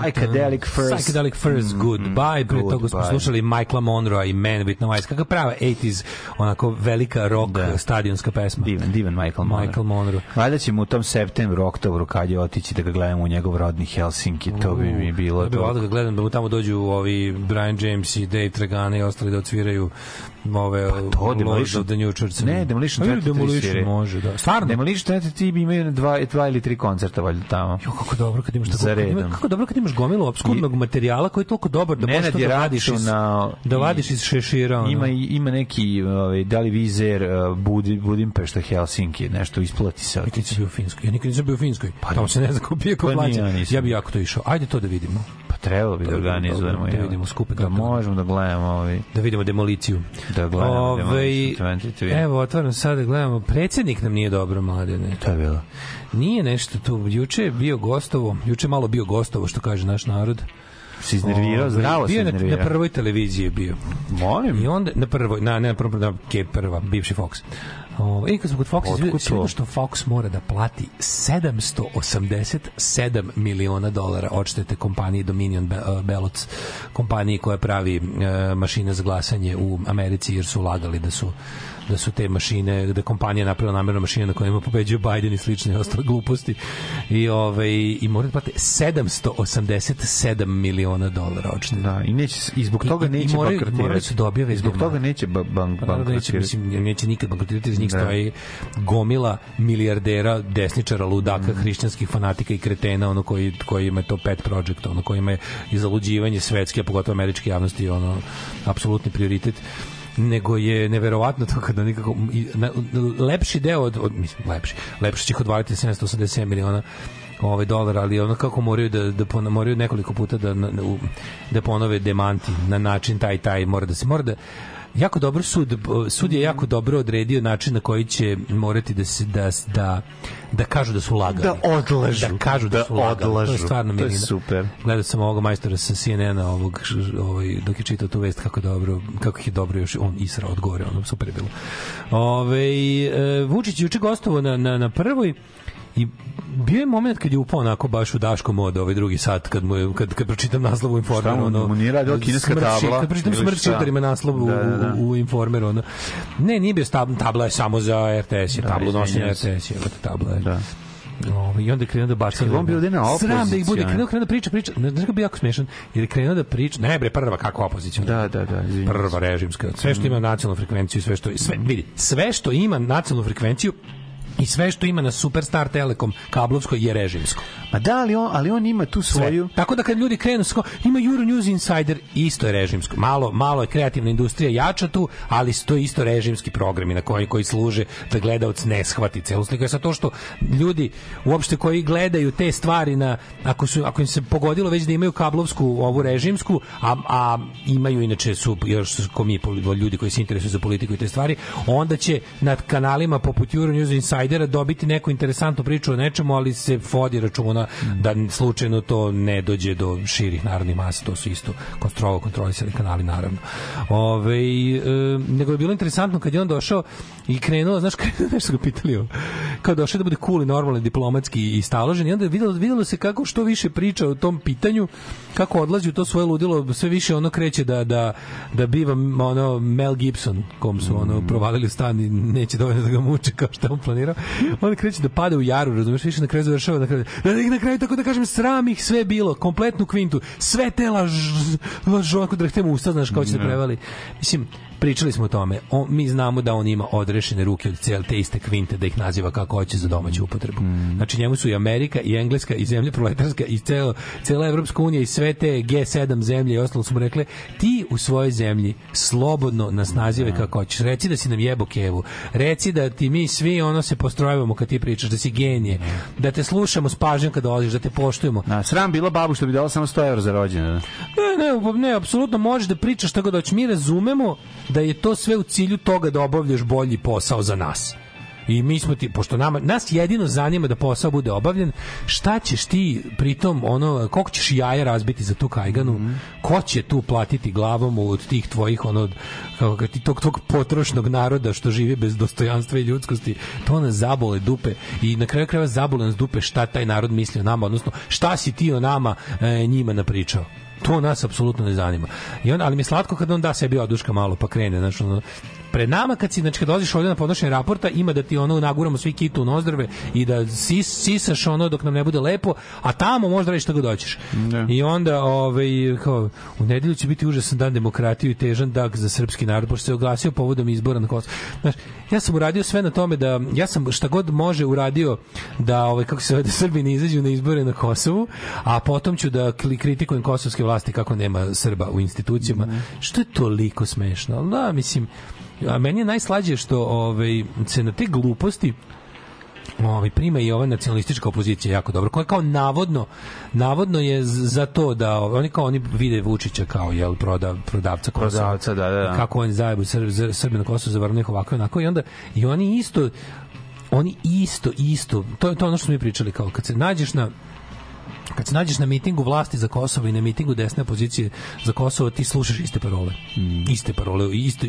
Psychedelic First. Psychedelic First, Mm, Goodbye. Pre toga smo slušali Michaela Monroe i Man with No Eyes. Kakva prava 80s, onako velika rock stadionska pesma. Divan, divan Michael Monroe. Michael Monroe. Valjda ćemo u tom septembru, oktobru, kad je otići da ga gledamo u njegov rodni Helsinki, to bi mi bilo to. volao da ga gledam, da mu tamo dođu ovi Brian James i Dave Tragana i ostali da odsviraju ove Pa to, Demolition- of the New Church. Ne, Demolition 23 Demolition može, da. Stvarno? Demolition 23 imaju dva, dva ili tri koncerta valjda tamo. Jo, kako dobro kad imaš tako, Za redom. kako dobro kad imaš gomilu obskurnog materijala koji je toliko dobar da možeš da račun iz, na... da vadiš iz šešira. ono. Ima, i- ima neki, ovaj, da li Vizer, uh, Budi, Budimpešta, Helsinki, nešto isplati se. Nikad nisi bio u Finskoj. Ja nikad nisam bio u Finskoj. Pa, Tamo se ne zna ko pije, ko Pa plaća. ja nisam. Ja bi jako to išao. Ajde to da vidimo. Pa Trebalo bi da organizujemo. Da vidimo skupe Da možemo da gledamo ovaj Da vidimo demoliciju. Da gledamo Ovaj, Demolition 23. Evo, otvaram sad da gledamo. Predsjednik nam nije dobro, mladene. To je bilo. Nije nešto tu. Juče je bio gostovo, juče malo bio gostovo, što kaže naš narod. Se iznervirao, Ovaj, zdravo se bio na, iznervirao. na prvoj televiziji je bio. Molim. I onda na prvoj, na ne na prvoj, na ke prva, bivši Fox. O, I kad smo kod Fox, izvidio to? što Fox mora da plati 787 miliona dolara odštete kompaniji Dominion Be- uh, Ballots, kompaniji koja pravi uh, mašine za glasanje u Americi, jer su lagali da su da su te mašine, da kompanija napravila namerno mašine na kojima pobeđuju Biden i slične i ostale gluposti. I, ovaj, i mora da plate 787 miliona dolara odštete. Da, i neće i zbog toga I- i neće moraju- bankrotirati. moraju su da objave I zbog toga neće ba- bank Pa naravno neće, bankrotirati. mislim, neće nikad bankrotirati, iz njih Da. stoji gomila milijardera, desničara, ludaka, hrišćanskih fanatika i kretena, ono koji, koji ima to pet project, ono koji ima i zaluđivanje svetske, a pogotovo američke javnosti, ono, apsolutni prioritet nego je neverovatno to kada nikako na, lepši deo od, od mislim lepši lepši će ih odvaliti 787 miliona ovaj dolara, ali ono kako moraju da da pon- moraju nekoliko puta da da ponove demanti na način taj taj mora da se mora da jako dobro sud sud je jako dobro odredio način na koji će morati da se da da da kažu da su lagali. Da odlažu. Da kažu da, Da su lagali. To je odlažu. stvarno To je super. Gledao sam ovog majstora sa CNN-a ovog, ovaj, dok je čitao tu vest kako dobro, kako je dobro još on isra od gore, ono super je bilo. Ove, e, Vučić juče gostovo na, na, na prvoj i bio je moment kad je upao onako baš u Daško mod ovaj drugi sat kad mu je, kad, kad pročitam naslov u Informeru mu- ono, mu nije radila kineska smrt ši- tabla kad pročitam šta? šiptarima naslov u, Da, da, da. u, u Informeru ono. ne, nije bio tabla, tabla je samo za RTS je, Da, tablu nosi. RTS je, tabla je Da. Ovaj, I onda krenuo da baca. On bio na Sram da ih bude, krenuo, krenuo da priča, priča. Ne znaš kako bi jako smešan, jer je krenuo da priča. Ne bre, prva kako opozicija. Da, da, da, izvinjam Prva režimska. Sve što ima nacionalnu frekvenciju, sve što sve vidi, sve što ima nacionalnu frekvenciju i sve što ima na Superstar Telekom kablovskoj je režimsko. Ma da, ali on, ali on ima tu Sve. svoju... Tako da kad ljudi krenu sko, ima Euronews Insider, isto je režimsko. Malo, malo je kreativna industrija jača tu, ali to je isto režimski programi na koji, koji služe da gledalac ne shvati celu sliku. Je sad to što ljudi uopšte koji gledaju te stvari na, ako, su, ako im se pogodilo već da imaju kablovsku ovu režimsku, a, a imaju inače su još ko mi ljudi koji se interesuju za politiku i te stvari, onda će nad kanalima poput Euronews Insidera dobiti neku interesantnu priču o nečemu, ali se vodi računa da slučajno to ne dođe do širih narodnih masa, to su isto kontrolo kontrolisani kanali naravno. Ove, e, nego je bilo interesantno kad je on došao i krenuo, znaš, krenuo nešto ga pitali kao došao da bude cool i normalni diplomatski i staložen i onda je videlo, videlo se kako što više priča o tom pitanju, kako odlazi u to svoje ludilo, sve više ono kreće da, da, da biva ono Mel Gibson, kom su ono provalili stan i neće dovoljno da ga muče kao što on planirao. Onda kreće da pada u jaru, razumeš, više na kraju završava na kraju. Da ih na kraju tako da kažem sram ih sve bilo, kompletnu kvintu, sve te laž, da htemo usta, znaš kao će se Da. prevali. Mislim, pričali smo o tome. On, mi znamo da on ima odrešene ruke od cijele te iste kvinte da ih naziva kako hoće za domaću upotrebu. Znači njemu su i Amerika i Engleska i zemlje proletarska i celo, cela Evropska unija i sve te G7 zemlje i ostalo su mu rekle ti u svojoj zemlji slobodno nas nazive kako hoćeš. Reci da si nam jebo kevu. Reci da ti mi svi ono se postrojavamo kad ti pričaš da si genije. Da te slušamo s pažnjom kad dolaziš, da te poštujemo. Na, sram bila babu što bi dala samo 100 evra za rođendan. Ne, ne, ne, apsolutno možeš da pričaš šta god hoćeš. Mi razumemo da je to sve u cilju toga da obavljaš bolji posao za nas. I mi smo ti, pošto nama, nas jedino zanima da posao bude obavljen, šta ćeš ti pritom, ono, koliko ćeš jaja razbiti za tu kajganu, ko će tu platiti glavom od tih tvojih, ono, kako ti, tog, tog potrošnog naroda što živi bez dostojanstva i ljudskosti, to nas zabole dupe i na kraju krajeva zabole nas dupe šta taj narod misli o nama, odnosno šta si ti o nama e, njima napričao. To nas apsolutno ne zanima. I on, ali mi je slatko kad on da sebi oduška malo pa krene, znači ono, pred nama kad si znači kad dođeš ovdje na podnošenje raporta ima da ti ono naguramo svi kitu u nozdrave i da sis, sisaš ono dok nam ne bude lepo a tamo možda radiš šta god hoćeš. I onda ovaj kao u nedelju će biti užasan dan demokratiju i težan dan za srpski narod pošto se oglasio povodom izbora na Kosovu. Znaš ja sam uradio sve na tome da ja sam šta god može uradio da ovaj kako se zove da Srbi ne izađu na izbore na Kosovu a potom ću da kritikujem kosovske vlasti kako nema Srba u institucijama. Što je toliko smešno? Da mislim a meni je najslađe što ovaj, se na te gluposti ovaj prima i ova nacionalistička opozicija jako dobro koja kao navodno navodno je za to da oni kao oni vide Vučića kao jel proda, prodavca Kosova. Prodavca, da, da, da. Kako oni zajebu Srb, Srb- Srbi na Kosovu zavrnu ih ovako onako i onda i oni isto oni isto isto to je to ono što smo mi pričali kao kad se nađeš na kad se nađeš na mitingu vlasti za Kosovo i na mitingu desne opozicije za Kosovo, ti slušaš iste parole. Iste parole, isto,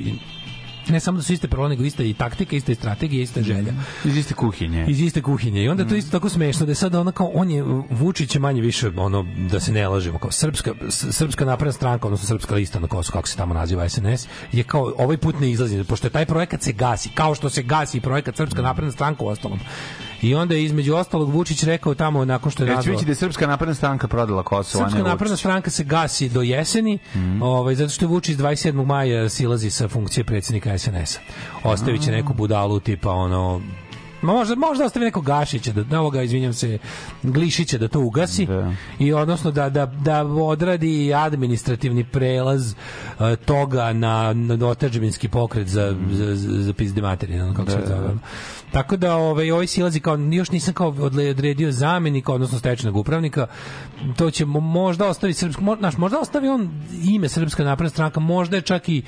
ne samo da su iste parole, nego ista i taktika, ista i strategija, ista želja. Iz iste kuhinje. Iz iste kuhinje. I onda to isto tako smešno da je sad ona kao on je Vučić je manje više ono da se ne lažemo kao srpska srpska napredna stranka odnosno srpska lista na Kosovu kako se tamo naziva SNS je kao ovaj put ne izlazi pošto je taj projekat se gasi kao što se gasi projekat srpska napredna stranka u ostalom. I onda je između ostalog Vučić rekao tamo nakon što je nazvao vidjeti da je Srpska napredna stranka prodala Kosovo, Srpska napredna stranka se gasi do jeseni, ovaj, zato što Vučić 27. maja silazi sa funkcije predsjednika SNS-a. Ostavit će neku budalu tipa ono Ma možda, možda ostavi nekog Gašića, da, da ovoga, izvinjam se, Glišića da to ugasi i odnosno da, da, da odradi administrativni prelaz uh, toga na, na otačbinski pokret za, za, za, za pizde materije, ono kako se Da, zove. da. Tako da ovaj ovaj silazi kao još nisam kao odredio zamenika odnosno stečajnog upravnika. To će mo- možda ostavi srpsko, znaš, možda ostavi on ime Srpska napredna stranka, možda je čak i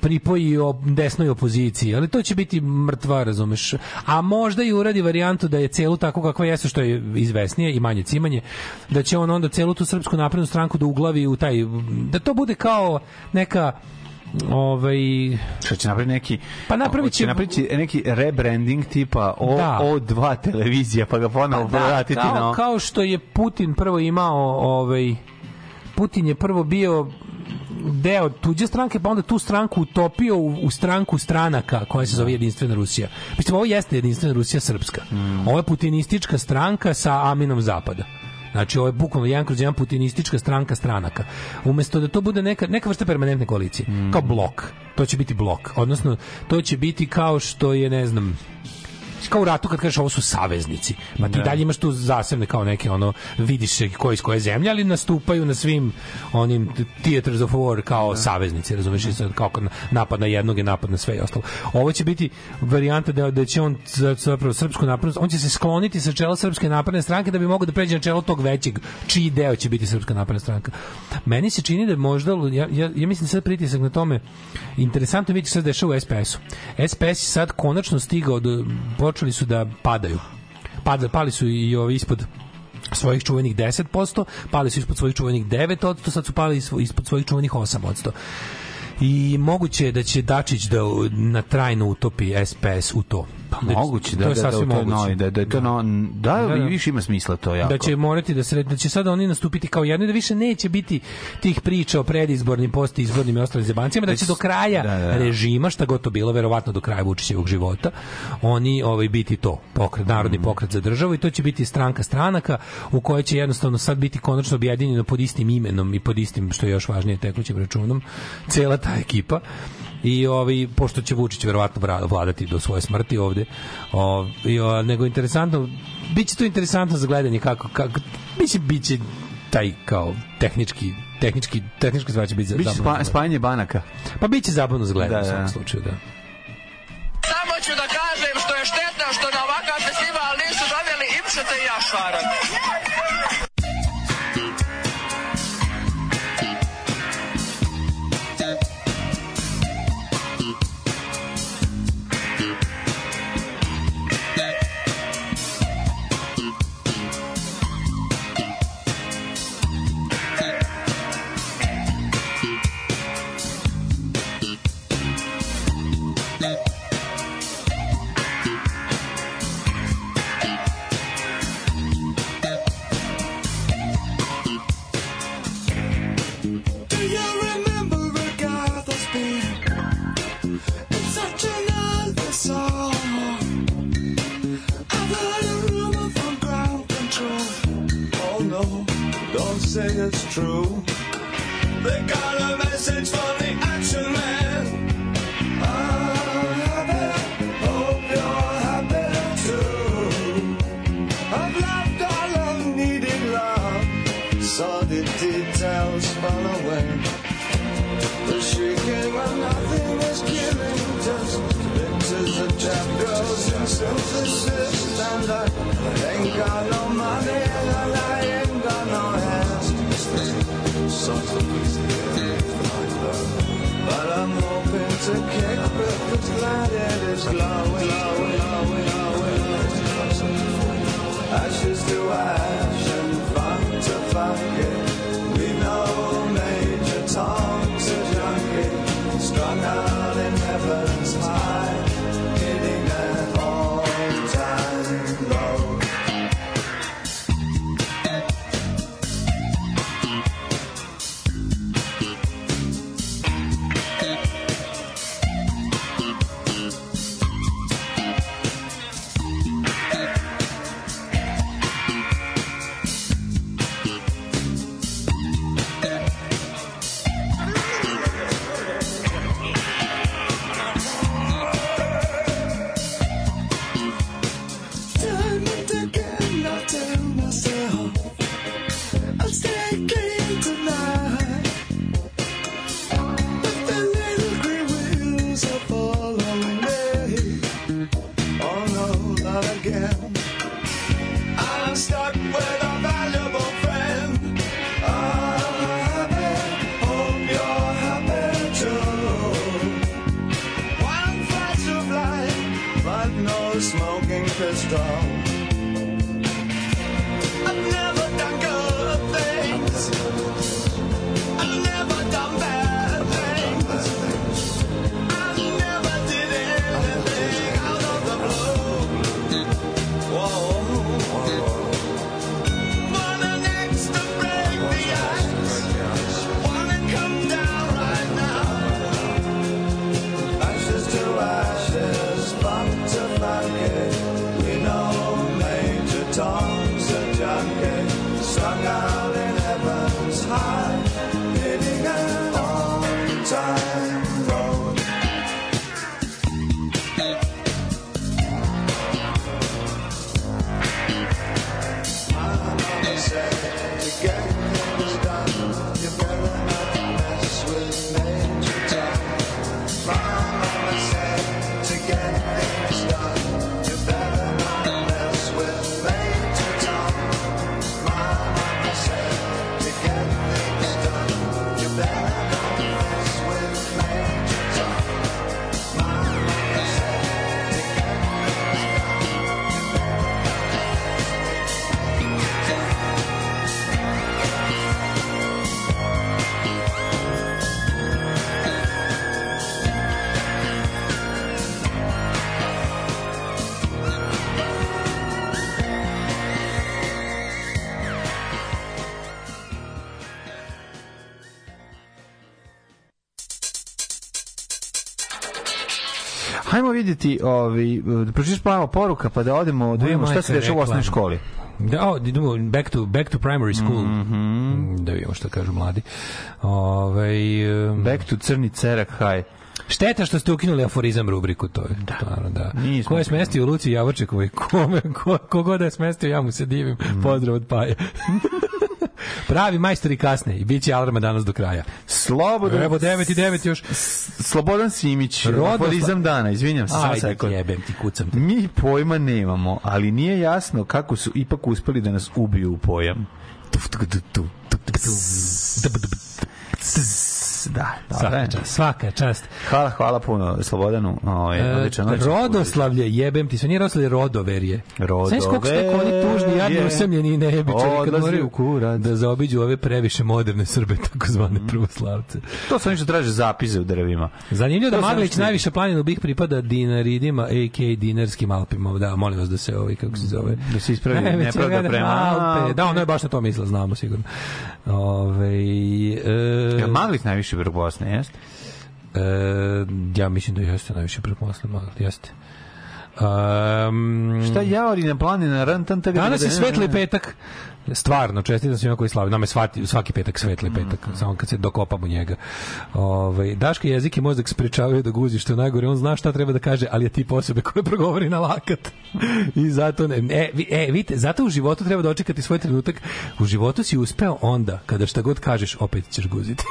pripoji o desnoj opoziciji, ali to će biti mrtva, razumeš. A možda i uradi varijantu da je celu tako kakva jeste što je izvesnije i manje cimanje, da će on onda celu tu Srpsku naprednu stranku da uglavi u taj da to bude kao neka ovaj Što će napraviti neki Pa napravit će napraviti neki rebranding tipa o, Da. O2 televizija pa ga ponovo Pa da, vratiti kao, na kao što je Putin prvo imao ovaj Putin je prvo bio deo tuđe stranke, pa onda tu stranku utopio u, u stranku stranaka koja se zove Jedinstvena Rusija. Mislim, ovo jeste Jedinstvena Rusija srpska. Ovo je putinistička stranka sa Aminom Zapada. Znači, ovo je bukvalno jedan kroz jedan putinistička stranka stranaka. Umesto da to bude neka, neka vrsta permanentne koalicije, kao blok. To će biti blok. Odnosno, to će biti kao što je, ne znam, kao u ratu kad kažeš ovo su saveznici. Ma ti Da. dalje imaš tu zasebne kao neke ono vidiš se ko iz koje zemlje, ali nastupaju na svim onim theaters of war kao saveznici, razumeš, i sad kao napad na jednog je napad na sve i ostalo. Ovo će biti varijanta da, da će on za- zapravo srpsku naprednu, on će se skloniti sa čela srpske napredne stranke da bi mogao da pređe na čelo tog većeg, čiji deo će biti srpska napredna stranka. Meni se čini da možda, ja, ja, ja mislim sad pritisak na tome, interesantno je vidjeti se dešava u SPS-u. SPS je sad konačno stigao do, počeli su da padaju. Pada, pali su i ovi ispod svojih čuvenih 10%, pali su ispod svojih čuvenih 9%, sad su pali ispod svojih čuvenih 8%. I moguće je da će Dačić da na trajno utopi SPS u to. Pa moguće da, da, da, sasvim to je novi, da, da, to no, da, Da, da. više ima smisla to jako. Da će morati da se da će sada oni nastupiti kao jedno i da više neće biti tih priča o predizbornim, postizbornim i ostalim zebancijama, da će do kraja Da, da. režima, šta god to bilo, verovatno do kraja Vučićevog života, oni ovaj biti to, pokret, narodni Mhm. pokret za državu i to će biti stranka stranaka u kojoj će jednostavno sad biti konačno objedinjeno pod istim imenom i pod istim, što je još važnije, tekućim računom, cela ta ekipa i ovaj pošto će Vučić verovatno vladati do svoje smrti ovde ovaj nego interesantno biće to interesantno za gledanje kako kako biće biće taj kao tehnički tehnički tehnički stvar će biti za Biće zabavno spa, spajanje banaka. pa biće zabavno za gledanje Da, u svakom da. slučaju da Samo ću da kažem što je štetno što na ovakav festival nisu doveli Ipšete i Jašvara. Don't say it's true. They got a message from the action man. Happy, hope you're happy too. I've all I've love. Saw the details when nothing killing Just. Pictures of chapters and synthesis and I got no Ashes to ash and funk to funky. Vidjeti, ovi, da pročiš malo poruka, pa da odemo, da vidimo šta se dešava u osnovnoj školi. Da, o, idemo back to, back to primary school. Mhm. Da vidimo šta kažu mladi. Ove, um, Back to crni cerak, haj. Šteta što ste ukinuli aforizam rubriku, to je. Da. Stvarno, da. Nismo Ko je smestio Luci Javorčekovoj? Kome, ko, kogod da je smestio, ja mu se divim. Mhm. Pozdrav od Paje. Pravi majstori kasne i bit će alarma danas do kraja. Slobodan... Evo 9 i 9 još. Slobodan Simić, aforizam dana, izvinjam se, Ajde, sekund. jebem ti, kucam te. Mi pojma nemamo, ali nije jasno kako su ipak uspeli da nas ubiju u pojam. Tuf, Da, dobro Svaka je. čast. Svaka čast. Hvala, hvala puno Slobodanu. Ovaj, E, odličan, odličan. rodoslavlje, jebem ti, sve nije Rodoslavlje, Rodoverje. Rodoverje. Znaš koliko su tako oni tužni, jadni, usamljeni i nejebičari kad moraju u kurac. da zaobiđu ove previše moderne Srbe, takozvane pravoslavce. To su oni što traže zapise u drvima. Zanimljivo da Maglić najviše planinu bih pripada dinaridima, a.k.a. dinarskim Alpima. Da, molim vas da se ovaj, kako se zove... Da se ispravi nepravda prema Alpe. Da, ono je baš na to mislila, znamo sigurno. Ove, e, Ja, Maglić najviše vrh Bosne, jeste? e, ja mislim da jeste najviše preposle Maglić, jeste. Um, Šta jaori na planina, ran, tan, tan, Danas je svetli petak. Stvarno, čestitam svima koji slavi. Nama je svaki, svaki petak svetli petak, samo kad se dokopamo njega. Ovaj Daško jezik i mozak sprečavaju da guzi, što je najgore. On zna šta treba da kaže, ali je tip osobe koje progovori na lakat. I zato ne, e, vi, e, vidite, zato u životu treba dočekati svoj trenutak. U životu si uspeo onda, kada šta god kažeš, opet ćeš guziti.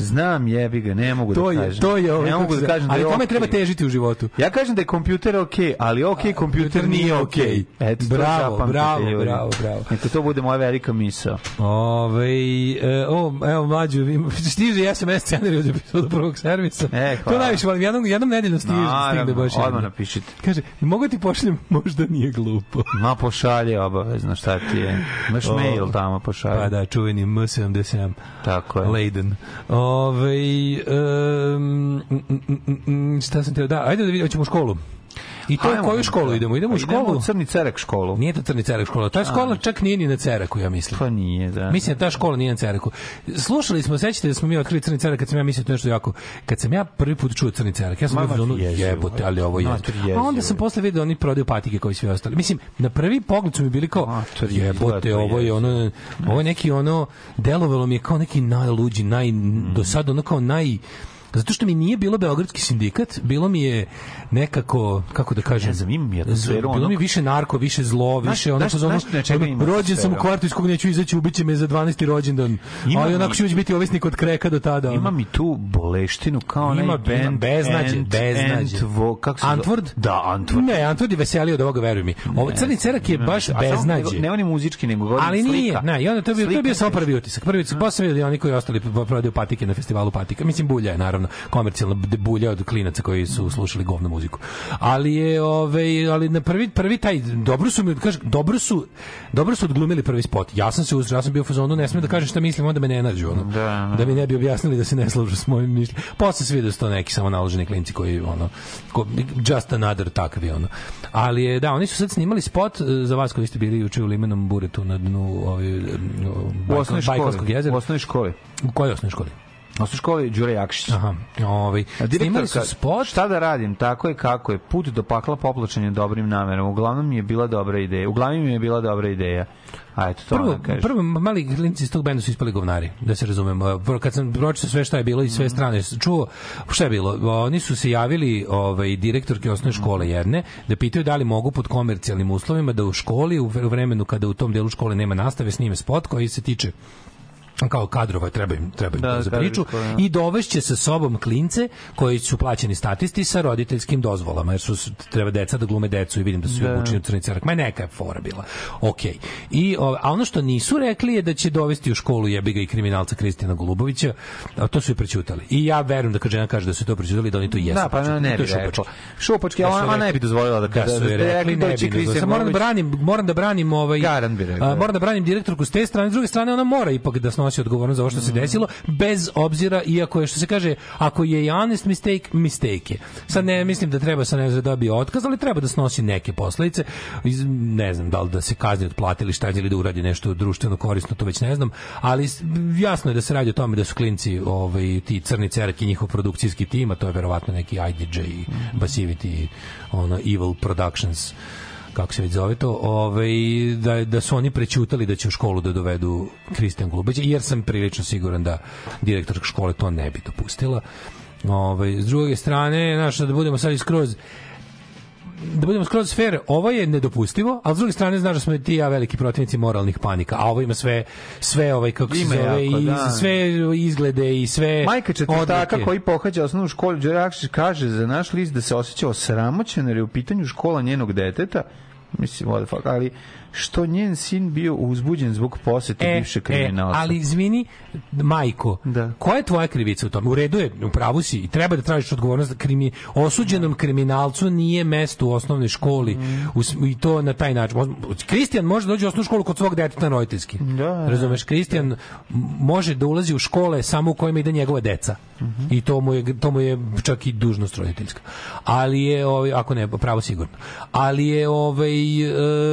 Znam, jebi ga, ne mogu To da je, kažem. to je ovaj, ne mogu da kažem da ali je kome okej. treba težiti u životu? Ja kažem da je kompjuter okej, ali okej, kompjuter nije okej. Eto, to Bravo, zapamtite, bravo, ljudi. bravo, bravo. Neka to bude moja velika misao. Ove, e, o, evo mlađu, stiže SMS scenarij od epizoda prvog servisa. E, to hvala. najviše volim, jednom, jednom nedeljno stiže, stigne Naravno, baš odmah jedno. napišite. Kaže, mogu ti pošaljem, možda nije glupo. Ma pošalje obavezno, šta ti je. Imaš O. mail tamo, pošalje. Pa da, čuveni M77. Tako je. Leiden. Ove, um, mm, mm, mm, šta sam teo, da, ajde da vidimo, hoćemo u školu. I to u Ajmo, koju školu idemo? Idemo u Pa Idemo školu? u Crni Cerak školu. Nije to Crni Cerak škola. Ta škola čak nije ni na Ceraku, ja mislim. Pa nije, da. Mislim da ta škola nije na Ceraku. Slušali smo, sećate da smo mi otkrili Crni Cerak kad sam ja mislio to nešto jako. Kad sam ja prvi put čuo Crni Cerak, ja sam bio u jezivo, jebote, ali ovo je. A onda sam posle video oni prodaju patike koji svi ostali. Mislim, na prvi pogled su mi bili kao jebote, to ovo je ono ovo je neki ono delovalo mi je kao neki najluđi, naj do sada ono kao naj Zato što mi nije bilo beogradski sindikat, bilo mi je nekako, kako da kažem, Ne znam, imam sferu bilo mi onog- više narko, više zlo, Znaš- više ono čega ima rođen sam u kvartu iz kog neću izaći, ubiće me za 12. rođendan, Ima ali mi- onako ću već biti ovisnik od kreka do tada. ono. Ima mi tu boleštinu kao onaj Ima- band beznađe, Ant- beznađe. Antvo, kako se zove? Antword? Da, Antword. Ne, Antword je veselio od ovoga, veruj mi. Ovo Crni cerak je baš beznađe. Ne, on je muzički, nego govorim Ali slika. nije, ne, i onda to je bio, to je Slika bio samo je- prvi utisak. Prvi utisak, posle vidio oni koji ostali prodaju patike na festivalu patika. Mislim, bulja je, naravno, komercijalna b- bulja od klinaca koji su slušali govnu muziku. Ali je, ove, ali na prvi, prvi taj, dobro su mi, kažem, dobro su, dobro su odglumili prvi spot. Ja sam se uzeo, ja sam bio u fazonu, ne smijem da kažem šta mislim, onda me ne nađu, ono. Da, da mi ne bi objasnili da se ne slažu s mojim mišljenjem. Posle se vidi da to neki samo naloženi klinci koji ono ko, just another takvi ono. Ali je da, oni su sad snimali spot e, za vas koji ste bili juče u limenom buretu na dnu ovaj U Bajkal, osnovnoj Bajkalskog školi. jezera. U osnovnoj školi. U kojoj osnovnoj školi? Đure Jakšić. Aha, ovaj direktorka, spot šta da radim, tako je kako je, put do pakla popločen je dobrim namerom, uglavnom mi je bila dobra ideja, uglavnom mi je bila dobra ideja. A eto, to Prvo, kaže. prvo mali klinci iz tog benda su ispali govnari, da se razumemo. Kad sam pročitao sve šta je bilo i Mhm. sve strane čuo, šta je bilo? Oni su se javili ovaj direktorke osnovne škole Mhm. jedne da pitaju da li mogu pod komercijalnim uslovima da u školi u vremenu kada u tom delu škole nema nastave snime spot koji se tiče kao kadrova treba im treba im Da, za priču. škole, da. i dovešće sa sobom klince koji su plaćeni statisti sa roditeljskim dozvolama jer su treba deca da glume decu i vidim da su Da. obučeni u crni cerak ma neka je fora bila. Okej. I o, a ono što nisu rekli je da će dovesti u školu jebiga i kriminalca Kristijana Golubovića. A to su i prećutali. I ja verujem da kad žena kaže da su to prećutali da oni to jesu Da, pa ne je bi šupački. Šupački, Da ona, ona ne bi dozvolila da da kada su je rekli da ne bi moram da branim moram da branim ovaj da. moram da branim direktorku s te strane. S druge strane ona mora ipak da snosi odgovornost za ovo što se desilo bez obzira iako je što se kaže ako je honest mistake mistake je. sad ne mislim da treba sa ne da dobije otkaz ali treba da snosi neke posledice ne znam da li da se kazni otplatili šta ili da uradi nešto društveno korisno to već ne znam ali jasno je da se radi o tome da su klinci ovaj ti crni cerak i njihov produkcijski tim a to je verovatno neki IDJ Basivity ono Evil Productions kako se već zove to, ovaj, da, da su oni prećutali da će u školu da dovedu Kristijan Glubića, jer sam prilično siguran da direktor škole to ne bi dopustila. Ovaj, s druge strane, znaš, da budemo sad iskroz da budemo skroz fair, ovo je nedopustivo, ali s druge strane znaš da smo ti ja veliki protivnici moralnih panika, a ovo ima sve sve ovaj kako se zove jako, i da. sve izglede i sve Majka četvrtaka koji pohađa osnovnu školu Đure Jakšić kaže za naš list da se osjeća osramoćen jer je u pitanju škola njenog deteta mislim, what the fuck, ali što njen sin bio uzbuđen zbog posete bivše kriminalca. E, ali izvini, majko, Da. koja je tvoja krivica u tome? U redu je, u pravu si i treba da tražiš odgovornost. Krimi, osuđenom kriminalcu nije mesto u osnovnoj školi u s- i to na taj način. Kristijan može da dođe u osnovnu školu kod svog deteta na roditeljski. Da, Razumeš, Kristijan m- može da ulazi u škole samo u kojima ide njegova deca. I to mu je to mu je čak i dužnost roditeljska. Ali je ovaj ako ne pravo sigurno. Ali je ovaj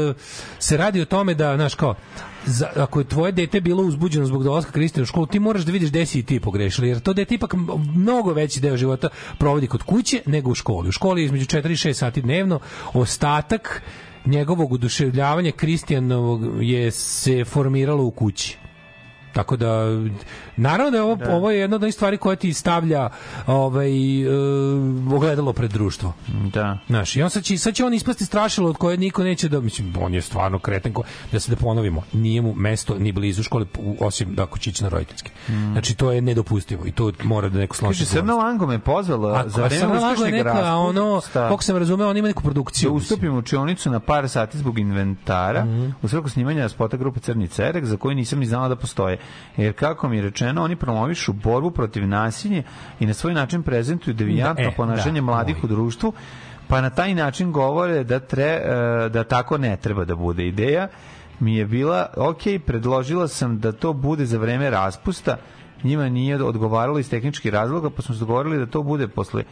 e, se radi o tome da znaš kao za, ako je tvoje dete bilo uzbuđeno zbog dolaska Kristijana u školu, ti moraš da vidiš gde si i ti pogrešili, jer to dete ipak mnogo veći deo života provodi kod kuće nego u školi. U školi je između 4 i 6 sati dnevno, ostatak njegovog oduševljavanja Kristijanovog je se formiralo u kući. Tako da naravno da je ovo ovo je jedna od onih stvari koja ti stavlja ovaj e, ogledalo pred društvo. Da. Znaš, i on sad će, sad će on ispasti strašilo od koje niko neće da, mislim, on je stvarno kreten, ko, da se da ponovimo, nije mu mesto ni blizu škole, osim da ako će ići na roditeljske. Znači, to je nedopustivo i to mora da neko složi. Kaže, Srna Lango me pozvala A, za a vreme uskršnjeg neka, raspusta. ono, koliko sam razumeo, on ima neku produkciju. Da ustupim u učionicu na par sati zbog inventara Mhm. u svrhu snimanja spota grupe Crni Cerek za koju nisam ni znala da postoje. Jer kako mi je rečeno, oni promovišu borbu protiv nasilja i na svoj način prezentuju devijantno Da, e, ponašanje da, mladih moj. u društvu, pa na taj način govore da, tre, e, da tako ne treba da bude ideja. Mi je bila, ok, predložila sam da to bude za vreme raspusta, njima nije odgovaralo iz tehničkih razloga, pa smo se dogovorili da to bude posle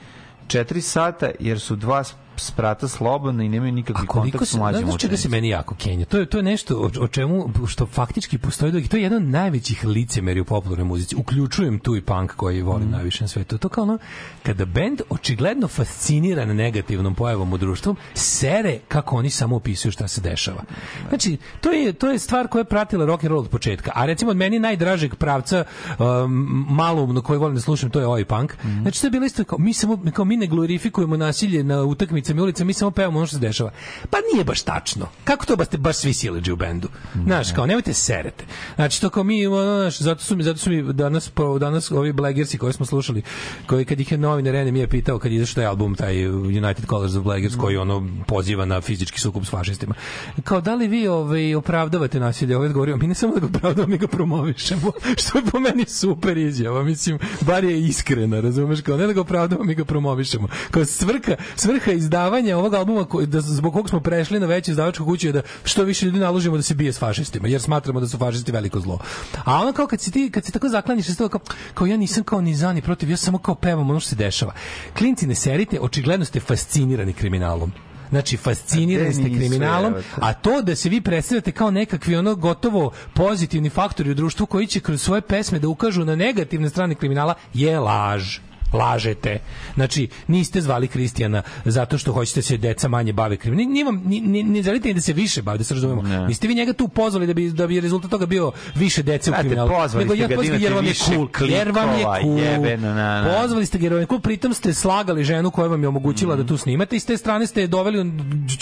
4 sata, jer su dva sprata slobodna i nemaju nikakvi kontakt s mlađim znaš čega se meni jako Kenja? To je, to je nešto o, o čemu, što faktički postoji dok, to je jedan od najvećih licemeri u popularnoj muzici. Uključujem tu i punk koji volim najviše na svetu. To kao ono, kada bend očigledno fasciniran negativnom pojavom u društvu, sere kako oni samo opisuju šta se dešava. Znači, to je, to je stvar koja je pratila rock and roll od početka. A recimo od meni najdražeg pravca um, maloumno koji volim da slušam, to je oi punk. Znači, to je bilo isto kao, mi samo, kao mi ne glorifikujemo nasilje na utakmicama i ulicama, mi samo pevamo ono što se dešava. Pa nije baš tačno. Kako to baš ste baš svi sileđi u bendu? Znaš, kao nemojte serete. Znači to kao mi ono, znaš, zato su mi zato su mi danas po- danas ovi Blagersi koje smo slušali, koji kad ih je novinar Rene mi je pitao kad izašao taj album taj United Colors of Blaggers koji ono poziva na fizički sukob s fašistima. Kao da li vi ovaj opravdavate nasilje? Ovaj odgovorio mi ne samo da ga opravdavamo, mi ga promovišemo. Što je po meni super izjava, mislim, bar je iskrena, razumeš, kao ne da ga opravdavamo, mi ga promovišemo. Kao svrha, svrha izdavanja ovog albuma ko- da zbog kog smo prešli na veću izdavačku kuću je da što više ljudi naložimo da se bije s fašistima, jer smatramo da su fašisti veliko zlo. A ono kao kad si ti kad se tako zaklanjaš toga kao, kao ja nisam kao ni za ni protiv, ja samo kao pevam ono što se dešava. Klinci ne serite, očigledno ste fascinirani kriminalom. Znači, fascinirani ste kriminalom, a to da se vi predstavljate kao nekakvi ono gotovo pozitivni faktori u društvu koji će kroz svoje pesme da ukažu na negativne strane kriminala je laž lažete. Znači, niste zvali Kristijana zato što hoćete da se deca manje bave kriminalom. Nije vam, ni, ni, ne želite ni da se više bave, da se razumemo. Niste vi njega tu pozvali da bi, da bi rezultat toga bio više dece u kriminalu. pozvali ste ga da pozvali jer vam je cool. Jer vam je klikova, cool. jebeno, na, na. Pozvali ste ga jer vam je cool, pritom ste slagali ženu koja vam je omogućila Mhm. da tu snimate i s te strane ste je doveli,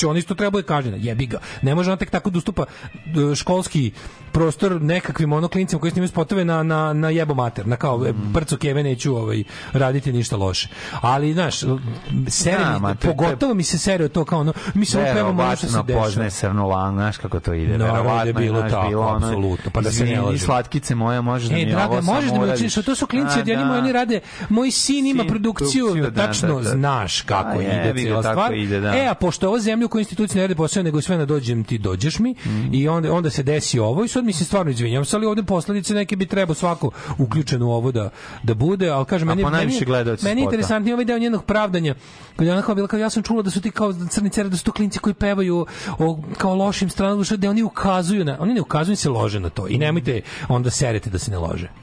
on isto treba je kažnjena. Jebi ga. Ne može on tek tako da ustupa školski prostor nekakvim ono klincima koji snimaju spotove na, na, na jebo mater, na kao e, brco keve neću ovaj, raditi ništa loše. Ali, znaš, sere, Da, ma, je- pogotovo mi se serio to kao ono, mi samo pevamo ono što se Verovatno dešava. poznaje Srnu Lang, znaš kako to ide. Naravno da je Verovatno bilo tako, ono, apsolutno, pa da se ne lažemo. slatkice moje, možeš da E, mi draga, ovo možeš da mi učiniš, to su klinci, A, od jedni da. oni rade, moj sin ima produkciju, da, tačno da, da. znaš kako ide cijela stvar. ide, da. E, a pošto ovo zemlja u kojoj institucije ne rade posao, nego sve na dođem ti dođeš mi Mhm. i onda, onda se desi ovo i sad mi se stvarno izvinjam, ali ovde posledice neke bi trebao svako uključeno u ovo da, da bude, ali kažem, meni, meni, gledaoci meni je spota. interesantniji ovaj deo njenog pravdanja, kad ona kao bila, kao ja sam čula da su ti kao crni cere, da su to klinci koji pevaju o kao lošim stranama, da oni ukazuju na, oni ne ukazuju, se lože na to i nemojte onda serete da se ne lože.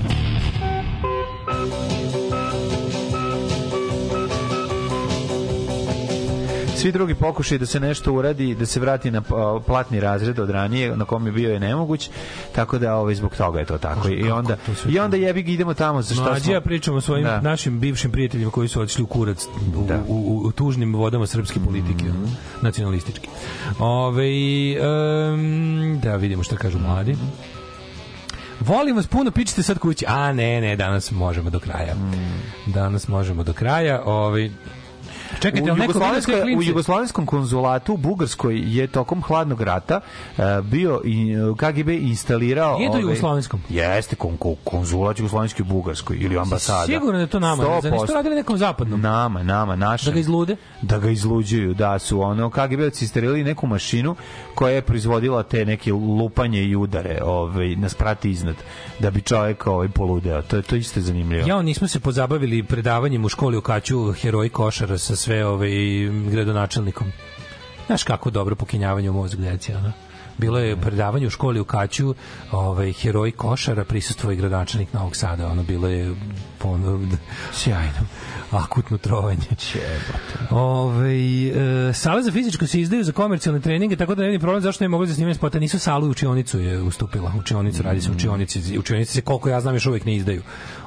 Svi drugi pokušaj da se nešto uradi, da se vrati na platni razred od ranije, na kom je bio je nemoguć, tako da ovaj, zbog toga je to tako. I onda, i onda jebi ga idemo tamo za šta smo... ja pričamo o svojim Da. našim bivšim prijateljima koji su otišli u kurac u, Da. u, u, u tužnim vodama srpske politike, ono, nacionalistički. Ove, um, da vidimo šta kažu mladi. Volim vas puno, pičite sad kući. A ne, ne, danas možemo do kraja. Danas možemo do kraja. Ovaj Čekajte, u, te u jugoslovenskom konzulatu u Bugarskoj je tokom hladnog rata e, bio i KGB instalirao Nije to ovaj- jugoslovenskom? Jeste kon, kon, konzulat jugoslovenski u Bugarskoj ili ambasada. Sigurno da je to nama. ne znam, Nisu to radili nekom zapadnom? Nama, nama, našem. Da ga izlude? Da ga izluđuju, da su ono KGB-ovci instalirali neku mašinu koja je proizvodila te neke lupanje i udare, ovaj nas prati iznad da bi čovjek ovaj poludeo. To je to isto zanimljivo. Ja, nismo se pozabavili predavanjem u školi u Kaću heroji košara sa sve ovaj gradonačelnikom. Znaš kako dobro pokinjavanje u mozgu deci, ono? Bilo je predavanje u školi u Kaću, ovaj heroj košara prisustvovao i gradonačelnik Novog Sada, ono bilo je ono, sjajno akutno trovanje. Ove, e, sale za fizičko se izdaju za komercijalne treninge, tako da ne vidim problem zašto ne mogu za snimanje spota. Nisu salu učionicu je ustupila. Učionicu radi se u učionici. Učionici se, koliko ja znam, još uvijek ne izdaju.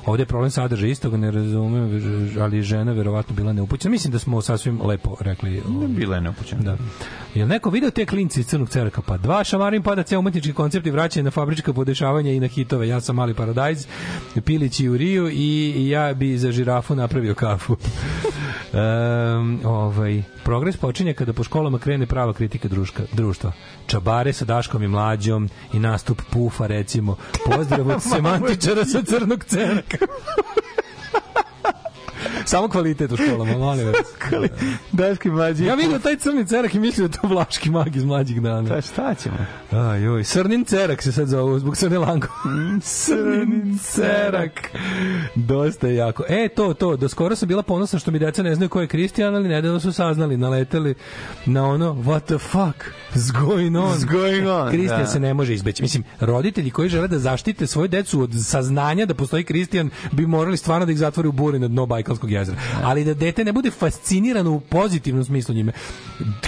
Ovde je problem sadržaja istog, ne razumem, ali žena verovatno bila neupućena. Mislim da smo sasvim lepo rekli. Ne bila je neupućena. Da. Jel neko video te klinci iz Crnog cerka? Pa dva šamarin pada ceo umetnički koncept i vraćanje na fabrička podešavanja i na hitove. Ja sam mali paradajz, Pilić i u Riju i, i ja bi za žirafu napravio kafu. um, ovaj, progres počinje kada po školama krene prava kritika druška, društva. Čabare sa Daškom i mlađom i nastup Pufa recimo. Pozdrav od semantičara sa Crnog cerka. Samo kvalitet u školama, molim vas. Daški mlađi. Ja vidio taj crni cerak i mislio da to vlaški mag iz mlađih dana. Pa šta ćemo? Aj, joj, Srnin cerak se sad zove, zbog Crne Lango. Srnin cerak. Dosta je jako. E, to, to, do skoro sam bila ponosna što mi deca ne znaju ko je Kristijan, ali nedavno su saznali, naleteli na ono, what the fuck is going on? Is going on, Kristijan da. se ne može izbeći. Mislim, roditelji koji žele da zaštite svoju decu od saznanja da postoji Kristijan bi morali stvarno da ih zatvore u buri na dno Bajkalskog jezera. Ali da dete ne bude fascinirano u pozitivnom smislu njime.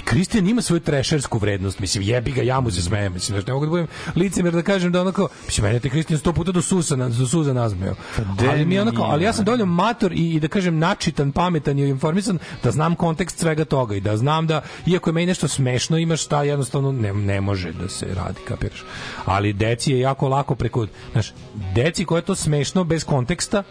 Kristijan ima svoju trešersku vrednost. Mislim, jebi ga, ja mu se smejem. Mislim, znaš, ne mogu da budem licemjer da kažem da onako, mislim, mene te Kristijan sto puta do susa, do suza nazmeo. de Ali mi onako, ali ja sam dovoljno mator i, i da kažem načitan, pametan i informisan da znam kontekst svega toga i da znam da iako je meni nešto smešno imaš šta jednostavno ne, ne može da se radi, kapiraš. Ali deci je jako lako preko, znaš, deci koje je to smešno bez konteksta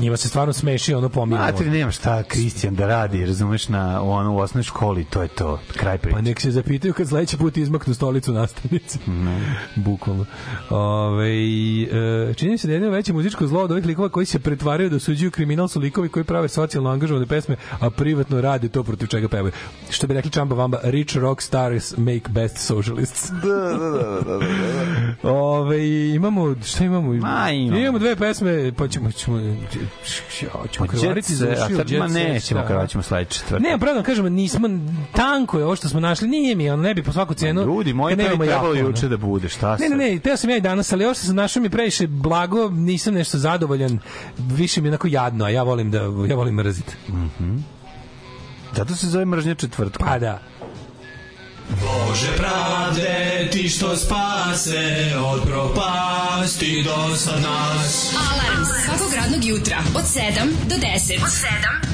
njima se stvarno smeši ono pomirno. Matri, nema šta Kristijan da radi, razumeš, na, ono, u osnovnoj školi, to je to, kraj priče. Pa nek se zapitaju kad sledeći put izmaknu stolicu nastavnici. Bukvalno. Ove, e, čini se da jedno veće muzičko zlo od ovih likova koji se pretvaraju da osuđuju kriminal su likovi koji prave socijalno angažovane pesme, a privatno rade to protiv čega pevaju. Što bi rekli Čamba Vamba, rich rock stars make best socialists. Da, da, da, da, da, da. Ove, imamo, šta imamo? Ma, imamo. imamo dve pesme, pa ćemo, ćemo, ćemo krvariti za Jet ma nećemo, da. kada ćemo sledeći četvrtak. Ne, pravno kažemo, nismo tanko je ovo što smo našli, nije mi, ono ne bi po svaku cenu. Ljudi, to je trebalo juče da bude, šta Ne, sad? ne, ne, teo sam ja i danas, ali ovo što sam našao mi previše blago, nisam nešto zadovoljan, više mi je onako jadno, a ja volim da ja volim mrziti. Zato se zove mržnja četvrtka. Pa da. Bože pravde, ti što spase od propasti do sad nas. Alarm svakog radnog jutra od 7 do 10. Od 7 do 10.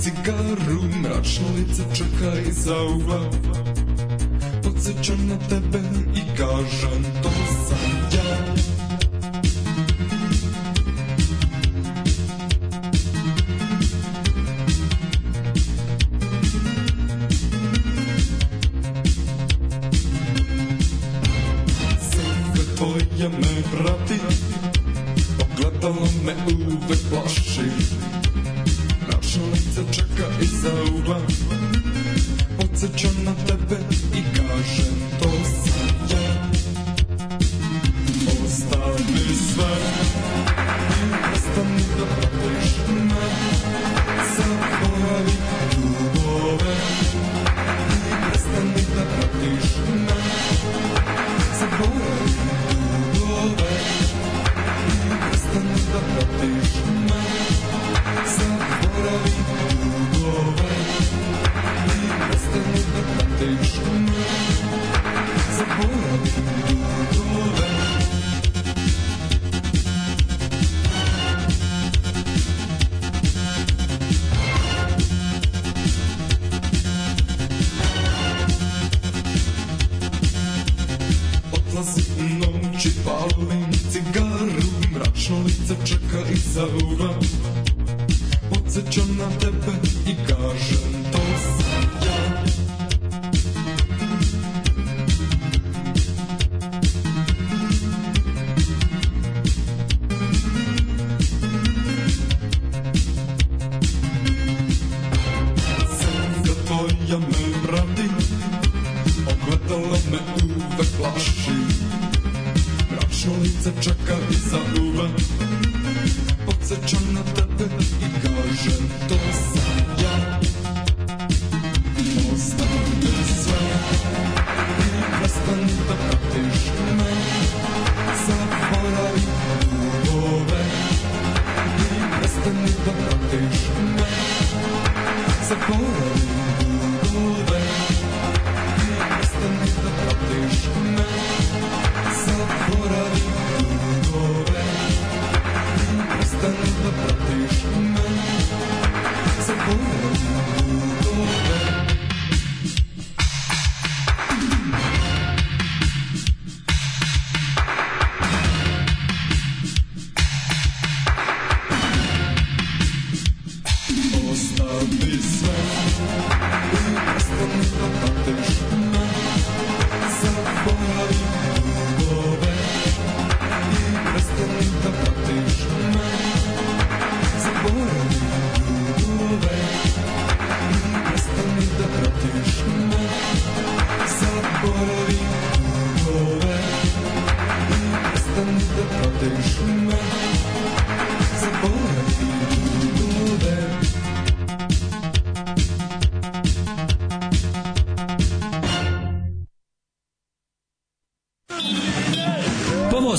cigaru Mračno lice čeka iza ugla. Podsjećam na tebe i kažem to sam ja. Tvoja me prati Ogledalo me uvek plaši Naša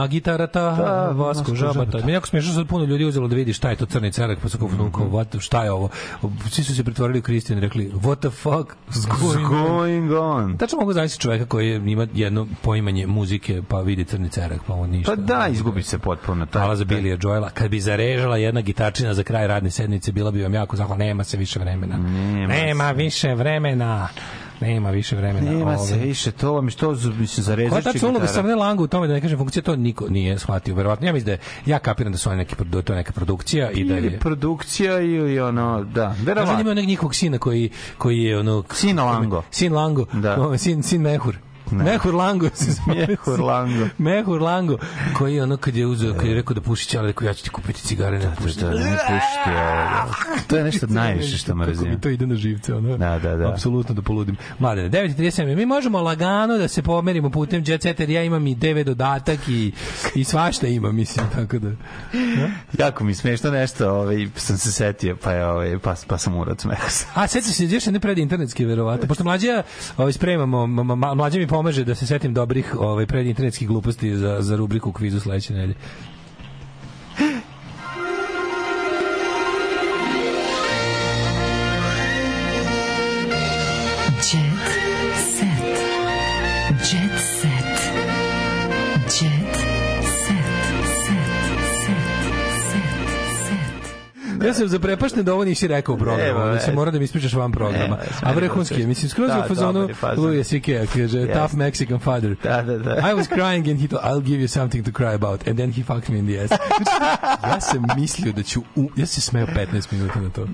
Na gitarata, Da, Vasko Žabata. Meni jako smiješno sad puno ljudi uzelo da vidi šta je to crni cerak, pa su kao mm Mhm. what, šta je ovo? Svi su se pretvorili u Kristijan i rekli, what the fuck is What's going on? going on? Tačno mogu zamisliti čoveka koji ima jedno poimanje muzike, pa vidi crni cerak, pa on ništa. Pa da, izgubi se potpuno. Taj, Hvala za Bilija Joela. Kad bi zarežala jedna gitarčina za kraj radne sedmice, bila bi vam jako zahvalna. Nema se više vremena. Nema Nema više vremena. Nema više vremena. Nema se Ove. više to, mi što mislim Koja zarezaš je tačno uloga Savne Langa u tome da ne kažem funkcija, to niko nije shvatio. Verovatno, ja mislim da je, ja kapiram da su oni neki, da to neka produkcija i da je... produkcija ili ono, da, da verovatno. ima onog njihovog sina koji, koji je ono... Sin Lango. Sin Lango. Da. Sin, sin Mehur. Ne. Mehur Lango se zove. Mehur Lango. Mehur Lango, koji je ono kad je uzeo, kad je rekao da puši ćale, rekao ja ću ti kupiti cigare, ne puši. Da, da, ne pušiti ovo. To je nešto najviše što Kako mi mrzim. to ide na živce, ono. Da, da, da. Apsolutno da poludim. Mladene, 9.37, mi možemo lagano da se pomerimo putem Jet Set, jer ja imam i DV dodatak i, i svašta imam, mislim, tako da... Jako mi smešno nešto, ovaj, sam se setio, pa, je, ovaj, pa, pa sam urad smeo se. A, seti se, još ne pred internetski, verovatno. Pošto mlađa ovaj, spremamo, ma- ma- mlađa mi pomaže da se setim dobrih ovaj, pred internetskih gluposti za, za rubriku kvizu sledeće nedelje. Ja sam zaprepašten da ovo nisi rekao u programu, ali se mora da mi ispričaš van programa. A vrhunski je, da mislim, skroz Da, u fazonu dobar je fazon. Louis C.K. kaže, Yes. tough Mexican father. Da, da, da. I was crying and he told, I'll give you something to cry about. And then he fucked me in the ass. Ja sam mislio da ću, u, ja se smeo 15 minuta na to.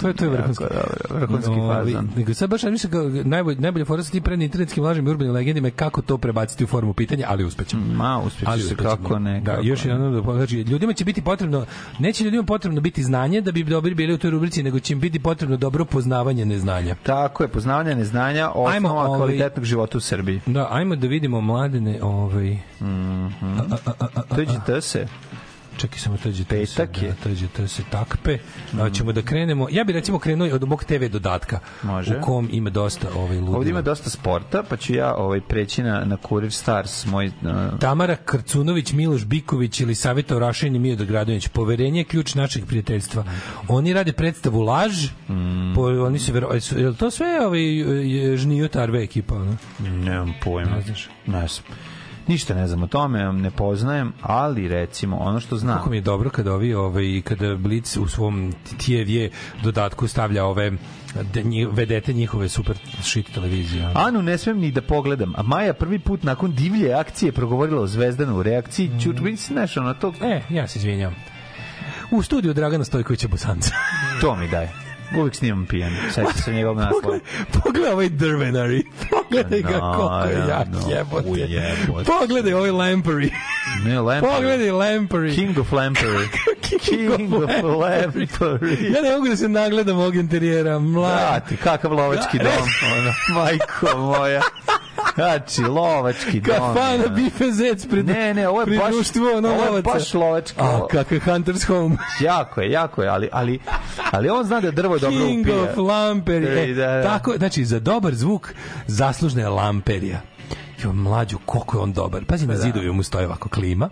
To je, to je vrhunski. Vrhunski Ovaj, fazon. Nego sad baš ja mislim najbolje, najbolje fora sa tim pred internetskim lažnim i urbanim legendima kako to prebaciti u formu pitanja, ali uspećemo. Ma, uspjeće Ali se uspećemo. kako ne. Da, još ne. jedno da znači ljudima će biti potrebno neće ljudima potrebno biti znanje da bi dobri bili u toj rubrici, nego će im biti potrebno dobro poznavanje neznanja. Tako je, poznavanje neznanja, Ajmo, osnova ovaj- kvalitetnog života u Srbiji. Da, ajmo da vidimo mladene, ovaj Dođite se. Čekaj samo tođe Petak je. tođe to se takpe. A ćemo da krenemo. Ja bih recimo krenuo od mog TV dodatka. Može. U kom ima dosta ovaj ludila. Ovdje ima dosta sporta, pa ću ja ovaj, preći na, na Kurir Stars, moj... Uh, Tamara Krcunović, Miloš Biković ili Saveta Orašin i Miodrag Radović. Poverenje je ključ našeg prijateljstva. Oni rade predstavu Laž, Mm. po, oni se vero, je li to sve ovaj, je Žniju Tarve ekipa? Ono? nemam pojma. Ne znaš. Ne znam. Ništa ne znam o tome, ne poznajem, ali recimo ono što znam. Kako mi je dobro kada ovi ovaj kada Blic u svom TV dodatku stavlja ove da nji, vedete njihove super shit televizije. ono. Anu ne smem ni da pogledam, a Maja prvi put nakon divlje akcije progovorila o Zvezdanu u reakciji, mm. čut, vidi se na to, E, ja se izvinjam. U studiju Dragana Stojkovića Bosanca. to mi daj. Uvijek snimam pijan, seća se njegov naslov. Pogledaj ovaj Drvenari. Pogledaj ga koliko je jak Naravno. jebote. Ujebote. Pogledaj ovaj Lampery. Ne, Lampery. Pogledaj Lampery. King of Lampery. King of Lampery. Ja ne mogu da se nagledam ovog interijera. Da, Mlad. ti kakav lovački Da. dom, ono, majko moja. Znači, lovački dom. Kafana ja. bife zec pred, Ne, ne, ovo je baš, ono ovo je baš lovački. A, kakav Hunter's Home. Jako je, jako je, ali, ali, ali on zna da drvo je dobro King upija. of Lampery. Ej, da, da. E, tako, znači, za dobar zvuk zaslužna je Lamperija. Jo, mlađu, koliko je on dobar. Pazi, na da. zidovima mu stoji ovako klima,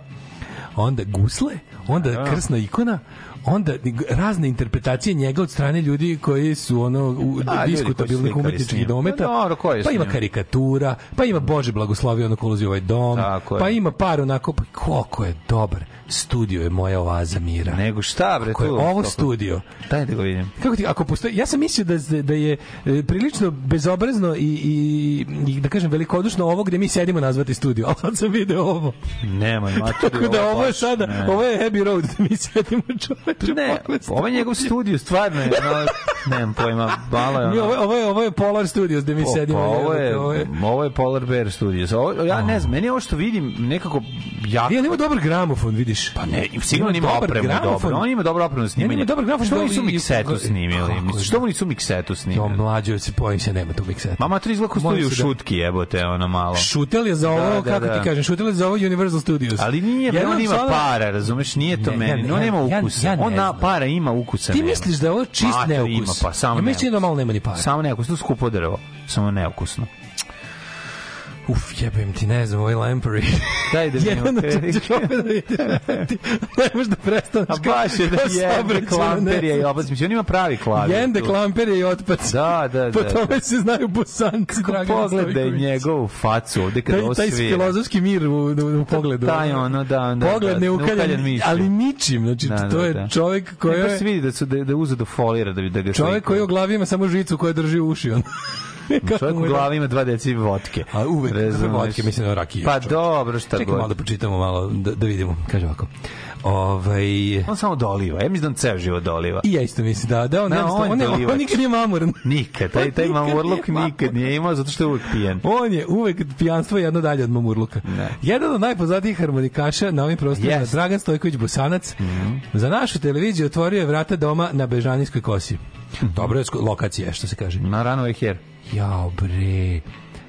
onda gusle, onda Da. krsna ikona, onda razne interpretacije njega od strane ljudi koji su ono u A, ljudi koji su diskutabilnih umetničkih dometa. Pa ko je pa s ima karikatura, pa ima Bože blagoslovio ono ko ulazi u ovaj dom, Tako je. pa ima par onako, pa koliko je dobar. Studio je moja oaza mira. Nego šta bre Ako je tu? ovo Kako- studio, Daj da ga vidim. kako ti, ako postoji, ja sam mislio da, da je e, prilično bezobrazno i, i, i da kažem velikodušno ovo gde mi sedimo nazvati studio, ali sad sam video ovo. Nemoj, maturi. Tako da ovo je baš- sada, ne. ovo je Abbey Road da mi sedimo čoveče. Ne, ovo je njegov studio, stvarno je, ono, nemam pojma, malo je ono... ovo, ovo, je, ovo je Polar Studios gde mi O, sedimo. pa ovo je, ovo je... ovo je Polar Bear Studios. Ovo, ja ne znam, meni ovo što vidim nekako jako... Ja, ima dobar gramofon, vidiš. Pa ne, sigurno Ima opremu dobro. On ima dobro opremu za snimanje. ima dobar gramofon Što da nisu miksetu snimili? Da? što nisu u miksetu Jo, snimili? mlađo, se pojim se, nema tu miksetu. Mama, kao Molim studiju da- šutki, jebote, ono malo. Šutel je za ovo, Da, da, kako da. ti kažem, šutel je za ovo Universal Studios. Ali nije, on ima para, razumeš, nije to meni. on nema ukusa. on na para ima, ukusa Ti misliš da je ovo čist Mater, neukus? Ima, pa samo Ja mislim da malo nema ni para. Samo neukus, to skupo drvo. Samo neukusno. Uf, jebem ti, ne znam, ovaj Lamprey. Daj da vidimo. Jedan opet da vidite. Ne možeš da prestaneš. A baš je da jende klamperija i obac. Mislim, on ima pravi klavir. Jende klamperija i otpac. Da, da, Po da. tome se znaju bosanci, Dragan Pogledaj Stojković. njegovu facu ovde kada Taj, taj osvira. filozofski mir u, u, u pogledu. Taj ono, da, da. Pogled da, neukaljan mišlju. ali ničim. Znači, Da, to da, je da. čovjek koji Ne, baš je... se vidi da, su, da, da uze do folira da, da ga Čovjek koji u glavi ima samo žicu koja drži uši. On. Čovjek u je- glavi ima dva deci vodke. A uvek Razumeš? vodke, mislim na rakiju. Pa čovječe. dobro, šta Čekaj malo da god. pročitamo malo, da, da vidimo. Kaže ovako. Ovaj... On samo doliva. Ja mislim da on ceo život doliva. I ja isto mislim da, da on, Da, jednostavno- on on, ne- dolivač. on nikad nije mamoran. Nikad. Taj, taj Nikad mamurluk nikad nije imao zato što je uvek pijan. On je uvek pijanstvo jedno dalje od mamurluka. Ne. Jedan od najpoznatijih harmonikaša na ovim prostorima. Mhm. Dragan Stojković Bosanac. Za našu televiziju otvorio je vrata doma na Bežanijskoj kosi. Mhm. Dobro je lokacija, što se kaže. Na rano je her. Jao bre,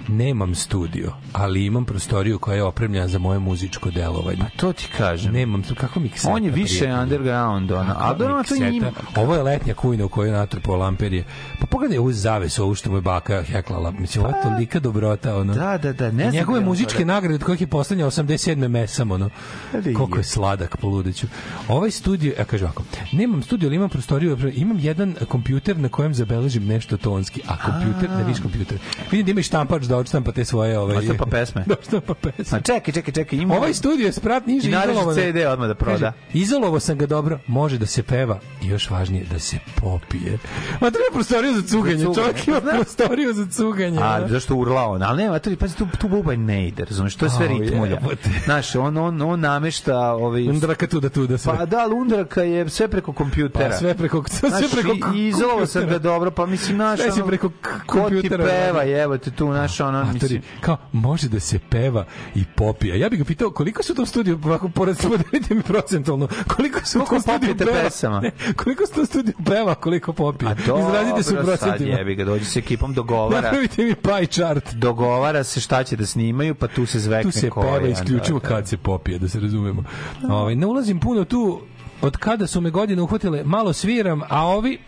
nemam studio, ali imam prostoriju koja je opremljena za moje muzičko delovanje. To ti kažem. Nemam, kako mi On je više underground, ona. A dobro, to njima. Ovo je letnja kujna u kojoj je natrpao lamperije. Pa pogledaj ovu zavesu, ovu što mu je baka heklala. Mislim, ovo je tolika dobrota, ono. Da, da, da, ne I njegove muzičke da. nagrade od kojih je poslednja 87. mesam, ono. Ali Koliko je. sladak po ludeću. Ovaj studio, ja kažem ovako, nemam studio, ali imam prostoriju, imam jedan kompjuter na kojem zabeležim nešto tonski, a kompjuter, ne viš kompjuter. Vidim da ima i štampač da odštampa te svoje... Ovaj, Odštampa pesme. da odštampa pesme. Ma čekaj, čekaj, čekaj, ima... Ovaj studio je sprat niže I nareže izolovano. CD odmah da proda. Kaže, izolovo sam ga dobro, može da se peva i još važnije da se popije. Ma treba prostoriju za cuganje, Za cuganje. čovjek ima prostoriju za cuganje. A, ono. zašto urla on? Ali nema, to, pazi, tu, tu bubanj ne ide, razumiješ, to je sve ritmulja. Znaš, on, on, on namešta... Ovaj, Undraka tu da tu da sve. pa da, ali undraka je sve preko kompjutera. Pa sve preko sve preko i, i izolovao sam ga dobro, pa mislim, naš, Sve ono, preko ko ti peva, evo te tu, naš, ono, Matori, mislim, kao, može da se peva i popija. Ja bih ga pitao, koliko su u tom studiju, ovako, pored, podelite mi procentualno, koliko su u Koliko tom studiju peva? pesama? Ne, koliko su u tom studiju peva, koliko popije? a dobro, Izrazite se u sad procentima. jebi ga, dođe se ekipom, dogovara, Napravite mi pie chart. dogovara se šta će da snimaju, pa tu se zvekne tu se koja, peva isključivo da, da. kad se popije, da se razumemo. Ovaj ne ulazim puno tu od kada su me godine uhvatile, malo sviram, a ovi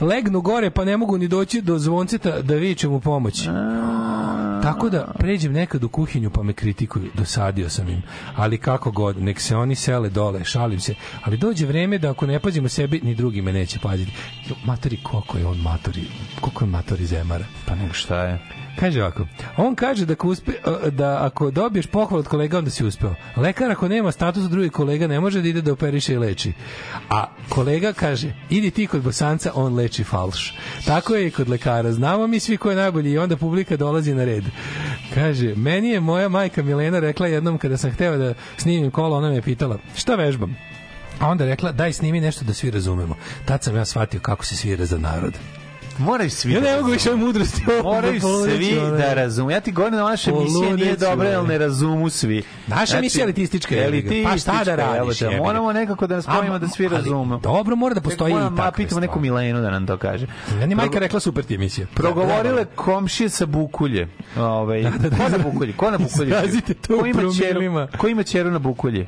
legnu gore pa ne mogu ni doći do zvonceta da vičem u pomoć. Tako da pređem nekad u kuhinju pa me kritikuju, dosadio sam im. Ali kako god, nek se oni sele dole, šalim se. Ali dođe vreme da ako ne pazimo sebi, ni drugi me neće paziti. Jo, Matori, koliko je on matori, koliko je matori zemara. Pa nego šta je? Kaže ovako, on kaže da ako, uspe, da ako dobiješ pohval od kolega, onda si uspeo. Lekar ako nema status drugi kolega ne može da ide da operiše i leči. A kolega kaže, idi ti kod bosanca, on leči falš. Tako je i kod lekara. Znamo mi svi ko je najbolji i onda publika dolazi na red. Kaže, meni je moja majka Milena rekla jednom kada sam hteo da snimim kolo, ona me je pitala, šta vežbam? A onda rekla, daj snimi nešto da svi razumemo. Tad sam ja shvatio kako se svira za narod. Moraju svi Ja da ne mogu više ove mudrosti. Moraju da poludeću, svi da razumu. Ja ti govorim da naša emisija nije dobra, jer ne razumu svi. Naša emisija je elitistička, jebi ga. Pa šta da radiš. Moramo nekako da nas pravimo da svi razumu. Dobro, mora da postoji i takve pitamo neku stvari. Milenu da nam to kaže. Meni je majka rekla super ti emisija. Progovorile komšije sa Bukulje. Ovaj, ko na Bukulje? Ko na Bukulje? Izrazite to ko u promilima. ko ima ćeru na Bukulje?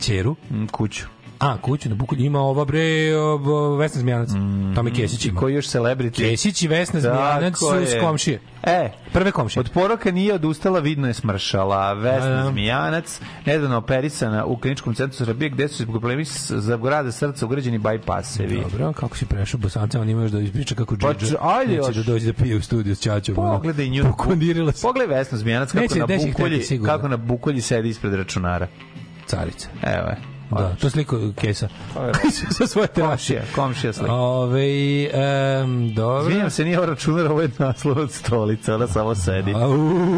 Ćeru? Mm, Kuću. A, kuću na Bukulju ima ova bre, o, o, Vesna Zmijanac. Tome Kesić ima. Mm. Koji još celebrity? Kesić i Vesna Zmijanac su s komšije. E, Prve komšije. Od poroka nije odustala, vidno je smršala. Vesna Da, da. Zmijanac, nedavno operisana u kliničkom centru Srbije, gde su zbog problemi za grada srca ugrađeni bypassevi. Dobro, kako si prešao Bosanca, on ima još da ispriča kako Pa, Džidža ajde neće još. da dođe da pije u studiju s Ćaćom. ono. Pogledaj nju. Pokondirila se. Pogledaj Vesnu Zmijanac kako Neće, na sigurno. kako na bukolji sedi ispred računara. Carica. Evo je. Da, to sliku Kesa. Pa, Sa svoje terase. Komšija, komšija slika. Ove, um, dobro. Izvinjam se, nije računar, ovo je naslov od stolice, ona samo sedi. Au,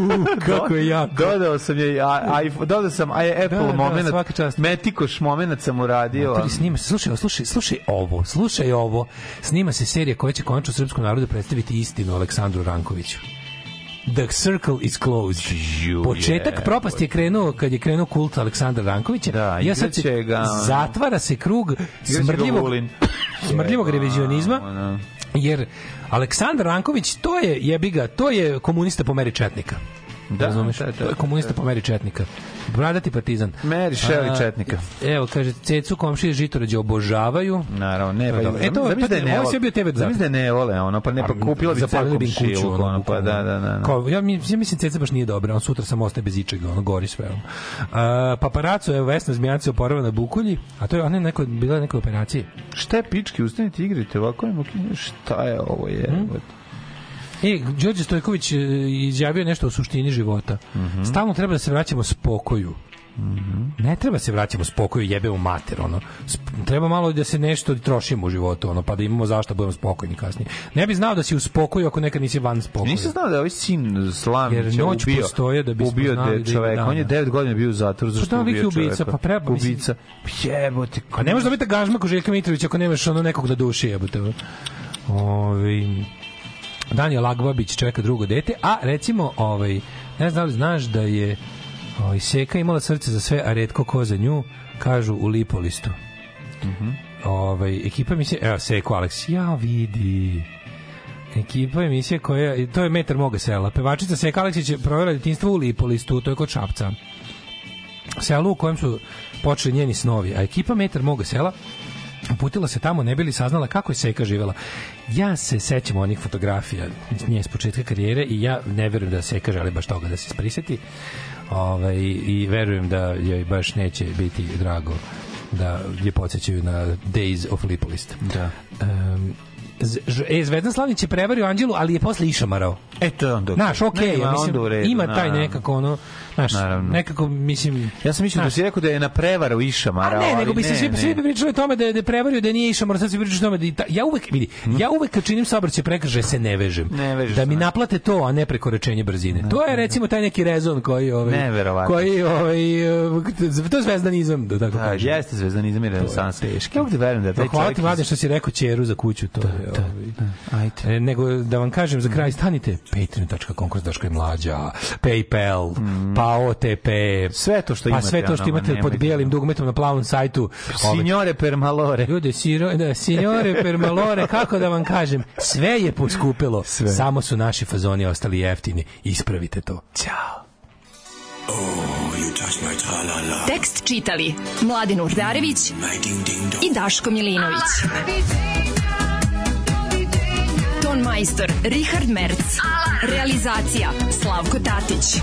kako je jako. Dodao sam je, a, a, dodao sam a je Apple Da, da, moment, svaka čast. metikoš moment sam uradio. Matori, snima se, slušaj, slušaj, slušaj ovo, slušaj ovo. Snima se serija koja će konačno srpskom narodu predstaviti istinu Aleksandru Rankoviću. The circle is closed. Početak je, propasti je krenuo kad je krenuo kult Aleksandra Rankovića. Da, ja sad se- ga, zatvara se krug smrdljivog, smrdljivog revizionizma. Jer Aleksandar Ranković, to je, jebi ga, to je komunista po meri Četnika. Da, Razumeš? da, da, to je komunista po meri Četnika. Bradati partizan. Meri A, Četnika. Evo, kaže, cecu komšije Žitorađe obožavaju. Naravno, ne, pa, Pa. E, to- zamisli da je pa, ne vole. bio TV dva. Zamisli da je ne vole, ono, pa ne, pa kupila za kuću, šilu, ono, ono, pa da, da, da. da. Kao, ja, ja mislim ceca baš nije dobra, on sutra samo ostaje bez ičega, ono gori sve. A, paparaco je Vesna Zmijanci oporava na Bukulji, a to je ona je neko, bila je neka operacija. Šta je pički, ustanite igrate ovako, ima šta je ovo je? Hmm? E, Đorđe Stojković e, izjavio nešto o suštini života. Mhm. Stalno treba da se vraćamo spokoju. Ne treba se vraćamo spokoju, jebe u mater, ono. Sp- treba malo da se nešto trošimo u životu, ono, pa da imamo zašto da budemo spokojni kasnije. Ne bi znao da si u spokoju ako nekad nisi van spokoja. Nisam znao da je ovaj sin Slamića Jer noć ubio, postoje da bismo ubio znali da čoveka. On je 9 godina bio u zatvoru zašto Pa da, je ubio ubica, čoveka. pa mislim- Ubica. Jebote. Pa ne možeš da biti gažma ko Željka Mitrović ako nemaš ono nekog da duši jebote. Ovi Daniel Agbabić čeka drugo dete, a recimo ovaj ne znam da li znaš da je ovaj Seka imala srce za sve, a retko ko za nju, kažu u Lipolistu. Mhm. Ovaj ekipa emisije, evo Seko Alex, ja vidi. Ekipa emisije koja, to je metar moga sela. Pevačica Seka Aleksić je provela detinjstvo u Lipolistu, to je kod Šapca selu u kojem su počeli njeni snovi, a ekipa Metar moga sela uputila se tamo, ne bi li saznala kako je Seka živela. Ja se sećam onih fotografija nje s početka karijere i ja ne verujem da Seka želi baš toga da se spriseti. Ovaj, I verujem da joj baš neće biti drago da je podsjećaju na Days of Lipolist. Da. Um, e, Zvezdan Slavnić je prevario Anđelu, ali je posle išamarao. E, to je onda. Znaš, okej, Nema, ja mislim, redu, ima taj nekako ono, znaš, Naravno. nekako, mislim... Ja sam mislio da si rekao da je na prevaru Išamara. A ne, nego bi se svi, ne. svi bi pričali o tome da je, da je prevario da nije išao, mora sad svi pričaju o tome da ta, ja uvek vidi, ja uvek kad činim saobraćaj prekršaje se ne vežem. Ne vežeš da mi se. naplate to, a ne prekoračenje brzine. to je recimo taj neki rezon koji ovaj koji ovaj to je zvezdanizam, da tako Da, kažem. jeste zvezdanizam i renesans. teški. Ja ovdje verujem da taj Da, hvala čovjek... ti mladen što si rekao ćeru za kuću to je ovaj. Ajde. E, nego da vam kažem za kraj stanite patreon.com mlađa PayPal pa OTP Sve to što pa imate, sve to što imate pod bijelim dugmetom na plavom sajtu Ovaj, Signore per malore. Ljude, siro, da, signore per malore, kako da vam kažem, sve je poskupilo, Sve. samo su naši fazoni ostali jeftini. Ispravite to. Ćao. Tekst čitali Mladin Urdarević i Daško Milinović. Ton majstor Richard Merc. Realizacija Slavko Tatić.